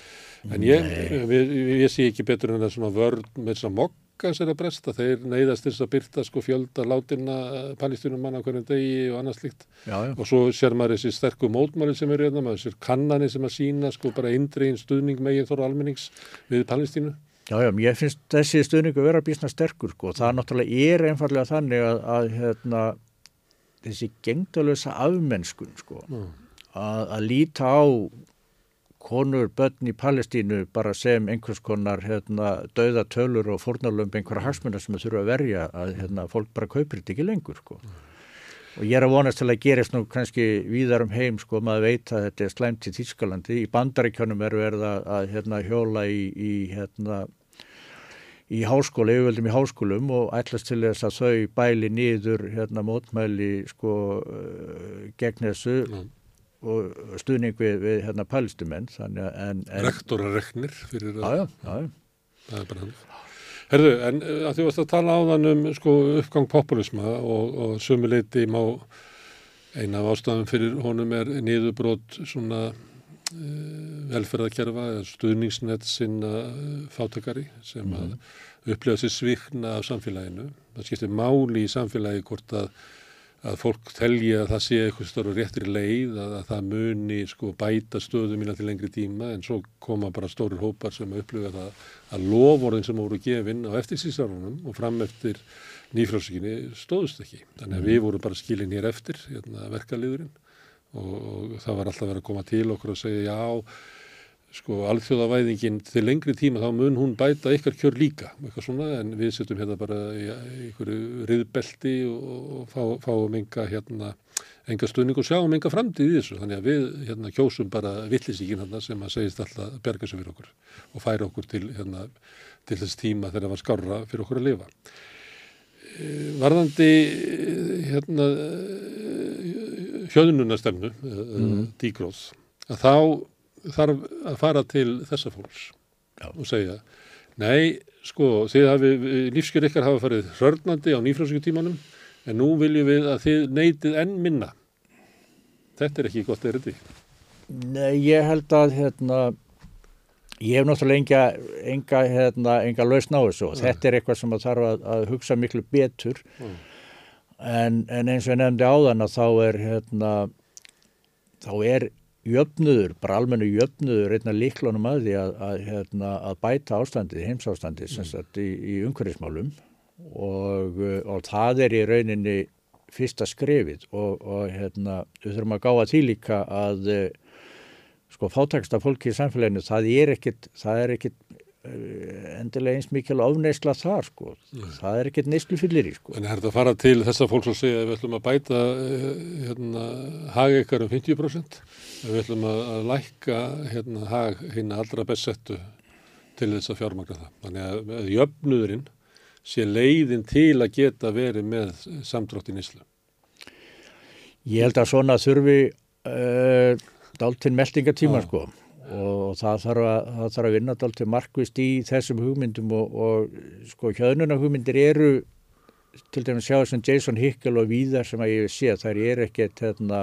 En ég, ég, ég sé ekki betur en það svona vörd með þess að mokk bankans er að bresta, þeir neyðast þess að byrta sko fjölda látina palistínum manna hverjum degi og annað slikt og svo sér maður þessi sterku mótmáli sem eru hérna, maður sér kannani sem að sína sko bara indriðin stuðning meginn þóra almennings við Palestínu. Já, já, ég finnst þessi stuðningu vera bísna sterkur sko, það náttúrulega er einfallega þannig að, að hérna, þessi gengdalösa afmennskun sko, mm. að, að líta á konur, börn í Palestínu bara sem einhvers konar hérna, dauðatölur og fórnarlömb einhverja hagsmuna sem það þurfa að verja að hérna, fólk bara kaupir þetta ekki lengur sko. Mm. Og ég er að vonast til að gerist nú kannski víðar um heim sko, maður veit að þetta er slæmt í Þískalandi. Í bandaríkjónum er verið að, að hérna, hjóla í, í, hérna, í háskóla, yfirvöldum í háskólum og ætlast til þess að þau bæli nýður hérna, mótmæli sko, uh, gegn þessu. Mm og stuðning við, við hérna pælistumenn Rektora reknir fyrir að það er bara hann Herðu, en eh, að þú varst að tala áðan um sko, uppgang populisma og, og sömuleiti má eina af ástafum fyrir honum er niðurbrót svona uh, velferðarkerfa eða stuðningsnett sinna uh, fátakari sem mm. að upplifa sér svikna af samfélaginu. Það skiptir máli í samfélagi hvort að að fólk telji að það sé eitthvað stóru réttir leið, að, að það muni sko bæta stöðum mína til lengri tíma en svo koma bara stórir hópar sem að upplifa það að lofórðin sem voru gefinn á eftirsýsarunum og fram eftir nýfrálsíkinni stóðust ekki. Þannig að við mhm. vorum bara skilin hér eftir hérna, verkaliðurinn og, og það var alltaf verið að koma til okkur og segja já sko alþjóðavæðingin til lengri tíma þá mun hún bæta ykkar kjör líka eitthvað svona en við setjum hérna bara í einhverju riðbelti og fá, fáum enga hérna enga stöðning og sjáum enga framtíð í þessu þannig að við hérna kjósum bara villisíkin hérna sem að segist alltaf berga sig fyrir okkur og færa okkur til hérna til þess tíma þegar það var skára fyrir okkur að lifa eh, Varðandi hérna hjöðununastemnu mm. dígróð að þá þarf að fara til þessa fólks Já. og segja nei, sko, þið hafi lífskjör ykkar hafa farið hörnandi á nýfrásíkutímanum en nú viljum við að þið neytið enn minna þetta er ekki gott erindi Nei, ég held að hérna ég hef náttúrulega enga enga, hérna, enga lausn á þessu og þetta er eitthvað sem að þarf að, að hugsa miklu betur mm. en, en eins og ég nefndi áðan að þá er hérna þá er jöfnuður, bara almennu jöfnuður einna líklunum að því að, að, hérna, að bæta ástandið, heimsástandið mm. sagt, í, í umhverfismálum og, og það er í rauninni fyrsta skrefið og, og hérna, við þurfum að gáða til líka að sko fátæksta fólki í samfélaginu það er ekkit, það er ekkit Eh, endilega eins mikil ofneisla þar sko, Nei. það er ekkert neislu fyllir í sko. En er þetta að fara til þess að fólk svo segja að við ætlum að bæta eh, hérna, hag ekkar um 50% við ætlum að, að lækka hérna, hag hérna allra best settu til þess að fjármagna það. Þannig að, jöfnurinn sé leiðin til að geta verið með samdrátt í neislu Ég held að svona þurfi uh, dáltinn meldingatíma sko og það þarf að, það þarf að vinna alltaf markvist í þessum hugmyndum og, og sko hjöðnuna hugmyndir eru til dæmis sjá þessum Jason Hickel og víðar sem að ég sé þær er ekkert hérna,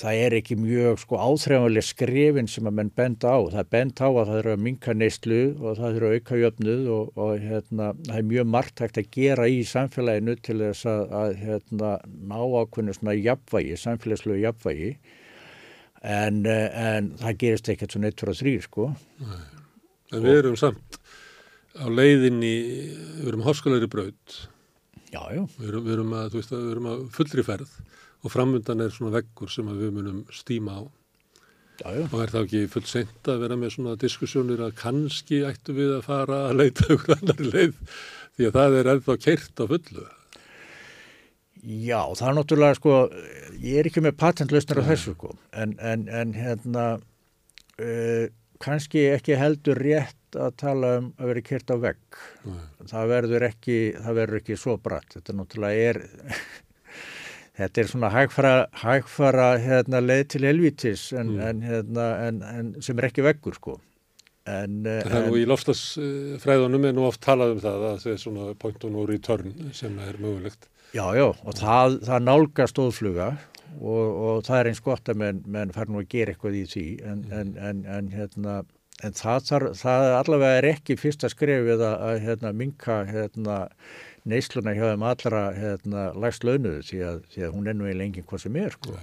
það er ekki mjög sko áþreifanlega skrefin sem að menn benda á. Það er bend á að það eru að minka neistlu og það eru að auka jöfnuð og, og hérna, það er mjög margtækt að gera í samfélaginu til þess að, að hérna, ná ákveðinu svona jafnvægi, samfélagslegu jafnvægi en, eh, en það gerist ekkert svona 1, 2 og 3 sko. Nei. En við erum samt á leiðinni, við erum háskalegri braut. Já, já. Við við erum, að, veist, við erum að fullri ferð og framöndan er svona veggur sem við munum stíma á. Já, já. og er það ekki fullt sent að vera með svona diskussjónir að kannski ættu við að fara að leita ykkur annar leið? Því að það er ennþá keirt á fullu Já, það er náttúrulega sko, ég er ekki með patentlausnar á þessu sko, en, en, en hérna, uh, kannski ekki heldur rétt að tala um að vera kert á vegg. Nei. Það verður ekki, það verður ekki svo bratt. Þetta náttúrulega er, þetta er svona hægfara, hægfara hérna, leið til helvítis en, Mm. en, hérna, en, en sem er ekki veggur sko. En, Það er nú en í lofslagsfræðunum er nú oft talað um það að það er svona point on no return sem er mögulegt. Já, já, og það, það nálgast óðfluga og, og það er eins gott að menn, menn fara nú að gera eitthvað í því en, en, en, en, hérna, það, þar, það allavega er ekki fyrsta skrefið að, að hérna, minka hérna, neysluna hjá þeim allra hérna, lægst launuðu því því að hún er nú í lengið hvað sem er sko.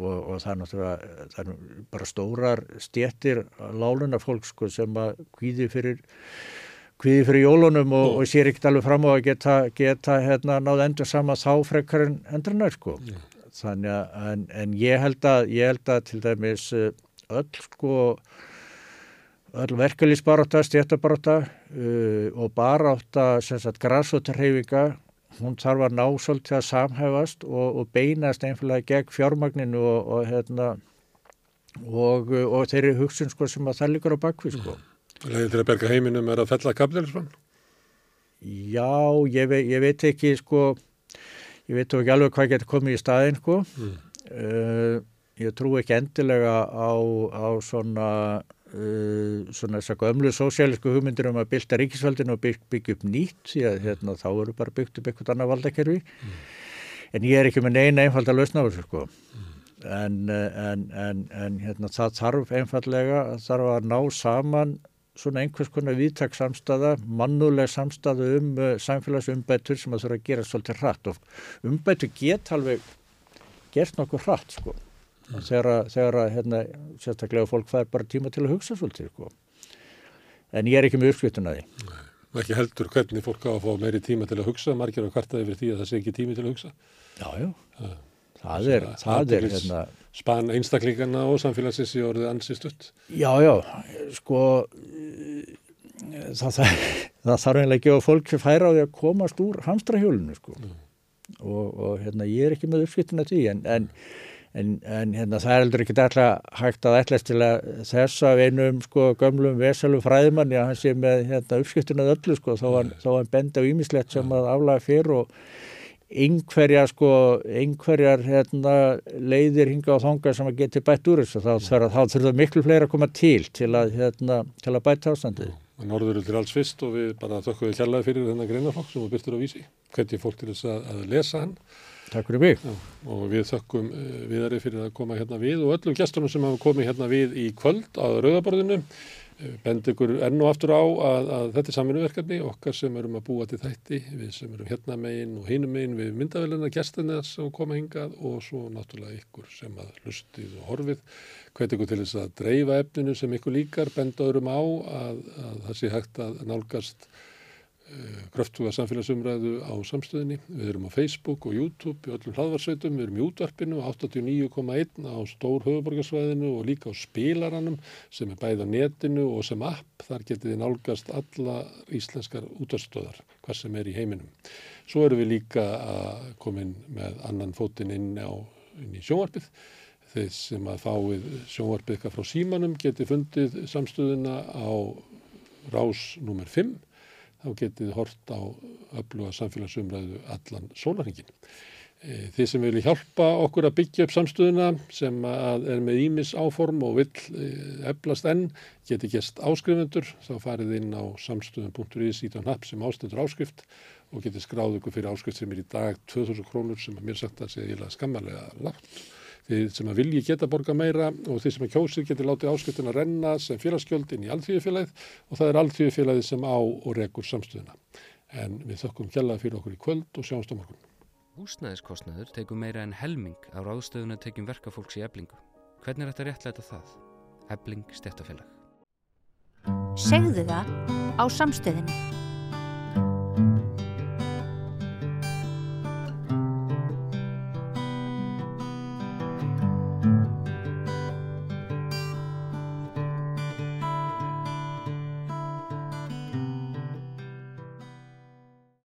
og, og það er náttúrulega það er bara stórar stjettir láluna fólk sko, sem að kvíði fyrir kvíði fyrir jólunum og, og sér ekkert alveg fram á að geta, geta hérna, náð endur sama þá frekar en endurnar sko. þannig að en, en ég held að ég held að til dæmis eh, öll sko öll verkefliðsbaráta, stjættabaráta uh, og baráta sem sagt græsóttarhefinga hún þarf að ná svolítið að samhæfast og, og beinast einfallega gegn fjármagninu og, og hérna og, og þeirri hugsun sko sem að það líkur á bakvið sko. Leiðin til að berga heiminum er að fella kapitalisman. Já, ég, vei, ég veit ekki sko, ég veit ekki alveg hvað getur komið í staðinn sko. Mm. Uh, ég trú ekki endilega á, á svona, uh, svona þess að gömlu sósialísku hugmyndir um að bylta ríkisvaldinu og bygg, byggja upp nýtt því að hérna, þá eru bara byggt upp eitthvað annað valdakerfi. En ég er ekki með neina einfald að lausna á þessu sko. En, eh, en, en, en hérna, það þarf einfallega þarf að ná saman svona einhvers konar viðtak samstæða, mannuleg samstæða um uh, samfélagsumbætur sem að þurfa að gera svolítið hratt og umbætur get alveg gert nokkuð hratt sko. Mm. Þegar, að- þegar að hérna, sérstaklega fólk fær bara tíma til að hugsa svolítið sko. En ég er ekki með uppskriftun að því. Og ekki heldur hvernig fólk á að fá meiri tíma til að hugsa, margir á kvartaði fyrir því að það sé ekki tími til að hugsa. Já, já. Já. Það er, það er hérna, Span einstaklingana og samfélagsins í orðið ansi stutt. Já, já, sko það, það, það þarf einlega ekki að fólk færa á því að komast úr hamstrahjólinu sko. og, og hérna, ég er ekki með uppskiptin að því en, en, en, en hérna, það er heldur ekki alltaf hægt að ætlast til að þess að einum sko, gömlum vesalum fræðimann að hann sé með hérna, uppskiptin að öllu sko, hann, þó hann benda á ímislegt sem að aflaga fyrir og einhverjar sko, einhverjar hérna, leiðir hinga á þanga sem að geti bætt úr þessu þá þurfa miklu fleira að koma til til að, hérna, til að bæta ástandið. Norður er til alls fyrst og við bara þökkum við kjallaði fyrir þennan greinaflokk sem við byrtur á vísi. Hvernig fólk til þess að, að lesa hann Takk fyrir mig. Já, og við þökkum uh, viðari fyrir að koma hérna við og öllum gestunum sem hafa komið hérna við í kvöld á rauðaborðinu. Uh, bend ykkur enn og aftur á að, að þetta er saminuverkefni okkar sem erum að búa til þætti, við sem erum hérna megin og hinum megin við myndavelina gestina sem koma hingað og svo náttúrulega ykkur sem að hlustið og horfið. Hvet ykkur til þess að dreifa efninu sem ykkur líkar, benda öðrum á að, að það sé hægt að nálgast kröftuga samfélagsumræðu á samstöðinni. Við erum á Facebook og YouTube í öllum hlaðvarsveitum, við erum í útvarpinu 89,1 á stór höfuborgarsvæðinu og líka á spilaranum sem er bæði á netinu og sem app. Þar getið þið nálgast alla íslenskar útvarstöðar, hvað sem er í heiminum. Svo erum við líka að koma inn með annan fótinn inn, inn í sjónvarpið. Þeir sem að fáið sjónvarpið eitthvað frá símanum getið fundið samstöðina á rás nummer 5 þá getið hort á öfluga samfélagsumræðu allan sólarhingin. Þið sem vilja hjálpa okkur að byggja upp samstöðuna sem er með ímis áform og vill eflast enn, getið gest áskrifundur, þá farið inn á samstöðun.is ítan hnapp sem ástendur áskrift og getið skráð ykkur fyrir áskrift sem er í dag 2000 krónur sem að mér sagt að segja skammarlega látt. Þið sem að vilji geta borga meira og þið sem að kjósið geti látið áskriftin að renna sem félagsgjöld inn í alþjóðfélagið og það er alþjóðfélagið sem á og rekur samstöðuna. En við þökkum kjallaði fyrir okkur í kvöld og sjáumst á morgun. Húsnæðiskostnaður tegur meira en helming af ráðstöðuna tekjum verkafólks í eblingu. Hvernig er þetta réttlæta það? Ebling stjættafélag. Segðu það á samstöðinni.